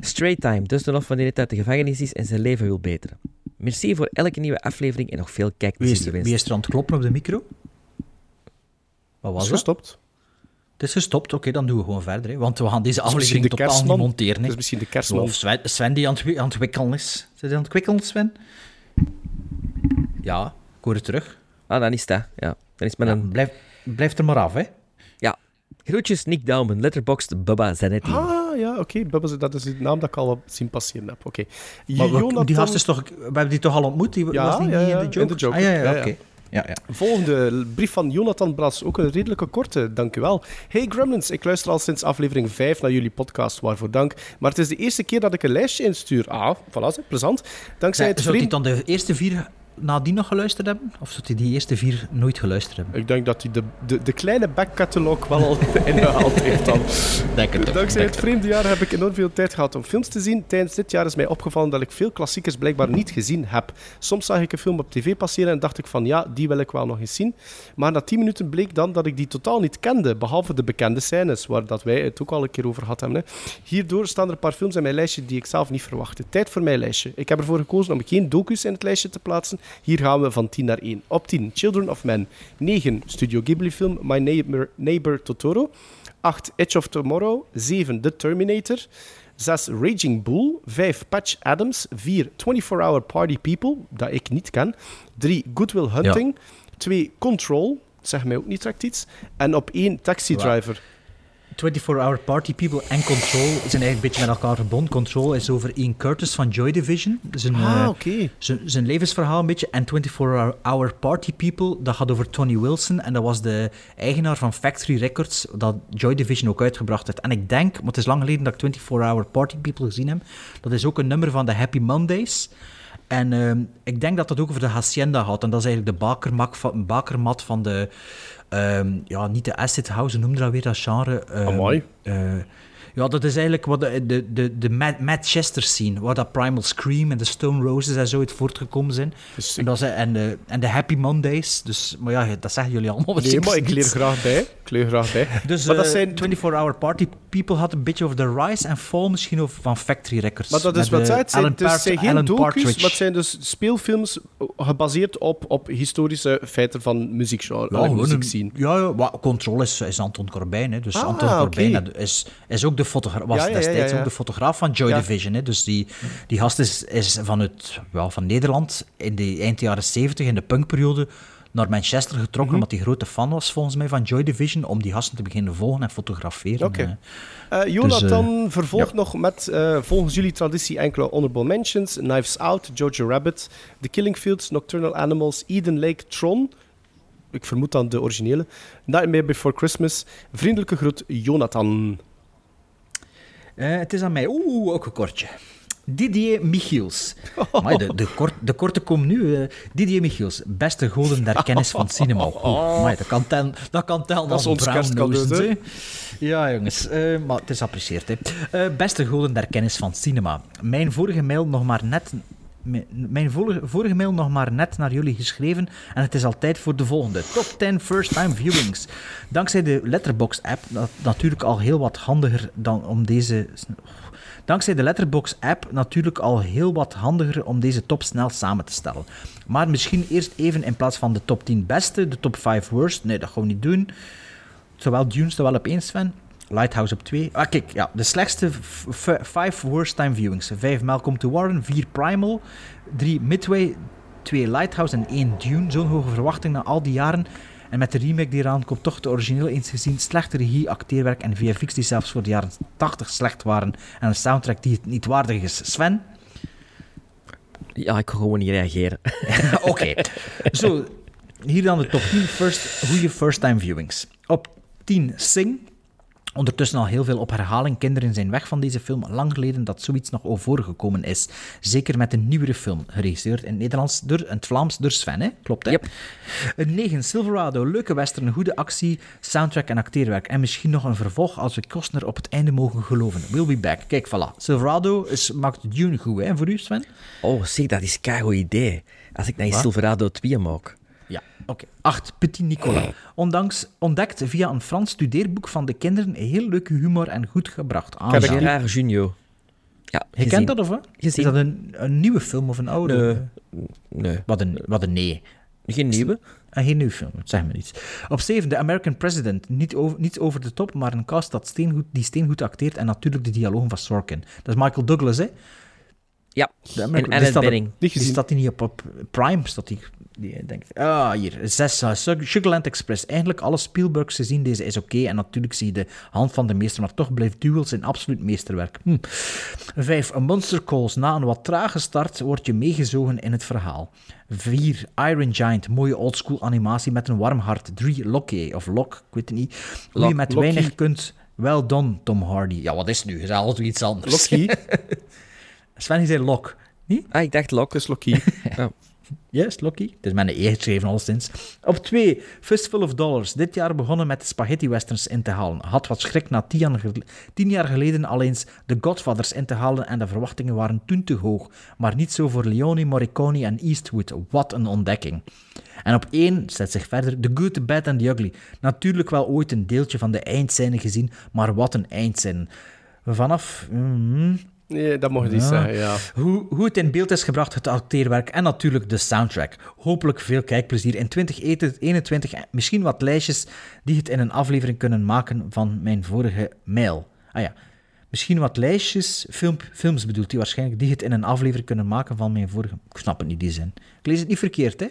Straight Time, dus dan nog wanneer het uit de gevangenis is en zijn leven wil beteren. Merci voor elke nieuwe aflevering en nog veel kijkplezier gewenst. wie is er aan het kloppen op de micro? Wat was Is dat? gestopt. Het is gestopt, oké, dan doen we gewoon verder. Hè, want we gaan deze aflevering de totaal niet monteren. Dat Hè. is misschien de kerstman. Of Sven, Sven die aan het, wi- aan het wikkelen is. Hij aan het wikkelen, Sven? Ja, ik hoor het terug. Ah, dan is dat. Ja. Dan is men Ja, een... blijf, blijf er maar af, hè. Ja. Groetjes, Nick Daumen, Letterboxd, Bubba Zanetti. Ah, ja, oké. Bubbels, dat is de naam dat ik al zien passeren heb. Oké. Jonathan- die gast is toch... We hebben die toch al ontmoet? Die Ja, was die ja, niet ja, in de Joker? in de Joker. Ah, ja, ja, Ja, ja. oké. Ja, ja. Volgende brief van Jonathan Bras, ook een redelijke korte, dank u wel. Hey Gremlins, ik luister al sinds aflevering 5 naar jullie podcast, waarvoor dank. Maar het is de eerste keer dat ik een lijstje instuur. Ah, voilà, plezant. Dankzij het Zou hij vriend... dan de eerste vier nadien nog geluisterd hebben? Of zou hij die eerste vier nooit geluisterd hebben? Ik denk dat hij de, de, de kleine backcatalog wel al ingehaald heeft dan. Denk het Dankzij het vreemde jaar heb ik enorm veel tijd gehad om films te zien. Tijdens dit jaar is mij opgevallen dat ik veel klassiekers blijkbaar niet gezien heb. Soms zag ik een film op tv passeren en dacht ik van ja, die wil ik wel nog eens zien. Maar na 10 minuten bleek dan dat ik die totaal niet kende, behalve de bekende scènes, waar dat wij het ook al een keer over gehad hebben. Hè. Hierdoor staan er een paar films in mijn lijstje die ik zelf niet verwachtte. Tijd voor mijn lijstje. Ik heb ervoor gekozen om geen docus in het lijstje te plaatsen. Hier gaan we van 10 naar 1. Op 10, Children of Men. 9, Studio Ghibli film My Neighbor, Totoro. 8, Edge of Tomorrow. 7, The Terminator. 6, Raging Bull. 5, Patch Adams. 4, 24 Hour Party People, dat ik niet kan. 3, Goodwill Hunting. 2, Control. Zeg mij ook niet direct iets. En op 1, Taxi Driver. 24 Hour Party People en Control zijn eigenlijk een beetje met elkaar verbonden. Control is over Ian Curtis van Joy Division. Zijn, ah, eh, zijn, zijn, levensverhaal een beetje. En 24 Hour Party People, dat gaat over Tony Wilson. En dat was de eigenaar van Factory Records, dat Joy Division ook uitgebracht heeft. En ik denk, want het is lang geleden dat ik 24 Hour Party People gezien heb, dat is ook een nummer van de Happy Mondays. En ehm, ik denk dat dat ook over de Hacienda had. En dat is eigenlijk de bakermak van, bakermat van de... ehm, ja, niet de acid house, noemde dat weer, dat genre? ehm, Amai. eh, ja, dat is eigenlijk wat de, de, de, de Ma- Manchester scene, waar dat Primal Scream en de Stone Roses en zo uit voortgekomen zijn. Dus En, dat is, en, de, en de Happy Mondays. Dus, maar ja, dat zeggen jullie allemaal. Nee, waarschijnlijk maar ik leer graag bij. Ik leer graag bij. Dus Maar dat eh, zijn- 24-Hour Party People had een beetje over de rise en fall misschien of van Factory Records. Maar dat is wat eh, zij het zijn. Part- zijn geen docus, maar het zijn dus speelfilms gebaseerd op, op historische feiten van muziekgenre. Ja, muziek. Ja, ja Control is, is Anton Corbijn. Hè. Dus Ah, Anton Corbijn is, is ook de fotograaf, was Ja, ja, ja, destijds ook de fotograaf van Joy. Division. Hè. Dus die, die gast is, is vanuit ja, van Nederland in de eind jaren 70 in de punkperiode naar Manchester getrokken, Mhm. omdat hij grote fan was volgens mij van Joy Division, om die gasten te beginnen volgen en fotograferen. Oké. eh. Eh, Jonathan Dus, vervolgt nog met, eh, volgens jullie traditie, enkele honorable mentions. Knives Out, Jojo Rabbit, The Killing Fields, Nocturnal Animals, Eden Lake, Tron. Ik vermoed dan de originele. Nightmare Before Christmas. Vriendelijke groet, Jonathan. Eh, het is aan mij. Oeh, ook een kortje. Didier Michiels. Amai, de, de, kort, de korte komen nu. eh. Didier Michiels, beste golden der kennis van cinema. Amai, dat kan tellen, dat kan tellen Dat is als ons kerstcadeau. Ja, jongens. eh, maar het is apprecieerd. Hè. Beste golden der kennis van cinema. Mijn vorige mail nog maar net... Mijn vorige, mail nog maar net naar jullie geschreven en het is al tijd voor de volgende. Top 10 first time viewings. Dankzij de Letterboxd app, dat natuurlijk al heel wat handiger dan om deze... Dankzij de Letterboxd app natuurlijk al heel wat handiger om deze top snel samen te stellen. Maar misschien eerst even in plaats van de top 10 beste, de top 5 worst. Nee, dat gaan we niet doen. Zowel Dune staat wel op 1, Sven. Lighthouse op 2. Ah, kijk, ja, de slechtste 5 worst time viewings. 5 Malcolm to Warren, 4 Primal, 3 Midway, 2 Lighthouse en 1 Dune. Zo'n hoge verwachting na al die jaren. En met de remake die eraan komt, toch de origineel eens gezien. Slechte regie, acteerwerk en VFX die zelfs voor de jaren 80 slecht waren. En een soundtrack die het niet waardig is. Sven? Ja, ik kan gewoon niet reageren. Oké. Zo, hier dan de top 10 first, goede first-time viewings. Op 10 Sing. Ondertussen al heel veel op herhaling. Kinderen zijn weg van deze film. Lang geleden dat zoiets nog over voorgekomen is. Zeker met een nieuwere film. Geregisseerd in het Nederlands door, in het Vlaams door Sven, hè? Klopt, hè? Yep. Een 9 Silverado. Leuke western, goede actie, soundtrack en acteerwerk. En misschien nog een vervolg als we Costner op het einde mogen geloven. We'll be back. Kijk, voilà. Silverado is, maakt Dune goed, hè? Voor u, Sven? Oh, zeg, dat is een goed idee. Als ik naar? Silverado 2 maak. Ja, oké. 8. Petit Nicolas. Ondanks ontdekt via een Frans studeerboek van de kinderen heel leuke humor en goed gebracht. Ah. Gerard Junior. Ja, Je gezien. kent dat of wat? Is dat een, een nieuwe film of een oude? Nee, Wat een, wat een nee. geen nieuwe. En geen nieuwe film, zeg me niets. Op 7. The American President. Niet over, niets over de top, maar een cast dat steengoed, die steengoed acteert en natuurlijk de dialogen van Sorkin. Dat is Michael Douglas, hè? Ja, De en Bening. Niet Die staat die niet op, op Prime, staat die, die denkt, ah, hier, zes, uh, Sug- Sugarland Express. Eigenlijk alle Spielbergs gezien, deze is oké. En natuurlijk zie je de hand van de meester, maar toch blijft Duel zijn absoluut meesterwerk. Hm. Vijf, A Monster Calls. Na een wat trage start word je meegezogen in het verhaal. Vier, Iron Giant. Mooie oldschool animatie met een warm hart. Drie, Loki, of Lok, ik weet het niet. Hoe je met weinig kunt... Well done, Tom Hardy. Ja, wat is het nu? Zei altijd iets anders. Loki. Sven, die zei Lok. Niet? Ah, ik dacht Lok. Is Loki. Yes, Loki. Het is E geschreven, alleszins. Op 2, Fistful of Dollars. Dit jaar begonnen met de spaghetti westerns in te halen. Had wat schrik na tien jaar, geleden al eens The Godfathers in te halen en de verwachtingen waren toen te hoog. Maar niet zo voor Leone, Morricone en Eastwood. Wat een ontdekking. En op 1 zet zich verder The Good, The Bad and The Ugly. Natuurlijk wel ooit een deeltje van de eindscène gezien, maar wat een eindscène. Vanaf... mm, Nee, dat mag je niet Ja. zeggen, ja. hoe, hoe het in beeld is gebracht, het acteerwerk en natuurlijk de soundtrack. Hopelijk veel kijkplezier in 2021 en misschien wat lijstjes die het in een aflevering kunnen maken van mijn vorige mail. Ah ja, misschien wat lijstjes, film, films bedoelt hij waarschijnlijk, die het in een aflevering kunnen maken van mijn vorige... Ik snap het niet, die zin. Ik lees het niet verkeerd, hè?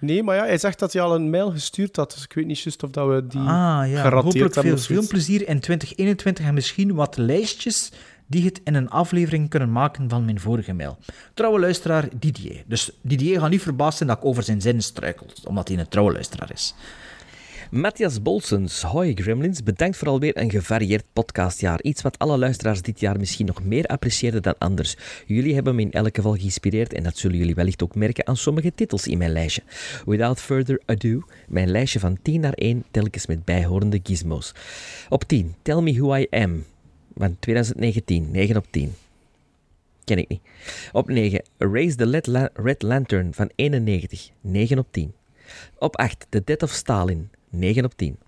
Nee, maar ja, hij zegt dat hij al een mail gestuurd had, dus ik weet niet juist of dat we die Ah ja, gerateerd hopelijk hebben veel of zoiets. filmplezier in 2021 en misschien wat lijstjes die het in een aflevering kunnen maken van mijn vorige mail. Trouwe luisteraar Didier. Dus Didier gaat niet verbaasd zijn dat ik over zijn zin struikel, omdat hij een trouwe luisteraar is. Matthias Bolsens, hoi Gremlins, bedankt voor alweer een gevarieerd podcastjaar. Iets wat alle luisteraars dit jaar misschien nog meer apprecieerden dan anders. Jullie hebben me in elk geval geïnspireerd en dat zullen jullie wellicht ook merken aan sommige titels in mijn lijstje. Without further ado, mijn lijstje van 10 naar 1, telkens met bijhorende gizmos. Op 10, Tell Me Who I Am, van 2019, 9 op 10. Ken ik niet. Op 9, Raise the Red, La- Red Lantern van 91, 9 op 10. Op 8, The Death of Stalin, 9 op 10.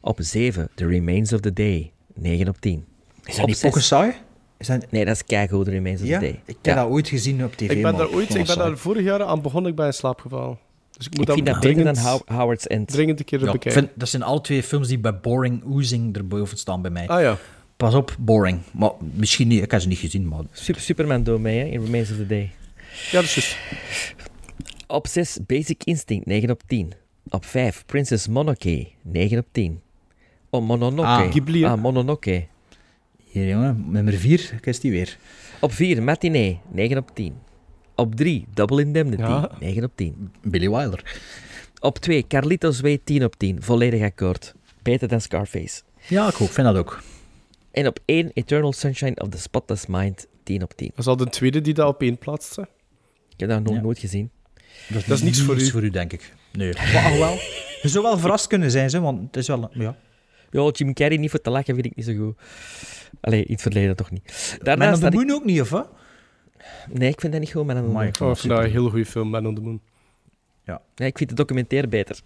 Op 7, The Remains of the Day, 9 op 10. Is Op dat niet zes- Pokesai? Is dat... Nee, dat is keigoed, The Remains of Ja, the ik Day. heb Ja. dat ooit gezien op tv. Ik ben daar ooit, ik ben daar vorig jaar aan begonnen, ik ben in slaap gevallen. Dus ik moet Ik dat vind dat beter dan How- Howard's End. dringend een keer Ja, ik bekijken. vind, dat zijn alle twee films die bij Boring Oozing erboven staan bij mij. Ah ja. Pas op, boring. Maar misschien niet, ik heb ze niet gezien, maar... Super, Superman doet mee, hè, in Remains of the Day. Ja, dat is juist. Op 6 Basic Instinct, 9 op 10. Op 5 Princess Mononoke, 9 op 10. Oh, Mononoke. Ah, Ghibli? Ah, Mononoke. Hier, jongen, nummer 4, ik is die weer. Op 4 Matinee, 9 op 10. Op 3 Double Indemnity, Ja. 9 op 10. Billy Wilder. Op 2 Carlitos Way, 10 op 10. Volledig akkoord. Beter dan Scarface. Ja, ik ook, vind dat ook. En op 1 Eternal Sunshine of the Spotless Mind, 10 op 10. Dat is al de tweede die dat op één plaatst. hè. Ik heb dat nog Ja. nooit gezien. Dat is niks voor u. voor u, denk ik. Nee. Maar wel. Je zou wel verrast kunnen zijn, zo, want het is wel... Ja. Ja, Jim Carrey niet voor te lachen vind ik niet zo goed. Allee, in het verleden toch niet. Daarnaast on the ik... Moon ook niet, of wat? Nee, ik vind dat niet goed, maar dan... Amai, ik Oh, ik vond vind dat een heel goede film, Man on the Moon. Nee, ik vind de documentaire beter.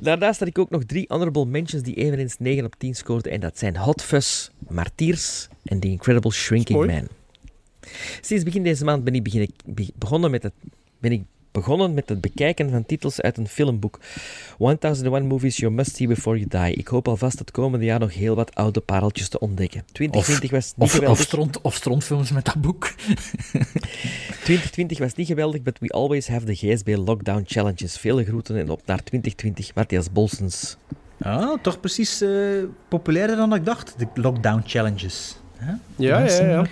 Daarnaast had ik ook nog drie honorable mentions die eveneens 9 op 10 scoorden. En dat zijn Hot Fuzz, Martyrs en The Incredible Shrinking mooi. Man. Sinds begin deze maand ben ik, beginnen, begonnen met het, ben ik begonnen met het bekijken van titels uit een filmboek. 1001 Movies You Must See Before You Die. Ik hoop alvast het komende jaar nog heel wat oude pareltjes te ontdekken. 2020 was niet Of, of, geweldig. stront, of strontfilms met dat boek. 2020 was niet geweldig, but we always have the GSB Lockdown Challenges. Vele groeten en op naar 2020. Matthias Bolsens. Ja, toch precies eh, populairder dan ik dacht, de lockdown challenges. Hè? Ja, ja, ja.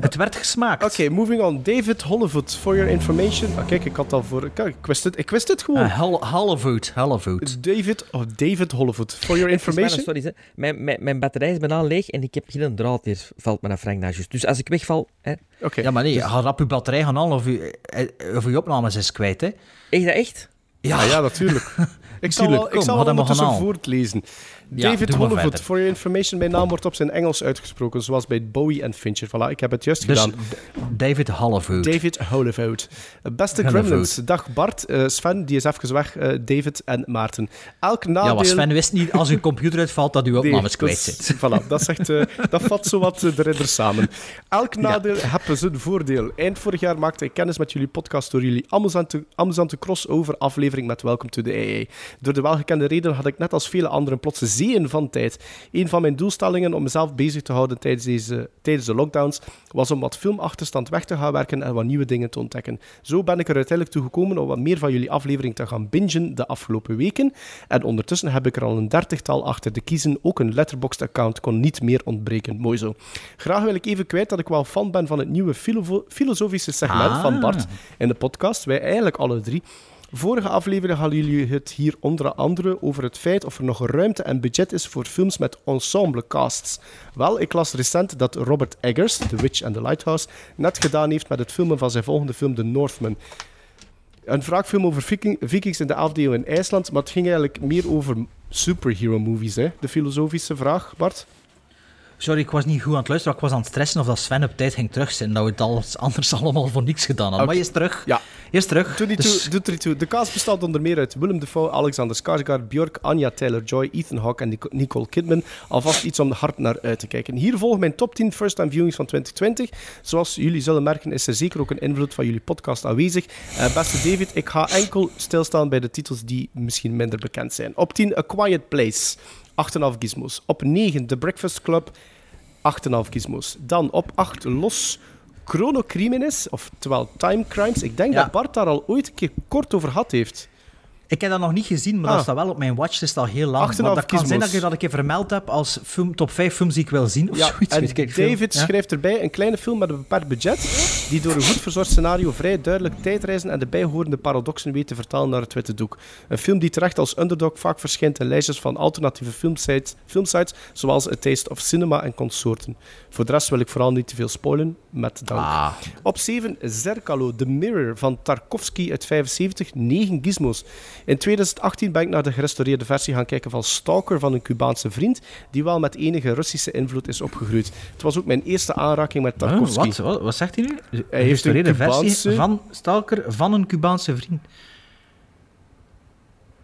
Het werd gesmaakt. Oké, moving on. David Hollywood, for your information. Ah, kijk, ik had al voor... Kijk, ik wist het, ik wist het gewoon. Uh, Hollywood, Hollywood. David, of David Hollywood, for your information. Sorry, hè. mijn, mijn, mijn batterij is bijna leeg en ik heb geen draad hier, valt me naar Frank. Dus als ik wegval... Hè, Oké. Ja, maar nee, ga rap je batterij gaan halen of je, eh, of je opnames is kwijt, hè. Echt dat echt? Ja, Ah, ja, natuurlijk. Ik zal, wel- ik kom, zal hem ondertussen voortlezen. Ja, David maar Hollywood, for your information. Mijn naam wordt op zijn Engels uitgesproken, zoals bij Bowie en Fincher. Voilà, ik heb het juist Dus gedaan. David Hollywood. David Hollywood. Beste. Gremlins, dag Bart, eh, Sven, die is even weg, eh, David en Maarten. Elk nadeel... ja, maar Sven wist niet, als uw computer uitvalt, dat uw opnames Nee, kwijt zit. Voilà, dat, zegt, eh, dat vat zowat de ridder samen. Elk nadeel heeft zijn voordeel. Eind vorig jaar maakte ik kennis met jullie podcast door jullie amusante, amusante crossover aflevering met Welcome to the AA. Door de welgekende reden had ik net als vele anderen plots zeeën van tijd. Een van mijn doelstellingen om mezelf bezig te houden tijdens, deze, tijdens de lockdowns was om wat filmachterstand weg te gaan werken en wat nieuwe dingen te ontdekken. Zo ben ik er uiteindelijk toe gekomen om wat meer van jullie aflevering te gaan bingen de afgelopen weken. En ondertussen heb ik er al een dertigtal achter de kiezen. Ook een Letterboxd-account kon niet meer ontbreken. Mooi zo. Graag wil ik even kwijt dat ik wel fan ben van het nieuwe filosofische segment Ah. van Bart in de podcast. Wij eigenlijk alle drie. Vorige aflevering hadden jullie het hier onder andere over het feit of er nog ruimte en budget is voor films met ensemble casts. Wel, ik las recent dat Robert Eggers, The Witch and the Lighthouse, net gedaan heeft met het filmen van zijn volgende film The Northman. Een wraakfilm over viking, vikings in de 11e eeuw in IJsland, maar het ging eigenlijk meer over superhero movies, hè? de filosofische vraag, Bart. Sorry, ik was niet goed aan het luisteren. Ik was aan het stressen of dat Sven op tijd ging terug zijn. Dat we het alles anders allemaal voor niks gedaan hadden. Maar hij is terug. Ja. Is terug. Dus- toe, doet er toe. De cast bestaat onder meer uit Willem Dafoe, Alexander Skarsgård, Björk, Anya Taylor-Joy, Ethan Hawke en Nico- Nicole Kidman. Alvast iets om hard naar uit te kijken. Hier volgen mijn top 10 first-time viewings van 2020. Zoals jullie zullen merken is er zeker ook een invloed van jullie podcast aanwezig. Eh, beste David, ik ga enkel stilstaan bij de titels die misschien minder bekend zijn. Op 10 A Quiet Place, 8,5 gizmos. Op 9 The Breakfast Club, 8,5 gizmos. Dan op 8 Los Chronocriminis, oftewel Time Crimes. Ik denk Ja. dat Bart daar al ooit een keer kort over gehad heeft. Ik heb dat nog niet gezien, maar Ah. dat staat wel op mijn watchlist al heel lang. 8,5 Maar dat kan zijn dat ik dat een keer vermeld heb als film, top 5 films die ik wil zien. Of Ja, zoiets. en weet ik. David Ja. schrijft erbij een kleine film met een beperkt budget, die door een goed verzorgd scenario vrij duidelijk tijdreizen en de bijhorende paradoxen weet te vertalen naar het witte doek. Een film die terecht als underdog vaak verschijnt in lijstjes van alternatieve filmsites, filmsites zoals A Taste of Cinema en consorten. Voor de rest wil ik vooral niet te veel spoilen, met dank. Ah, Op 7 Zerkalo, The Mirror van Tarkovsky uit 75, 9 gizmos. In 2018 ben ik naar de gerestaureerde versie gaan kijken van Stalker van een Cubaanse vriend, die wel met enige Russische invloed is opgegroeid. Het was ook mijn eerste aanraking met Tarkovsky. wat? wat? Wat zegt hij nu? Een een gerestaureerde versie van Stalker van een Cubaanse vriend.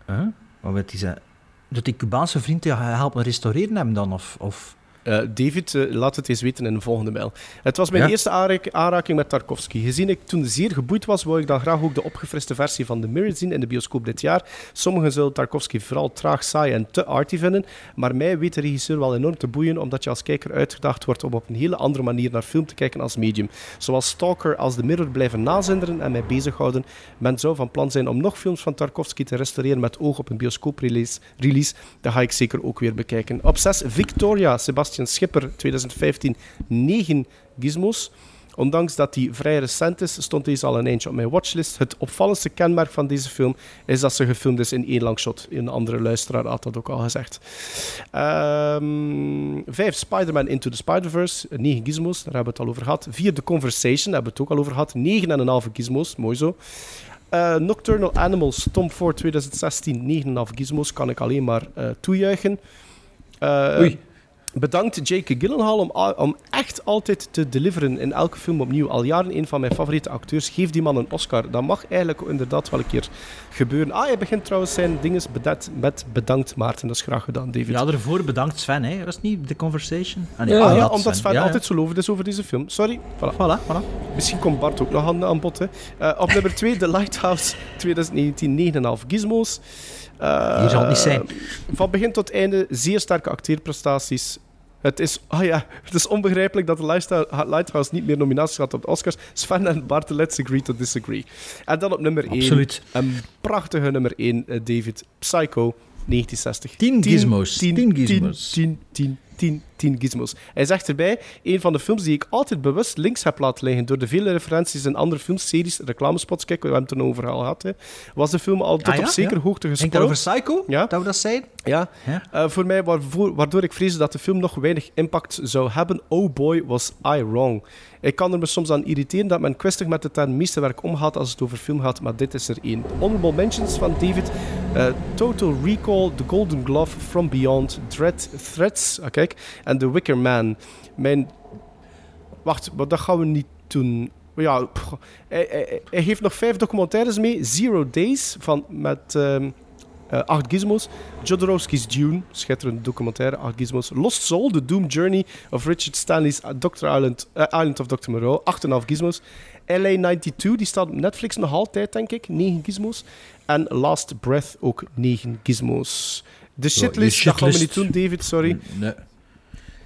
Huh? Wat wil hij zeggen? Dat die Cubaanse vriend helpen restaureren hem dan? Of, of... Eh, David, eh, laat het eens weten in de volgende mail. Het was mijn Ja. eerste aanrak- aanraking met Tarkovsky. Gezien ik toen zeer geboeid was, wou ik dan graag ook de opgefriste versie van The Mirror zien in de bioscoop dit jaar. Sommigen zullen Tarkovsky vooral traag, saai en te arty vinden, maar mij weet de regisseur wel enorm te boeien, omdat je als kijker uitgedaagd wordt om op een hele andere manier naar film te kijken als medium. Zoals Stalker als The Mirror blijven nazinderen en mij bezighouden. Men zou van plan zijn om nog films van Tarkovsky te restaureren met oog op een bioscooprelease. Release. Dat ga ik zeker ook weer bekijken. Op 6 Victoria, Sebastian Schipper, 2015, 9 gizmos. Ondanks dat die vrij recent is, stond deze al een eindje op mijn watchlist. Het opvallendste kenmerk van deze film is dat ze gefilmd is in één lang shot. Een andere luisteraar had dat ook al gezegd. Ehm 5 Spider-Man Into the Spider-Verse, 9 gizmos, daar hebben we het al over gehad. 4 The Conversation, daar hebben we het ook al over gehad. 9,5 gizmos, mooi zo. Eh, Nocturnal Animals, Tom Ford 2016, 9,5 gizmos, kan ik alleen maar eh, toejuichen. Eh, Oei. Bedankt Jake Gyllenhaal om, om echt altijd te deliveren in elke film opnieuw. Al jaren een van mijn favoriete acteurs. Geef die man een Oscar. Dat mag eigenlijk inderdaad wel een keer gebeuren. Ah, hij begint trouwens zijn dinges bedet met bedankt Maarten. Dat is graag gedaan, David. Ja, daarvoor bedankt Sven, hè. Was het niet The Conversation? Ah, nee, Ah, ah, ja, dat, omdat Sven Ja, ja. altijd zo lovend is over deze film. Sorry. Voilà. Voilà, voilà. Misschien komt Bart ook nog aan, aan bod. Hè. Eh, op nummer 2, The Lighthouse 2019, 9,5 gizmos. Eh, Hier zal het niet zijn. Van begin tot einde zeer sterke acteerprestaties. Het is, ah ja, het is onbegrijpelijk dat de Lighthouse- niet meer nominaties had op de Oscars. Sven en Bart, let's agree to disagree. En dan op nummer 1. Absoluut. Een prachtige nummer 1, eh, David. Psycho, 1960. 10 gizmos. 10, 10 10, gizmos. 10, 10, 10, 10 gizmos. Hij zegt erbij, een van de films die ik altijd bewust links heb laten liggen door de vele referenties in andere films, series, reclamespots, kijk, we hebben het er over al gehad, hè, was de film al tot Ah, ja? op zekere Ja. hoogte Denk gespoord. dat over Psycho? Ja. Dat we dat zijn? Ja, eh, voor mij waarvoor, waardoor ik vreesde dat de film nog weinig impact zou hebben. Oh boy, was I wrong. Ik kan er me soms aan irriteren dat men kwistig met de term meesterwerk omgaat als het over film gaat, maar dit is er één. Honorable mentions van David. eh, Total Recall, The Golden Glove, From Beyond, Dread, Threats, ah, kijk, en The Wicker Man. Mijn... Wacht, maar dat gaan we niet doen. Ja, hij, hij, hij heeft nog vijf documentaires mee. Zero Days, van, met... ehm, eh, acht gizmos. Jodorowsky's Dune, schitterende documentaire, acht gizmos. Lost Soul, The Doom Journey of Richard Stanley's uh, Dr. Island, eh, Island of Dr. Moreau, 8,5 gizmos. LA92, die staat op Netflix nog altijd, denk ik, 9 gizmos. En Last Breath ook 9 gizmos. De shitlist, je dat gaan we niet shitlist. doen, David, sorry. Nee.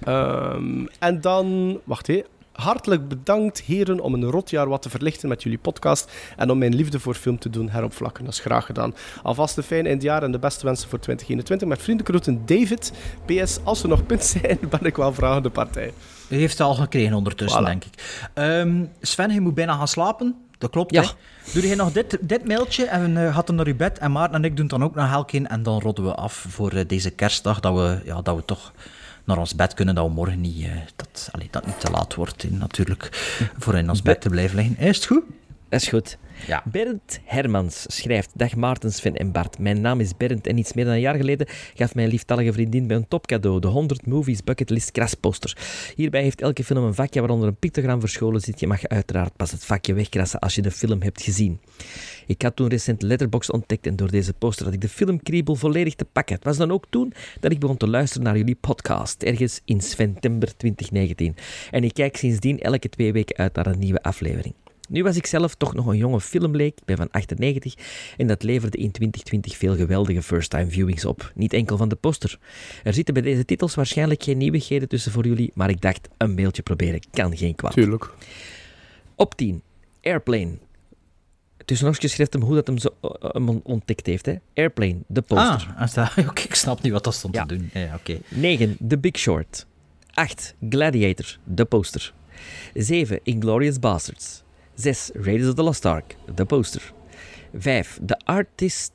Ehm, en dan, wacht hé. Hartelijk bedankt, heren, om een rotjaar wat te verlichten met jullie podcast en om mijn liefde voor film te doen heropvlakken. Dat is graag gedaan. Alvast een fijn eindjaar en de beste wensen voor 2021. Met vriendelijke groeten, David. PS, als er nog punten zijn, ben ik wel vragende partij. U heeft het al gekregen ondertussen, Voilà. denk ik. Ehm, Sven, je moet bijna gaan slapen. Dat klopt, Ja. hè? Doe je nog dit, dit mailtje en uh, gaat dan naar uw bed. En Maarten en ik doen dan ook nog elk een. En dan rodden we af voor eh, deze kerstdag. Dat we, ja, dat we toch naar ons bed kunnen. Dat we morgen niet, eh, dat, allee, dat niet te laat wordt, eh, natuurlijk. Voor in ons bed te blijven liggen. Is het goed? Dat is goed. Ja. Bernd Hermans schrijft: Dag Maarten, Sven en Bart. Mijn naam is Bernd en iets meer dan een jaar geleden gaf mijn lieftallige vriendin mij een topcadeau: de 100 Movies Bucketlist krasposter. Hierbij heeft elke film een vakje waaronder een pictogram verscholen zit. Je mag uiteraard pas het vakje wegkrassen als je de film hebt gezien. Ik had toen recent Letterboxd ontdekt en door deze poster had ik de filmkriebel volledig te pakken. Het was dan ook toen dat ik begon te luisteren naar jullie podcast, ergens in september 2019. En ik kijk sindsdien elke twee weken uit naar een nieuwe aflevering. Nu was ik zelf toch nog een jonge filmleek, ik ben van 98, en dat leverde in 2020 veel geweldige first-time viewings op. Niet enkel van de poster. Er zitten bij deze titels waarschijnlijk geen nieuwigheden tussen voor jullie, maar ik dacht, een mailtje proberen kan geen kwaad. Tuurlijk. Op 10, Airplane. Tussen nog schrijft hem hoe dat hem zo eh, hem ontdekt heeft. Hè? Airplane, de poster. Ah, oké, ik snap niet wat dat stond Ja. te doen. Ja, ja, oké. 9. The Big Short. 8. Gladiator, de poster. 7. Inglourious Bastards. 6. Raiders of the Lost Ark, de poster. 5. The Artist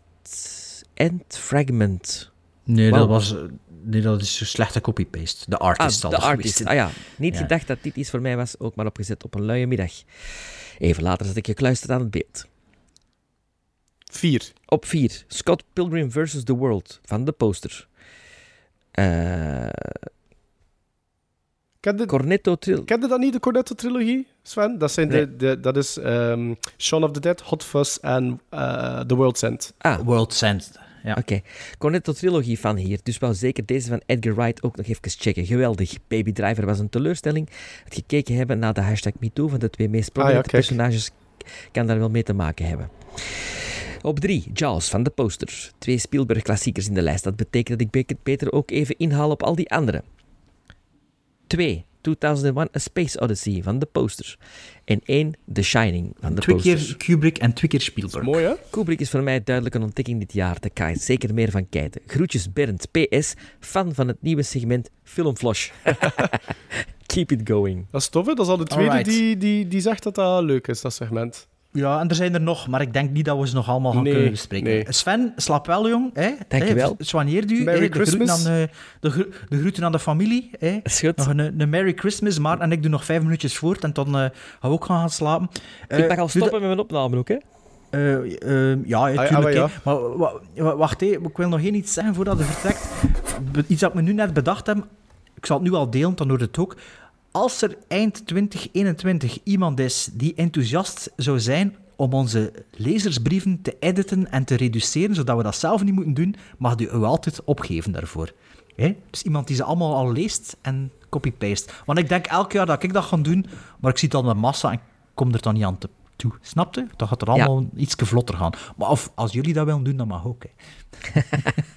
and Fragment. Nee, dat was... eh, Nee, dat is zo slechte copy-paste. De artist ah, zal The dat Artist. geweest Ah ja, niet Ja. gedacht dat dit iets voor mij was, ook maar opgezet op een luie middag. Even later zat ik gekluisterd aan het beeld. Vier. Op 4. Scott Pilgrim vs. The World, van de poster. Eh Ken je, Cornetto Trill. ken je dat niet, de Cornetto-trilogie, Sven? Dat, zijn Nee. de, de, dat is ehm Shaun of the Dead, Hot Fuzz en eh The World's End. Ah, World Send. Ja. Oké. Cornetto Trilogie van hier. Dus wou zeker deze van Edgar Wright ook nog even checken. Geweldig. Baby Driver was een teleurstelling. Het gekeken hebben naar de hashtag MeToo van de twee meest prominente kijk. personages kan daar wel mee te maken hebben. Op drie, Jaws van de posters. Twee Spielberg-klassiekers in de lijst. Dat betekent dat ik Be- Peter ook even inhaal op al die andere. Twee, 2001 A Space Odyssey van de posters. En één, The Shining van de Twee posters. keer Kubrick en twee keer Spielberg. Mooi, hè? Kubrick is voor mij duidelijk een ontdekking dit jaar. Daar kan je zeker meer van kijken. Groetjes Bernd, PS, fan van het nieuwe segment Filmflosh. Keep it going. Dat is tof, hè? Dat is al de tweede die, die, die zegt dat dat leuk is, dat segment. Ja, en er zijn er nog, maar ik denk niet dat we ze nog allemaal gaan Nee, kunnen bespreken. nee. Sven, slaap wel, jong. Hè? Dankjewel. Hè, Soigneer u. Merry de, groeten Christmas. aan, eh, de, gro- de groeten aan de familie. Hè? Is goed. Nog een, een Merry Christmas, maar en ik doe nog vijf minuutjes voort en dan eh, gaan we ook gaan, gaan slapen. ik mag Eh, al stoppen met mijn opname ook, hè? Ja, ja, Ah, tuurlijk. ja, hè. Maar wa- wa- wacht, hè. ik wil nog één iets zeggen voordat je vertrekt. Iets dat ik me nu net bedacht heb. Ik zal het nu al delen, dan hoort het ook. Als er eind 2021 iemand is die enthousiast zou zijn om onze lezersbrieven te editen en te reduceren, zodat we dat zelf niet moeten doen, mag u u altijd opgeven daarvoor. Hè? Dus iemand die ze allemaal al leest en copy-paste. Want ik denk elk jaar dat ik dat ga doen, maar ik zie het al met massa en kom er dan niet aan te toe. Snap je? Dan gaat het allemaal iets vlotter gaan. Maar of, als jullie dat willen doen, dan mag ook. Hè.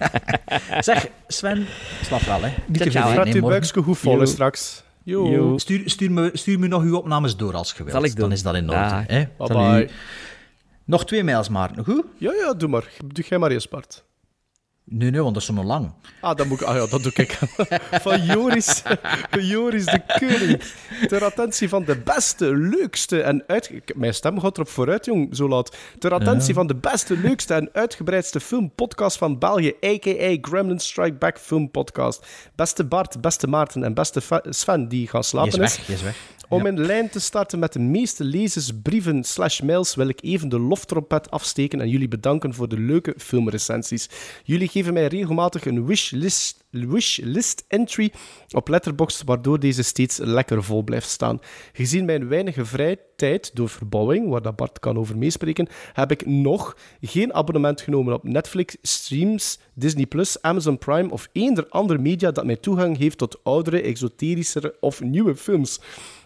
zeg, Sven, slap wel, hè. Niet te veel nee, uw buikje goed straks. Yo. Yo. Stuur, stuur, me, stuur me nog uw opnames door als. Zal ik doen. Dan is dat in orde. Hè. Bye u-. Nog twee mails, Maarten. Goed? Ja, ja, doe maar. Doe jij maar eerst, Bart. Nee, nee, want dat is zo nog lang. Ah, dat moet ik, ah ja, dat doe ik. Van Joris, Joris de Koning. Ter attentie van de beste, leukste en uit... Mijn stem gaat erop vooruit, jong, zo laat. Ter attentie van de beste, leukste en uitgebreidste filmpodcast van België, a.k.a. Gremlin Strike Back Film Podcast. Beste Bart, beste Maarten en beste Sven, die gaan slapen is weg, is weg. Om in lijn te starten met de meeste lezersbrieven slash mails wil ik even de loftrompet afsteken en jullie bedanken voor de leuke filmrecensies. Jullie geven mij regelmatig een wishlist, wishlist entry op Letterboxd, waardoor deze steeds lekker vol blijft staan. Gezien mijn weinige vrije tijd door verbouwing, waar dat Bart kan over meespreken, heb ik nog geen abonnement genomen op Netflix, Streams, Disney+, Amazon Prime of eender ander media dat mij toegang heeft tot oudere, exoterischere of nieuwe films.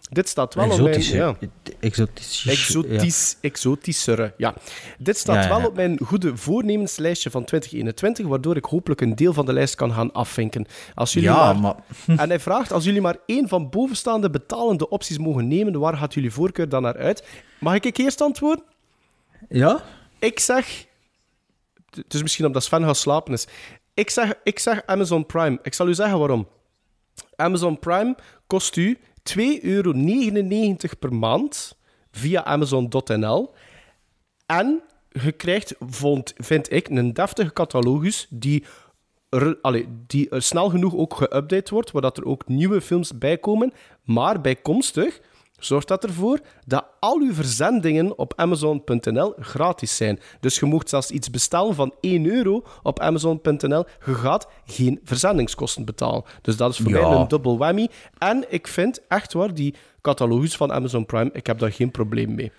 Dit staat wel op mijn... Exotische. Ja. Exotische. Exotisch, exotischere, ja. Dit staat Ja, wel op mijn goede voornemenslijstje van 2021, waardoor ik hopelijk een deel van de lijst kan gaan afvinken. Als jullie Ja, maar... maar... En hij vraagt, als jullie maar één van bovenstaande betalende opties mogen nemen, waar gaat jullie voorkeur dan naar uit? Mag ik eerst antwoorden? Ja? Ik zeg... Het is misschien omdat Sven gaat slapen is. Ik zeg, ik zeg Amazon Prime. Ik zal u zeggen waarom. Amazon Prime kost u 2,99 euro per maand via Amazon.nl. En je krijgt, vond, vind ik, een deftige catalogus die, er, allee, die er snel genoeg ook geüpdate wordt, waar er ook nieuwe films bij komen. Maar bijkomstig zorgt dat ervoor dat al uw verzendingen op Amazon.nl gratis zijn. Dus je mocht zelfs iets bestellen van 1 euro op Amazon.nl. Je gaat geen verzendingskosten betalen. Dus dat is voor Ja. mij een double whammy. En ik vind echt waar, die catalogus van Amazon Prime, ik heb daar geen probleem mee.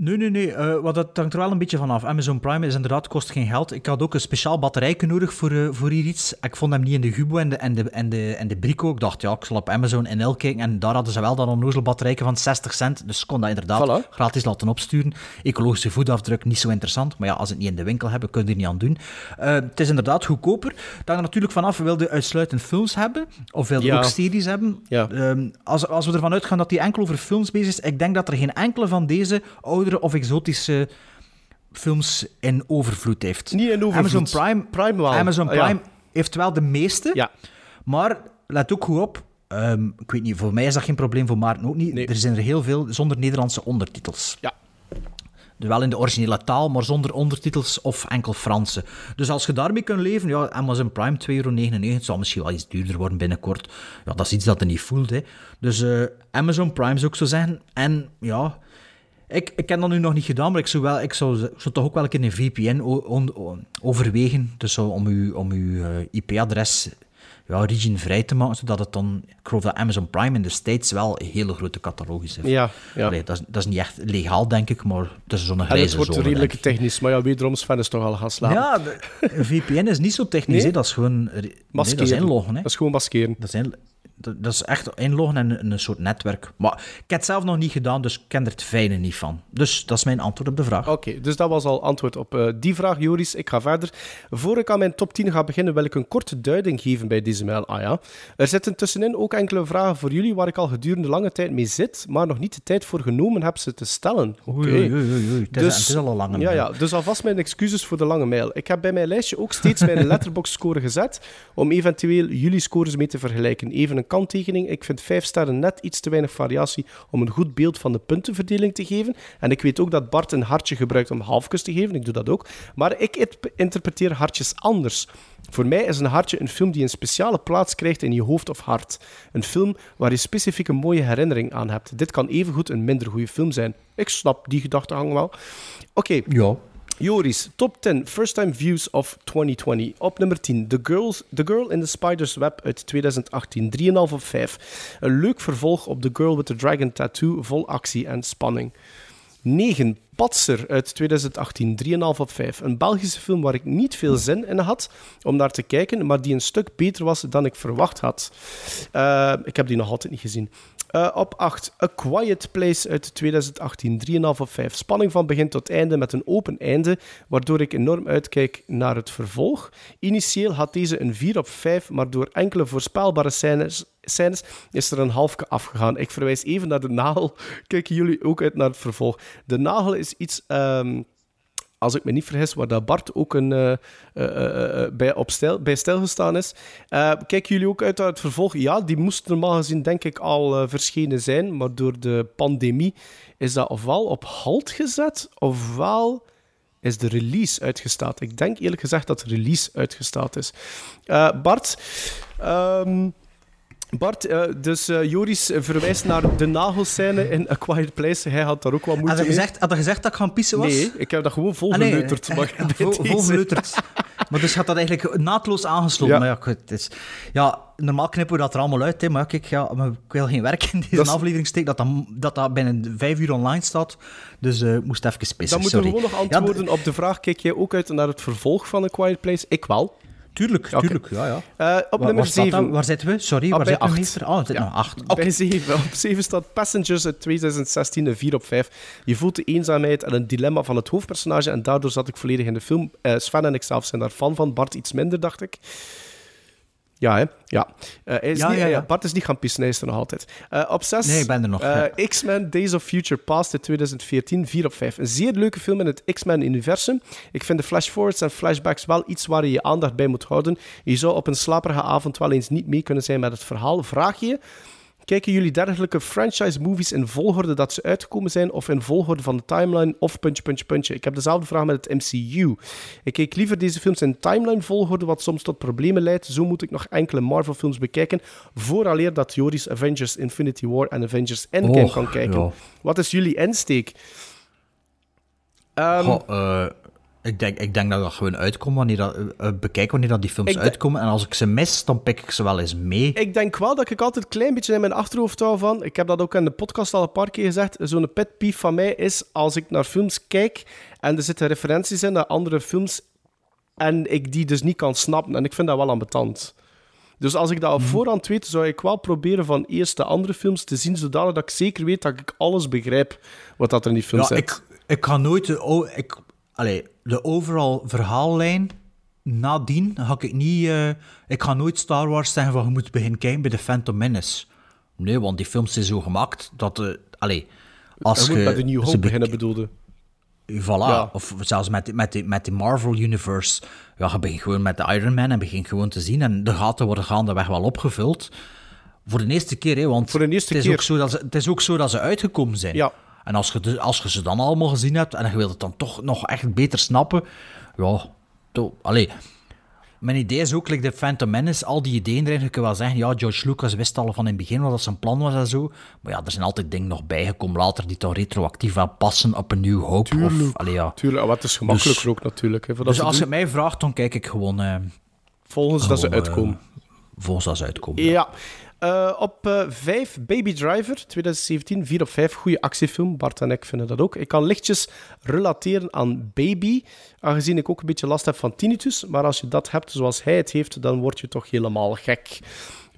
Nee, nee, nee. eh, wat dat hangt er wel een beetje vanaf. Amazon Prime is inderdaad, kost geen geld. Ik had ook een speciaal batterijke nodig voor, eh, voor hier iets. Ik vond hem niet in de Hubo en de, en de, en de, en de Brico. Ik dacht, ja, ik zal op Amazon NL kijken. En daar hadden ze wel dan een onnozel batterijke van 60 cent. Dus ik kon dat inderdaad Voilà. gratis laten opsturen. Ecologische voetafdruk, niet zo interessant. Maar ja, als het niet in de winkel hebben, kun je er niet aan doen. Eh, het is inderdaad goedkoper. Hangt er natuurlijk vanaf, wil je uitsluitend films hebben? Of wil je Ja. ook series hebben? Ja. Ehm, als, als we ervan uitgaan dat die enkel over films bezig is, ik denk dat er geen enkele van deze oudere of exotische films in overvloed heeft. Niet in overvloed. Amazon Prime, Prime wel. Amazon Ah, ja. Prime heeft wel de meeste, Ja. maar let ook goed op. ehm, ik weet niet, voor mij is dat geen probleem, voor Maarten ook niet. Nee. Er zijn er heel veel zonder Nederlandse ondertitels. Ja. Wel in de originele taal, maar zonder ondertitels of enkel Franse. Dus als je daarmee kunt leven, ja, Amazon Prime 2,99 euro, zal misschien wel iets duurder worden binnenkort. Ja, dat is iets dat je niet voelt. Hè. Dus eh, Amazon Prime zou ik zo zeggen. En ja, ik, ik heb dat nu nog niet gedaan, maar ik zou, wel, ik zou, toch ook wel een keer een VPN on- overwegen. Dus zo om uw, om uw eh, IP-adres ja, region vrij te maken, zodat het dan... Ik geloof dat Amazon Prime in de States wel een hele grote catalogus heeft. Ja, ja. Allee, dat, is, dat is niet echt legaal, denk ik, maar het is zo'n grijze het wordt zone, redelijk technisch, maar ja, wederom Sven is toch al gaan slapen. Ja, de- een VPN is niet zo technisch, Nee? dat is gewoon... Nee, dat Maskeren. is inloggen, hè. Dat is gewoon maskeren. Dat is, in- dat, dat is echt inloggen en een, een soort netwerk. Maar ik heb het zelf nog niet gedaan, dus ik ken er het fijne niet van. Dus dat is mijn antwoord op de vraag. Oké, dus dat was al antwoord op eh, die vraag, Joris. Ik ga verder. Voor ik aan mijn top 10 ga beginnen, wil ik een korte duiding geven bij deze mail. Ah ja. Er zitten tussenin ook enkele vragen voor jullie waar ik al gedurende lange tijd mee zit, maar nog niet de tijd voor genomen heb ze te stellen. Oké. Oei, oei, oei, oei. Het, is, het is al een lange ja, mail. ja, dus alvast mijn excuses voor de lange mail. Ik heb bij mijn lijstje ook steeds mijn letterbox score gezet om eventueel jullie scores mee te vergelijken. Even een kanttekening. Ik vind 5 sterren net iets te weinig variatie om een goed beeld van de puntenverdeling te geven. En ik weet ook dat Bart een hartje gebruikt om halfjes te geven. Ik doe dat ook. Maar ik int- interpreteer hartjes anders. Voor mij is een hartje een film die een speciale plaats krijgt in je hoofd of hart. Een film waar je specifiek een mooie herinnering aan hebt. Dit kan evengoed een minder goede film zijn. Ik snap die gedachtegang wel. Oké, Ja. Joris, top 10 first time views of 2020. Op nummer 10, The, Girls, The Girl in the Spider's Web uit 2018. 3,5 op 5. Een leuk vervolg op The Girl with the Dragon Tattoo, vol actie en spanning. 9, Patser uit 2018. 3,5 op 5. Een Belgische film waar ik niet veel zin in had om naar te kijken, maar die een stuk beter was dan ik verwacht had. Eh, ik heb die nog altijd niet gezien. Eh, op 8, A Quiet Place uit 2018, 3,5 op 5. Spanning van begin tot einde met een open einde, waardoor ik enorm uitkijk naar het vervolg. Initieel had deze een 4 op 5, maar door enkele voorspelbare scènes, scènes is er een halfje afgegaan. Ik verwijs even naar de nagel. Kijken jullie ook uit naar het vervolg? De nagel is iets... ehm, als ik me niet vergis, waar dat Bart ook een, eh, eh, bij, op bij stilgestaan is. Kijken jullie ook uit naar het vervolg? Ja, die moest normaal gezien denk ik al verschenen zijn, maar door de pandemie is dat ofwel op halt gezet, ofwel is de release uitgesteld. Ik denk eerlijk gezegd dat de release uitgesteld is. Bart, ehm, Bart, eh, dus eh, Joris verwijst naar de nagelscène in A Quiet Place. Hij had daar ook wat moeite Had mee. gezegd, had je gezegd dat ik gaan pissen was? Nee, ik heb dat gewoon Ah, nee, eh, vol, volgeleuterd. Maar dus had dat eigenlijk naadloos aangesloten. Ja. Maar ja, goed, het is, ja, normaal knippen we dat er allemaal uit. Hè, maar kijk, ja, maar ik wil geen werk in deze Dat aflevering steken. Dat dat, dat dat binnen vijf uur online staat. Dus ik moest even pissen, Dan moeten we gewoon nog Ja, antwoorden op de vraag: kijk jij ook uit naar het vervolg van A Quiet Place? Ik wel. Tuurlijk, tuurlijk. Ja, ja. Eh, op Waar, nummer waar, staat 7. dat? waar zitten we? Sorry, Ah, waar zitten we? Oh, het zit Ja. acht. Bij 7. Op 7 staat Passengers uit 2016, een 4 op 5. Je voelt de eenzaamheid en een dilemma van het hoofdpersonage en daardoor zat ik volledig in de film. Eh, Sven en ik zelf zijn daar fan van, Bart iets minder, dacht ik. Ja, hè? Ja. Eh, hij is Ja, niet, ja, ja. eh, Bart is niet gaan pissen, hij is er nog altijd. Eh, op 6... Nee, ik ben er nog. X-Men Days of Future Past uit 2014, 4 op 5. Een zeer leuke film in het X-Men-universum. Ik vind de flashforwards en flashbacks wel iets waar je je aandacht bij moet houden. Je zou op een slaperige avond wel eens niet mee kunnen zijn met het verhaal. Vraag je... Kijken jullie dergelijke franchise-movies in volgorde dat ze uitgekomen zijn, of in volgorde van de timeline, of puntje, puntje, puntje? Ik heb dezelfde vraag met het MCU. Ik kijk liever deze films in timeline-volgorde, wat soms tot problemen leidt. Zo moet ik nog enkele Marvel-films bekijken, vooraleer dat Joris Avengers Infinity War en Avengers Endgame kan kijken. ja. Wat is jullie insteek? Goh, eh, ik, denk, ik denk dat dat gewoon uitkomt wanneer dat, eh, eh, bekijk wanneer dat die films Ik uitkomen. En als ik ze mis, dan pik ik ze wel eens mee. Ik denk wel dat ik altijd een klein beetje in mijn achterhoofd hou van. Ik heb dat ook in de podcast al een paar keer gezegd. Zo'n pet peeve van mij is als ik naar films kijk en er zitten referenties in naar andere films en ik die dus niet kan snappen. En ik vind dat wel ambetant. Dus als ik dat op voorhand weet, zou ik wel proberen van eerst de andere films te zien, zodat ik zeker weet dat ik alles begrijp wat dat er in die film Ja, zit. ik, ik ga nooit de, o- ik, allee, de overal verhaallijn nadien ga ik niet... eh, ik ga nooit Star Wars zeggen van je moet beginnen kijken bij de Phantom Menace. Nee, want die films zijn zo gemaakt dat... eh allee, als Je met de New Hope beginnen bedoelde. Voilà. Ja. Of zelfs met, met, die- met die Marvel Universe. Ja, je begint gewoon met de Iron Man en begint gewoon te zien. En de gaten worden gaandeweg wel opgevuld. Voor de eerste keer, hè, want Voor de eerste het, is keer. Ook zo dat ze, het is ook zo dat ze uitgekomen zijn. Ja. En als je, de- als je ze dan allemaal gezien hebt en je wilt het dan toch nog echt beter snappen, ja, to, allee. Mijn idee is ook, like de Phantom Menace, al die ideeën erin, je kunt wel zeggen, ja, George Lucas wist al van in het begin wat dat zijn plan was en zo, maar ja, er zijn altijd dingen nog bijgekomen later die toch retroactief wel passen op een nieuw hoop. Of, allee, ja. Tuurlijk, wat is gemakkelijker Dus- ook natuurlijk. Hè, dat Dus ze als je het mij vraagt, dan kijk ik gewoon... eh, volgens dat ze gewoon, uitkomen. volgens als uitkomen. Ja. Eh, op eh 5 Baby Driver 2017, 4 op 5. Goede actiefilm. Bart en ik vinden dat ook. Ik kan lichtjes relateren aan Baby, aangezien ik ook een beetje last heb van tinnitus. Maar als je dat hebt zoals hij het heeft, dan word je toch helemaal gek.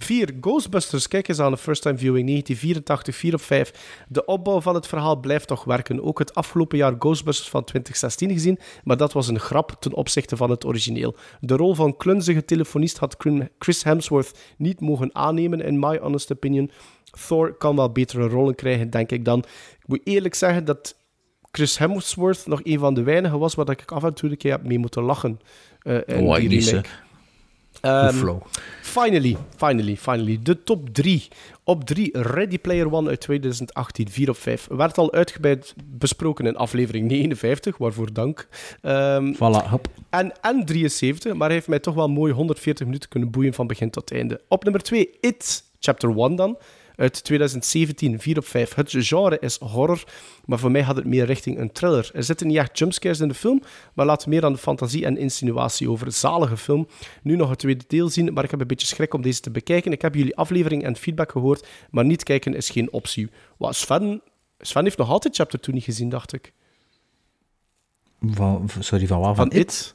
4. Ghostbusters. Kijk eens aan de first time viewing 1984, 4 op 5. De opbouw van het verhaal blijft toch werken. Ook het afgelopen jaar Ghostbusters van 2016 gezien, maar dat was een grap ten opzichte van het origineel. De rol van klunzige telefonist had Chris Hemsworth niet mogen aannemen, in my honest opinion. Thor kan wel betere rollen krijgen, denk ik dan. Ik moet eerlijk zeggen dat Chris Hemsworth nog een van de weinigen was waar ik af en toe een keer heb mee moeten lachen. in Oh, die Ehm. Finally, finally, finally. De top 3. Op 3, Ready Player One uit 2018, 4 op 5. Werd al uitgebreid besproken in aflevering 59, waarvoor dank. Ehm, Voilà, hop. en, en 73, maar hij heeft mij toch wel mooi 140 minuten kunnen boeien van begin tot einde. Op nummer 2, It, Chapter 1 dan. Uit 2017, 4 op 5. Het genre is horror, maar voor mij gaat het meer richting een thriller. Er zitten niet echt jumpscares in de film, maar laat meer aan de fantasie en insinuatie over. Zalige film. Nu nog het tweede deel zien, maar ik heb een beetje schrik om deze te bekijken. Ik heb jullie aflevering en feedback gehoord, maar niet kijken is geen optie. Wat, Sven, Sven heeft nog altijd Chapter 2 niet gezien, dacht ik. Van, sorry, van wat? Van Van, It?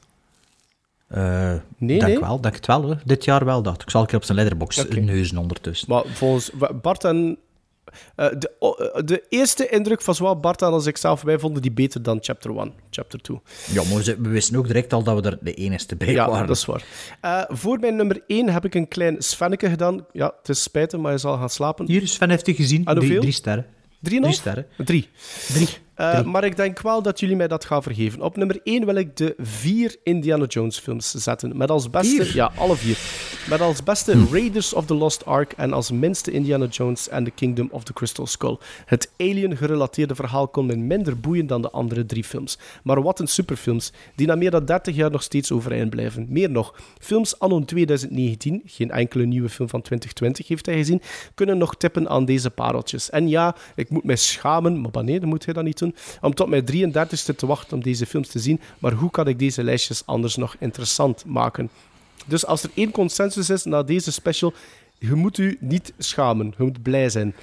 Eh, Nee, denk nee. wel, denk het wel. Hoor. Dit jaar wel, dacht ik. Zal een keer op zijn letterbox Oké. neuzen ondertussen. Maar volgens Bart en... eh, de, eh, de eerste indruk van zowel Bart en als ik zelf, wij vonden die beter dan Chapter 1, Chapter 2. Ja, maar we wisten ook direct al dat we er de enigste bij Ja, waren. dat is waar. Voor mijn nummer 1 heb ik een klein Svenneke gedaan. Ja, het is spijtig, maar je zal gaan slapen. Hier, Sven heeft u gezien. En Drie, sterren. Drie Drie nog? sterren. Drie. Drie. Eh, maar ik denk wel dat jullie mij dat gaan vergeven. Op nummer 1 wil ik de vier Indiana Jones films zetten. Met als beste... Vier? Ja, alle vier. Met als beste Raiders of the Lost Ark en als minste Indiana Jones and the Kingdom of the Crystal Skull. Het Alien-gerelateerde verhaal kon me minder boeien dan de andere drie films. Maar wat een superfilms, die na meer dan 30 jaar nog steeds overeind blijven. Meer nog, films anno 2019, geen enkele nieuwe film van 2020 heeft hij gezien, kunnen nog tippen aan deze pareltjes. En ja, ik moet mij schamen, maar wanneer moet hij dat niet doen, om tot mijn 33ste te wachten om deze films te zien. Maar hoe kan ik deze lijstjes anders nog interessant maken? Dus als er één consensus is na deze special, je moet u niet schamen. Je moet blij zijn.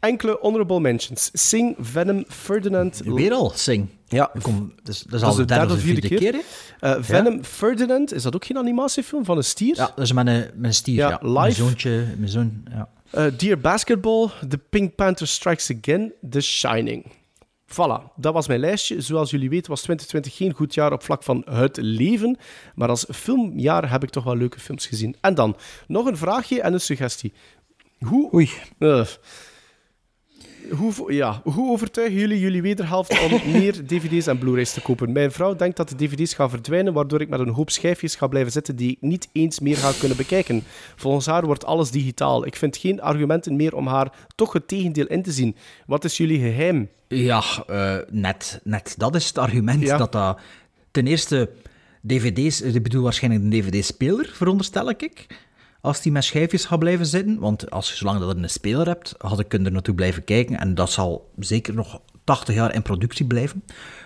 Enkele honorable mentions. Sing, Venom, Ferdinand... Weer al, Sing. Ja, Kom, dat is, dat is al de de derde of vierde keer. eh, Venom, Ferdinand, is dat ook geen animatiefilm van een stier? Ja, dat is met een, met een stier. Ja, Ja, live. Mijn zoontje, mijn zoon, ja. Eh, Dear Basketball, The Pink Panther Strikes Again, The Shining. Voilà, dat was mijn lijstje. Zoals jullie weten was 2020 geen goed jaar op vlak van het leven. Maar als filmjaar heb ik toch wel leuke films gezien. En dan, nog een vraagje en een suggestie. Hoe, Oei. eh, hoe, ja, hoe overtuigen jullie jullie wederhelft om meer dvd's en blu-rays te kopen? Mijn vrouw denkt dat de dvd's gaan verdwijnen, waardoor ik met een hoop schijfjes ga blijven zitten die ik niet eens meer ga kunnen bekijken. Volgens haar wordt alles digitaal. Ik vind geen argumenten meer om haar toch het tegendeel in te zien. Wat is jullie geheim? Ja, eh, net, net. Dat is het argument Ja. dat dat... Ten eerste, dvd's... Ik bedoel waarschijnlijk een dvd-speler, veronderstel ik. Als die met schijfjes gaat blijven zitten. Want als je zolang dat je een speler hebt, had ik er naartoe blijven kijken. En dat zal zeker nog 80 jaar in productie blijven.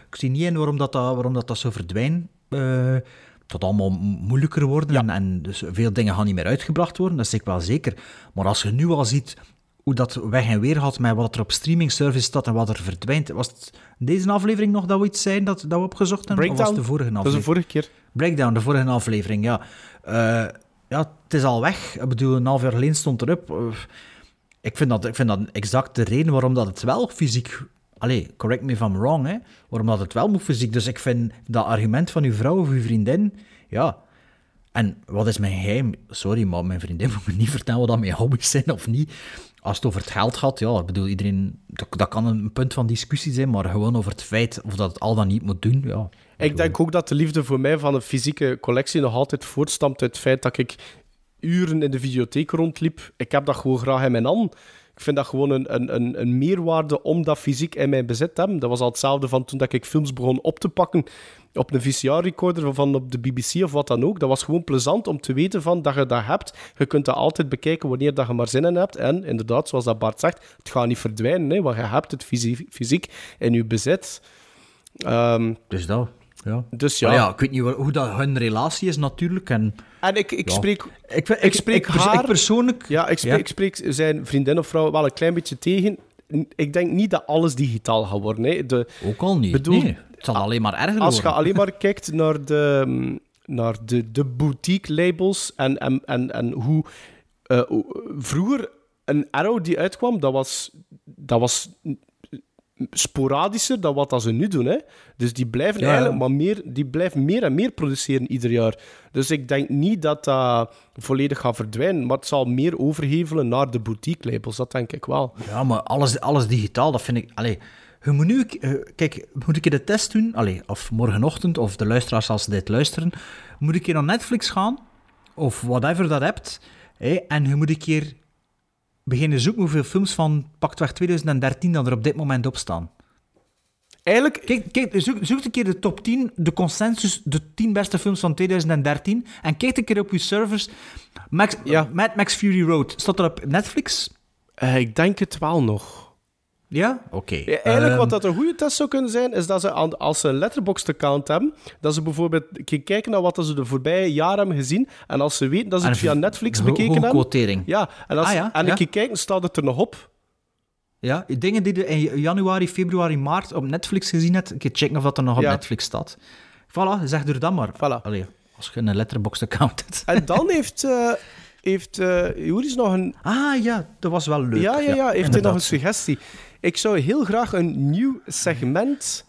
Ik zie niet in waarom dat, dat, waarom dat, dat zo verdwijnt. Eh, gaat allemaal mo- moeilijker worden en, en dus veel dingen gaan niet meer uitgebracht worden, dat is ik wel zeker. Maar als je nu al ziet hoe dat weg en weer gaat met wat er op streaming service staat en wat er verdwijnt. Was het deze aflevering nog dat we iets zijn dat, dat we opgezocht hebben? Of was de vorige Dat is de aflevering? vorige keer. Breakdown, de vorige aflevering, ja. Eh, ja, het is al weg. Ik bedoel, een half jaar geleden stond erop. Eh, ik, vind dat, ik vind dat exact de reden waarom dat het wel fysiek... Allee, correct me if I'm wrong, hè. Waarom dat het wel moet fysiek. Dus ik vind dat argument van uw vrouw of uw vriendin... Ja, en wat is mijn geheim? Sorry, maar mijn vriendin moet me niet vertellen wat dat mijn hobby's zijn of niet. Als het over het geld gaat, ja, ik bedoel, iedereen... Dat, kan een punt van discussie zijn, maar gewoon over het feit of dat het al dan niet moet doen, ja. Ik denk ook dat de liefde voor mij van een fysieke collectie nog altijd voortstamt uit het feit dat ik uren in de videotheek rondliep. Ik heb dat gewoon graag in mijn hand. Ik vind dat gewoon een, een, een, een meerwaarde om dat fysiek in mijn bezit te hebben. Dat was al hetzelfde van toen dat ik films begon op te pakken op een VCR-recorder van op de BBC of wat dan ook. Dat was gewoon plezant om te weten van dat je dat hebt. Je kunt dat altijd bekijken wanneer dat je maar zin in hebt. En inderdaad, zoals dat Bart zegt, het gaat niet verdwijnen, hè, want je hebt het fysie- fysiek in je bezit. Ehm, Dus dat... Ja. Dus ja. Ja, ik weet niet hoe, dat hun relatie is natuurlijk. En, En ik, ik Ja. spreek... ik, ik, spreek ik, pers- haar- ik persoonlijk... Ja, ik spreek, ik spreek zijn vriendin of vrouw wel een klein beetje tegen. Ik denk niet dat alles digitaal gaat worden. Hè. De, Ook al niet. Bedoel- nee, zal alleen maar erger als je alleen maar kijkt naar de, naar de, de boutique labels en, en, en, en hoe hoe- vroeger een Arrow die uitkwam, dat was, dat was sporadischer dan wat dat ze nu doen. Hè. Dus die blijven Ja, ja. eigenlijk maar meer, die blijven meer en meer produceren ieder jaar. Dus ik denk niet dat dat volledig gaat verdwijnen, maar het zal meer overhevelen naar de boutique labels. Dat denk ik wel. Ja, maar alles, alles digitaal, dat vind ik... Allee, je moet nu... eh, kijk, moet ik de test doen? Allee, of morgenochtend, of de luisteraars als ze dit luisteren. Moet ik hier naar Netflix gaan? Of whatever dat hebt. Hè, en je moet een keer beginnen zoeken hoeveel films van pakweg 2013 dan er op dit moment op staan. Eigenlijk, Kijk, kijk zoek, zoek een keer de top 10, de consensus, de 10 beste films van 2013. En kijk een keer op je servers. Max, Ja. Mad Max Fury Road, staat er op Netflix? eh, ik denk het wel nog. Ja? Oké. Ja, eigenlijk Ehm, wat dat een goede test zou kunnen zijn, is dat ze aan, als ze een letterboxd-account hebben, dat ze bijvoorbeeld een keer kijken naar wat ze de voorbije jaren hebben gezien. En als ze weten dat ze het via Netflix bekeken hebben. quotering. Ja, en, als, Ah, ja, en ja. een keer kijken, staat het er nog op. Ja, dingen die je in januari, februari, maart op Netflix gezien hebt, een keer checken of dat er nog op. Netflix staat. Voilà, zeg er dan maar. Voilà. Allee, als je een letterbox-account hebt. En dan heeft, eh heeft eh, Joris nog een Ah ja, dat was wel leuk. Ja, ja, ja. Heeft hij nog inderdaad. een suggestie? Ik zou heel graag een nieuw segment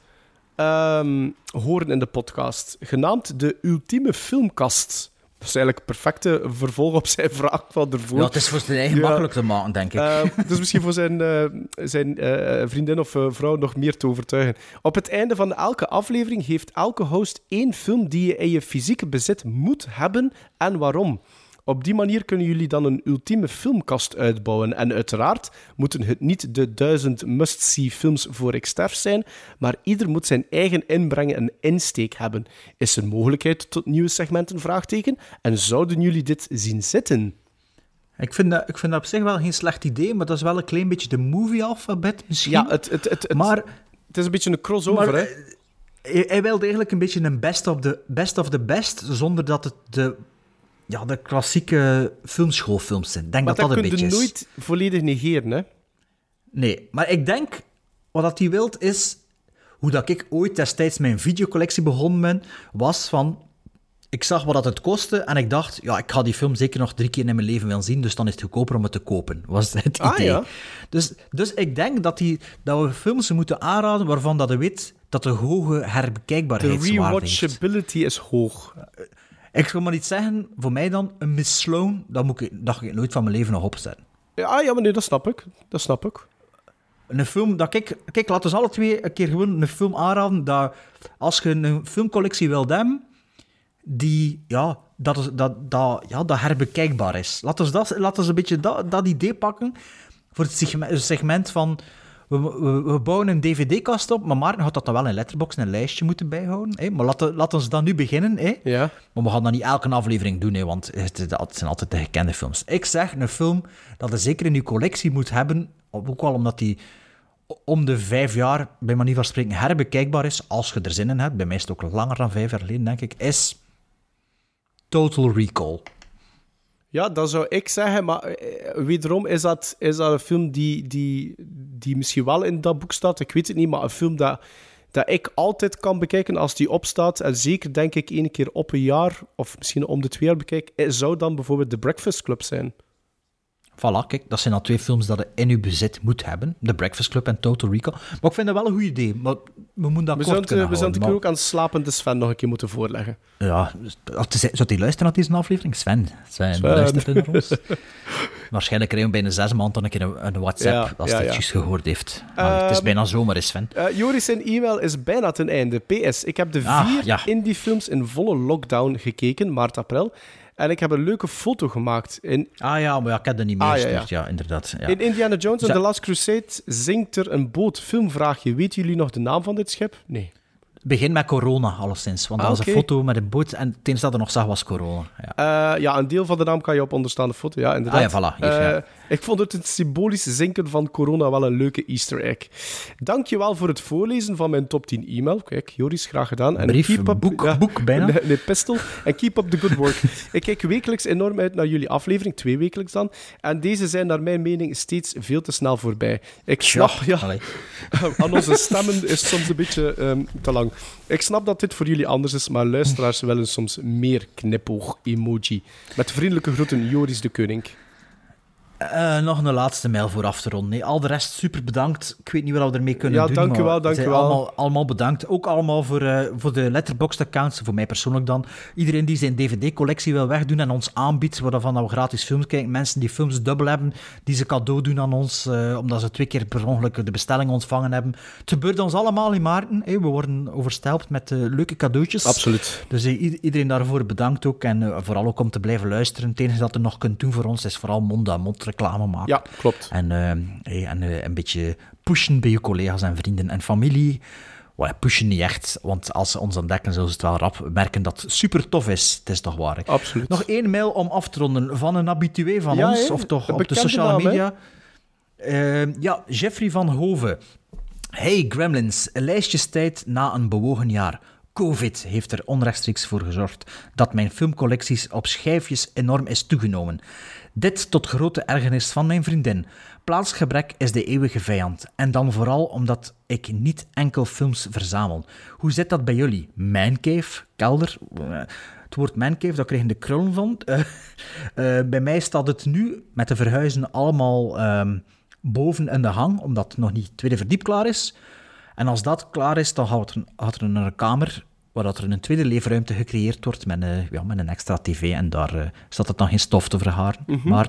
ehm, horen in de podcast, genaand de ultieme filmkast. Dat is eigenlijk perfecte vervolg op zijn vraag van ervoor. Ja, het is voor zijn eigen Ja. makkelijk te maken, denk ik. Eh, dus misschien voor zijn, eh, zijn eh, vriendin of eh, vrouw nog meer te overtuigen. Op het einde van elke aflevering heeft elke host één film die je in je fysieke bezit moet hebben en waarom. Op die manier kunnen jullie dan een ultieme filmkast uitbouwen. En uiteraard moeten het niet de duizend must-see films voor ik sterf zijn, maar ieder moet zijn eigen inbreng en insteek hebben. Is er mogelijkheid tot nieuwe segmenten? Vraagteken. En zouden jullie dit zien zitten? ik, vind dat, ik vind dat op zich wel geen slecht idee, maar dat is wel een klein beetje de movie-alfabet misschien. Ja, het, het, het, het, maar het is een beetje een crossover, Maar, hè? hij, hij wilde eigenlijk een beetje een best of the best, of the best zonder dat het de, ja, de klassieke filmschoolfilms zijn. Ik denk Maar dat dat, dat een kun je beetje is. nooit volledig negeren, hè? Nee, maar ik denk, wat dat hij wilt is, hoe dat ik ooit destijds mijn videocollectie begonnen ben, was van, ik zag wat dat het kostte en ik dacht, ja, ik ga die film zeker nog drie keer in mijn leven willen zien, dus dan is het goedkoper om het te kopen, was het Ah, idee. ja. Dus, dus ik denk dat, die, dat we films moeten aanraden waarvan dat je weet dat de hoge De herbekijkbaarheidswaarde heeft. rewatchability is hoog. Ik zal maar niet zeggen, voor mij dan, een Miss Sloan, dat, moet ik, dat ga ik nooit van mijn leven nog opzetten. Ja, ja, maar nee, dat snap ik. Dat snap ik. Een film dat ik... Kijk, laten we alle twee een keer gewoon een film aanraden dat als je een filmcollectie wilt hebben, die, ja, dat, is, dat, dat, ja, dat herbekijkbaar is. Laten we, dat, laten we een beetje dat, dat idee pakken voor het segment, het segment van... We, we, we bouwen een dvd-kast op, maar Maarten had dat dan wel in Letterboxd een lijstje moeten bijhouden. Hè? Maar laten laten we dan nu beginnen. Hè? Ja. Maar we gaan dat niet elke aflevering doen, hè, want het, het zijn altijd de gekende films. Ik zeg een film dat je zeker in je collectie moet hebben, ook wel omdat die om de vijf jaar, bij manier van spreken, herbekijkbaar is, als je er zin in hebt. Bij mij is het ook langer dan vijf jaar geleden, denk ik, is Total Recall. Ja, dat zou ik zeggen, maar eh, wederom is dat, is dat een film die, die, die misschien wel in dat boek staat. Ik weet het niet, maar een film dat, dat ik altijd kan bekijken als die opstaat. En zeker denk ik één keer op een jaar, of misschien om de twee jaar bekijk, eh, zou dan bijvoorbeeld The Breakfast Club zijn. Voilà, kijk, dat zijn al twee films dat je in je bezit moet hebben. The Breakfast Club en Total Recall. Maar ik vind dat wel een goed idee, maar we moeten dat We kort zouden kunnen we zouden ook aan slapende Sven nog een keer moeten voorleggen. Ja, zou hij luisteren naar deze aflevering? Sven, Sven, Sven. luistert naar ons? Waarschijnlijk krijgen we binnen zes maanden een keer een, een WhatsApp Ja, als hij ja. gehoord heeft. Het is Ehm, bijna zomer, is Sven. Eh, Joris, zijn e-mail is bijna ten einde. PS, ik heb de vier Ah, ja. indie-films in volle lockdown gekeken, maart, april. En ik heb een leuke foto gemaakt. In, Ah ja, maar ja, ik heb dat niet Ah, meer ja, ja. gestuurd, ja, inderdaad. Ja. in Indiana Jones en The Last Crusade zinkt er een boot. Filmvraagje. Weten jullie nog de naam van dit schip? Nee. Begin met corona, alleszins. Want Ah, dat was oké. een foto met een boot en het dat er nog zag was corona. Ja. Eh, ja, een deel van de naam kan je op onderstaande foto. Ja, inderdaad. Ah ja, voilà, hier, ja. Ik vond het het symbolisch zinken van corona wel een leuke easter egg. Dankjewel voor het voorlezen van mijn top 10 e-mail. Kijk, Joris, graag gedaan. En Brief, boek, boek bijna. Nee, nee, pistol. En keep up the good work. ik kijk wekelijks enorm uit naar jullie aflevering, twee wekelijks dan. En deze zijn naar mijn mening steeds veel te snel voorbij. Ik snap, ja, aan onze stemmen is soms een beetje ehm, te lang. Ik snap dat dit voor jullie anders is, maar luisteraars willen soms meer knipoog-emoji. Met vriendelijke groeten, Joris de Koning. Eh, nog een laatste mail voor af te ronden. Nee, al de rest super bedankt. Ik weet niet wat we ermee kunnen Ja, doen. dank u wel, dank u wel. Allemaal, allemaal bedankt. Ook allemaal voor, eh, voor de letterboxd-accounts, voor mij persoonlijk dan. Iedereen die zijn dvd-collectie wil wegdoen en ons aanbiedt, waarvan we gratis films kijken. Mensen die films dubbel hebben, die ze cadeau doen aan ons, eh, omdat ze twee keer per ongeluk de bestelling ontvangen hebben. Het gebeurt ons allemaal in Maarten. we worden overstelpt met eh, leuke cadeautjes. Absoluut. Dus eh, iedereen daarvoor bedankt ook. En eh, vooral ook om te blijven luisteren. Het enige dat je nog kunt doen voor ons is vooral mond-aan-mond reclame maken. Ja, klopt. En, eh, eh, en eh, een beetje pushen bij je collega's en vrienden en familie. Well, pushen niet echt, want als ze ons ontdekken, zullen ze het wel rap merken dat het super tof is. Het is toch waar. hè? Absoluut. Nog één mail om af te ronden van een habitué van Ja, ons, of toch Een op de sociale naam, media. Eh, ja, Jeffrey van Hoven. Hey Gremlins, lijstjestijd na een bewogen jaar. Covid heeft er onrechtstreeks voor gezorgd dat mijn filmcollecties op schijfjes enorm is toegenomen. Dit tot grote ergernis van mijn vriendin. Plaatsgebrek is de eeuwige vijand. En dan vooral omdat ik niet enkel films verzamel. Hoe zit dat bij jullie? Mancave? Kelder? Eh, Het woord mancave, daar kregen de krullen van. Eh, eh, bij mij staat het nu met de verhuizen allemaal ehm, boven in de hang, omdat het nog niet tweede verdiep klaar is. En als dat klaar is, dan gaat er, er een kamer waar dat er een tweede leefruimte gecreëerd wordt met een, ja, met een extra tv. En daar eh, staat het dan geen stof te vergaren. Maar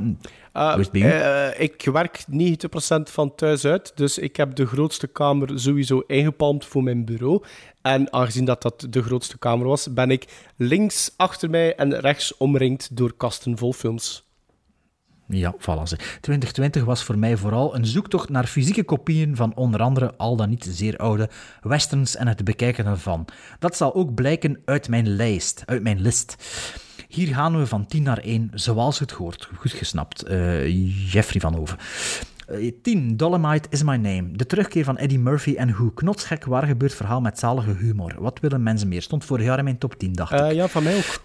Uh, is het bij u? eh, ik werk 90% van thuis uit, dus ik heb de grootste kamer sowieso ingepalmd voor mijn bureau. En aangezien dat dat de grootste kamer was, ben ik links achter mij en rechts omringd door kasten vol films. Ja, voilà. ze. 2020 was voor mij vooral een zoektocht naar fysieke kopieën van onder andere al dan niet zeer oude westerns en het bekijken ervan. Dat zal ook blijken uit mijn lijst, uit mijn list. Hier gaan we van 10 naar 1, zoals het hoort. Goed gesnapt, eh, Jeffrey van Hoven. Eh, 10. Dolomite is my name. De terugkeer van Eddie Murphy en hoe knotsgek waar gebeurd verhaal met zalige humor. Wat willen mensen meer? Stond vorig jaar in mijn top 10, dacht ik. Eh, ja, van mij ook.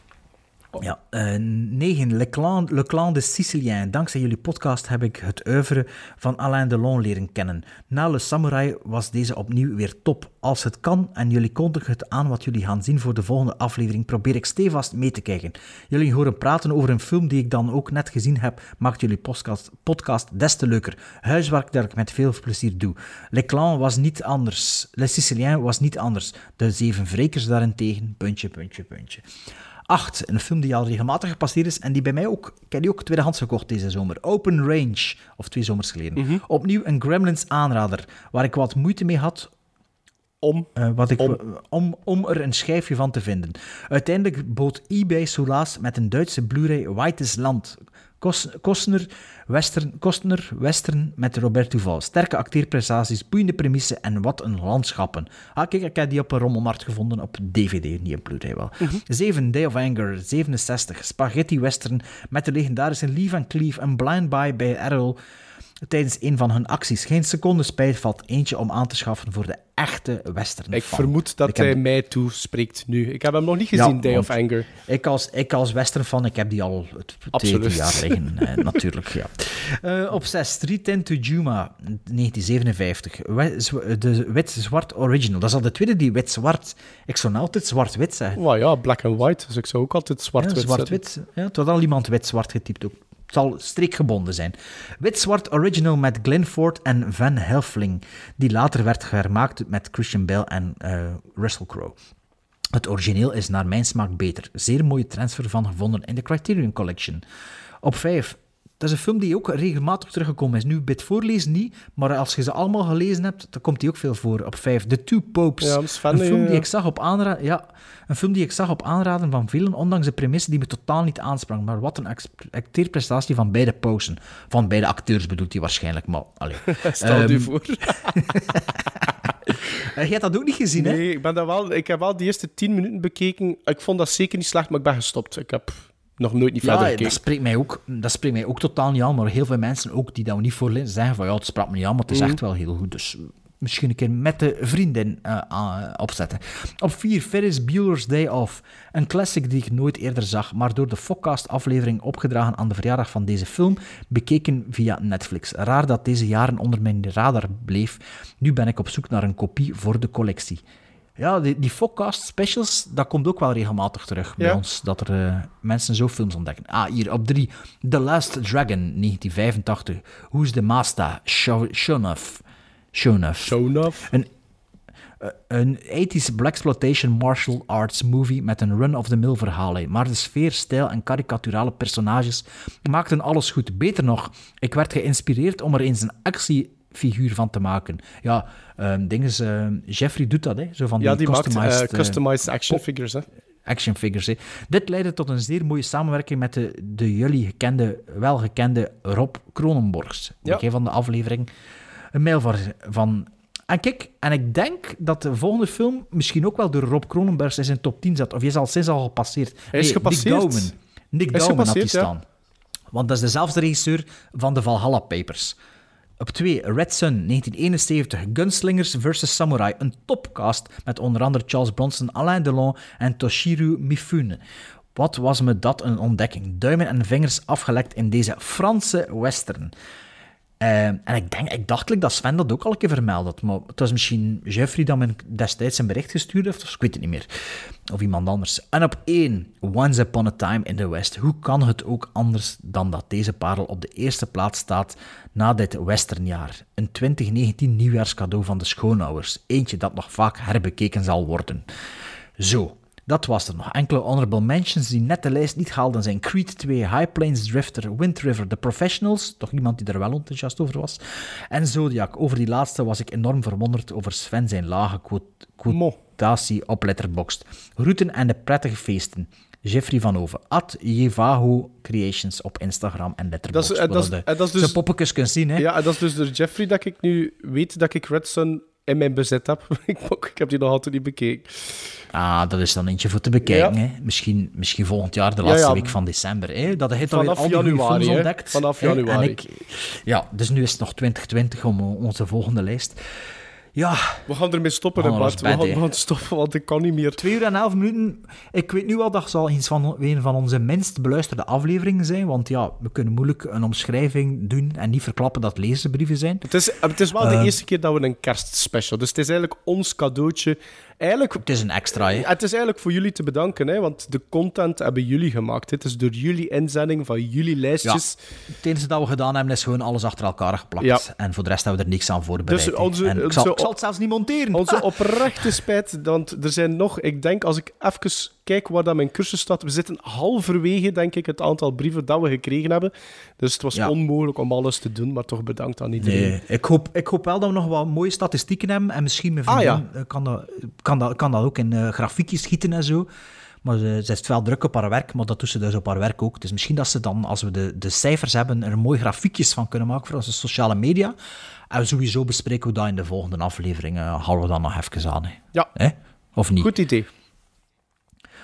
Ja, eh 9. Le Clan, Le Clan de Sicilien. Dankzij jullie podcast heb ik het oeuvre van Alain Delon leren kennen. Na Le Samurai was deze opnieuw weer top. Als het kan en jullie kondigen het aan wat jullie gaan zien voor de volgende aflevering, probeer ik stevast mee te kijken. Jullie horen praten over een film die ik dan ook net gezien heb, maakt jullie podcast, podcast des te leuker. Huiswerk dat ik met veel plezier doe. Le Clan was niet anders. Le Sicilien was niet anders. De Zeven Vrekers daarentegen, puntje, puntje, puntje. 8. Een film die al regelmatig gepasseerd is en die bij mij ook, ik heb die ook tweedehands gekocht deze zomer. Open Range, of twee zomers geleden. Opnieuw een Gremlins aanrader, waar ik wat moeite mee had Om. eh, wat ik, Om. om. Om, er een schijfje van te vinden. Uiteindelijk bood eBay Soelaas met een Duitse Blu-ray White is Land. Kos- Kostner, western, Kostner, western met Robert Duval. Sterke acteerprestaties, boeiende premissen en wat een landschappen. Ah, kijk, ik heb die op een rommelmarkt gevonden, op DVD, niet op Blu-ray wel. 7, Day of Anger, 67. Spaghetti western met de legendarische Lee Van Cleef en Blind Buy bij Errol tijdens een van hun acties. Geen seconde spijt valt eentje om aan te schaffen voor de echte western Ik fan. vermoed dat Ik heb- hij mij toespreekt nu. Ik heb hem nog niet gezien, Ja, Day of Anger. Ik als, ik als westernfan, ik heb die al het jaar liggen, eh, natuurlijk. Ja. Eh, op 6, 310 to Juma, 1957. We- zw- De wit-zwart original. Dat is al de tweede die wit-zwart... Ik zou nou altijd zwart-wit zeggen. Well, ja, black and white, dus ik zou ook altijd Ja, zwart-wit zetten. zwart-wit. Ja, het had al iemand wit-zwart getypt ook. Zal streekgebonden zijn. Wit-zwart original met Glenn Ford en Van Helfling, die later werd gemaakt met Christian Bale en eh, Russell Crowe. Het origineel is naar mijn smaak beter. Zeer mooie transfer van gevonden in de Criterion Collection. Op 5. Dat is een film die ook regelmatig teruggekomen is. Nu, bij het voorlezen niet, maar als je ze allemaal gelezen hebt, dan komt die ook veel voor. Op 5. The Two Popes. Ja, Sven, een film eh, die ik zag op aanraden... Ja, een film die ik zag op aanraden van velen, ondanks de premisse die me totaal niet aansprang. Maar wat een acteerprestatie van beide pausen. Van beide acteurs bedoelt hij waarschijnlijk, maar... Allee. Stel Ehm, u voor. Eh, jij hebt dat ook niet gezien, hè? Nee, ik, ben dat wel, ik heb wel de eerste tien minuten bekeken. Ik vond dat zeker niet slecht, maar ik ben gestopt. Ik heb nog nooit niet Ja, verder dat gekeken. spreekt, mij ook, dat spreekt mij ook totaal niet aan, maar heel veel mensen ook die dat niet voor zeggen van ja, het sprak me niet aan, maar het is Mhm. echt wel heel goed. Dus misschien een keer met de vriendin eh, aan- opzetten. Op 4, Ferris Bueller's Day Off. Een classic die ik nooit eerder zag, maar door de Fokcast-aflevering opgedragen aan de verjaardag van deze film, bekeken via Netflix. Raar dat deze jaren onder mijn radar bleef. Nu ben ik op zoek naar een kopie voor de collectie. Ja, die, die Fokcast specials, dat komt ook wel regelmatig terug bij Ja. ons. Dat er eh, mensen zo films ontdekken. Ah, hier op drie. The Last Dragon, 1985. Who's the Master? Sho- Shonuff. Shonuff. Show enough. Een, eh, een 80s blaxploitation martial arts movie met een run-of-the-mill verhaal. Maar de sfeer, stijl en karikaturale personages maakten alles goed. Beter nog, ik werd geïnspireerd om er eens een actiefiguur van te maken. Ja, ehm ding is, ehm, Jeffrey doet dat, hè? Zo van Ja, die maakt customized, eh, eh, customized action figures. Hè. action figures. hè. Dit leidde tot een zeer mooie samenwerking met de, de jullie gekende, wel gekende Rob Kronenborgs. Ja. Ja. van de aflevering een mail van, van... En kijk, en ik denk dat de volgende film misschien ook wel door Rob Kronenbergs in zijn top 10 zat. Of je is al sinds al gepasseerd. Hij is Nee, gepasseerd. Nick Dowman. Nick Dowman had die ja. staan. Want dat is dezelfde regisseur van de Valhalla Papers. Op 2, Red Sun, 1971, Gunslingers vs. Samurai. Een topcast met onder andere Charles Bronson, Alain Delon en Toshiro Mifune. Wat was me dat een ontdekking. Duimen en vingers afgelekt in deze Franse western. Eh, en ik, denk, ik dacht dat Sven dat ook al een keer vermeld had. Maar het was misschien Jeffrey dat me destijds een bericht gestuurd heeft. Of ik weet het niet meer. Of iemand anders. En op één, Once Upon a Time in the West. Hoe kan het ook anders dan dat deze parel op de eerste plaats staat na dit westernjaar? Een 2019 nieuwjaarscadeau van de schoonouders. Eentje dat nog vaak herbekeken zal worden. Zo, dat was er nog. Enkele honorable mentions die net de lijst niet haalden zijn Creed 2, High Plains Drifter, Wind River, The Professionals, toch iemand die er wel enthousiast over was, en Zodiac. Over die laatste was ik enorm verwonderd over Sven zijn lage quot- quotatie op Letterboxd. Routen en de prettige feesten. Jeffrey van Oven, at Jevaho Creations op Instagram en Letterboxd. Dat is- en dat is- waar je en dat is dus- zijn poppetjes kunt zien, hè. Ja, en dat is dus door Jeffrey dat ik nu weet dat ik Red Sun in mijn bezit heb. ik ik heb die nog altijd niet bekeken. Ah, dat is dan eentje voor te bekijken. Ja. Hè. Misschien, misschien volgend jaar, de laatste ja. week van december. Hè. Dat heeft alweer Vanaf al januari, ontdekt. Vanaf hè. En januari. ik, ja, dus nu is het nog 2020 om eh, onze volgende lijst. Ja, We gaan ermee stoppen, We hè, gaan Bart. We gaan, we stoppen, want ik kan niet meer. 2 uur en 11 minuten. Ik weet nu wel dat zal eens van een van onze minst beluisterde afleveringen zijn. Want ja, we kunnen moeilijk een omschrijving doen en niet verklappen dat het lezersbrieven zijn. Het is, het is wel de Eh. eerste keer dat we een kerstspecial. Dus het is eigenlijk ons cadeautje. Eigenlijk, Het is een extra, hè. het is eigenlijk voor jullie te bedanken, hè, want de content hebben jullie gemaakt. Het is door jullie inzending van jullie Ja. lijstjes. Het enige dat we gedaan hebben is gewoon alles achter elkaar geplakt. Ja. En voor de rest hebben we er niks aan voorbereid. Dus onze- en ik, onze- zal, ik zal het zelfs niet monteren. Onze oprechte spijt, want er zijn nog, ik denk, als ik even kijk waar dat mijn cursus staat, we zitten halverwege, denk ik, het aantal brieven dat we gekregen hebben. Dus het was Ja. onmogelijk om alles te doen, maar toch bedankt aan iedereen. Nee, ik hoop, ik hoop wel dat we nog wat mooie statistieken hebben. En misschien mijn Ah, eh, kan, dat, kan, dat, kan dat ook in eh, grafiekjes schieten en zo. Maar ze, ze heeft wel druk op haar werk, maar dat doet ze dus op haar werk ook. Dus misschien dat ze dan, als we de, de cijfers hebben, er mooi grafiekjes van kunnen maken voor onze sociale media. En sowieso bespreken we dat in de volgende aflevering. eh houden we dan nog even aan. Hè. Ja, Hè? Of niet? goed idee.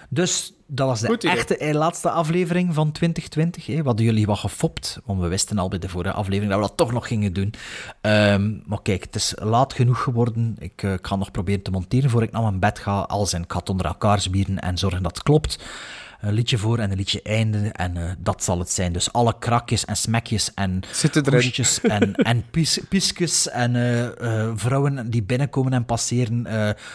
Dus dat was de Goed echte laatste aflevering van 2020. Hè. We hadden jullie wat gefopt, want we wisten al bij de vorige aflevering dat we dat toch nog gingen doen. Ehm, maar kijk, het is laat genoeg geworden. Ik, ik ga nog proberen te monteren voor ik naar mijn bed ga. Alles in kat onder elkaar zwieren en zorgen dat het klopt. Een liedje voor en een liedje einde. En eh, dat zal het zijn. Dus alle krakjes en smekjes en hoestjes en, en pies, piesjes en eh, eh, vrouwen die binnenkomen en passeren.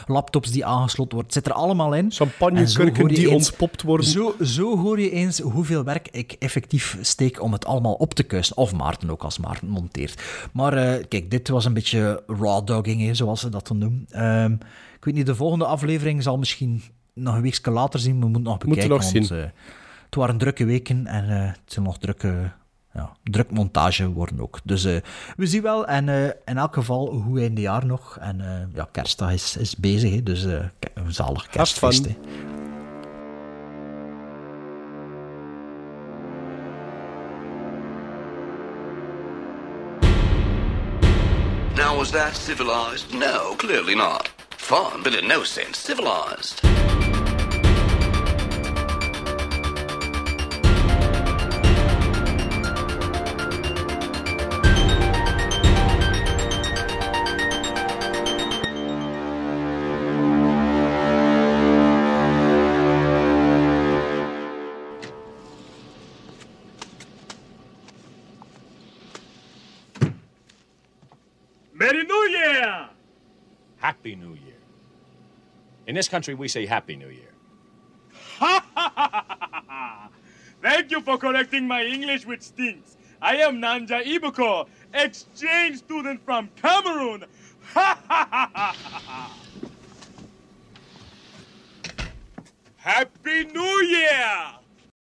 laptops die aangesloten worden. Het zit er allemaal in. Champagnekurken die eens- ontpopt worden. Zo, zo hoor je eens hoeveel werk ik effectief steek om het allemaal op te kuisen. Of Maarten ook, als Maarten monteert. Maar kijk, dit was een beetje raw dogging, hè, zoals ze dat dan doen. Ehm, ik weet niet, de volgende aflevering zal misschien nog een weekje later zien. We moeten nog bekijken. nog want, zien. eh, het waren drukke weken en eh, het zijn nog drukke... Ja, druk montage worden ook. Dus eh, we zien wel. En eh, in elk geval, hoe einde jaar nog. En eh, ja, kerstdag is, is bezig. Hè, dus eh, een zalig kerstfeest. Now, was that civilized? No, clearly not. Fun, but in no sense civilized. Merry New Year! Happy New Year. In this country, we say Happy New Year. Thank you for correcting my English, which stinks. I am Nanja Ibuko, exchange student from Cameroon. Happy New Year!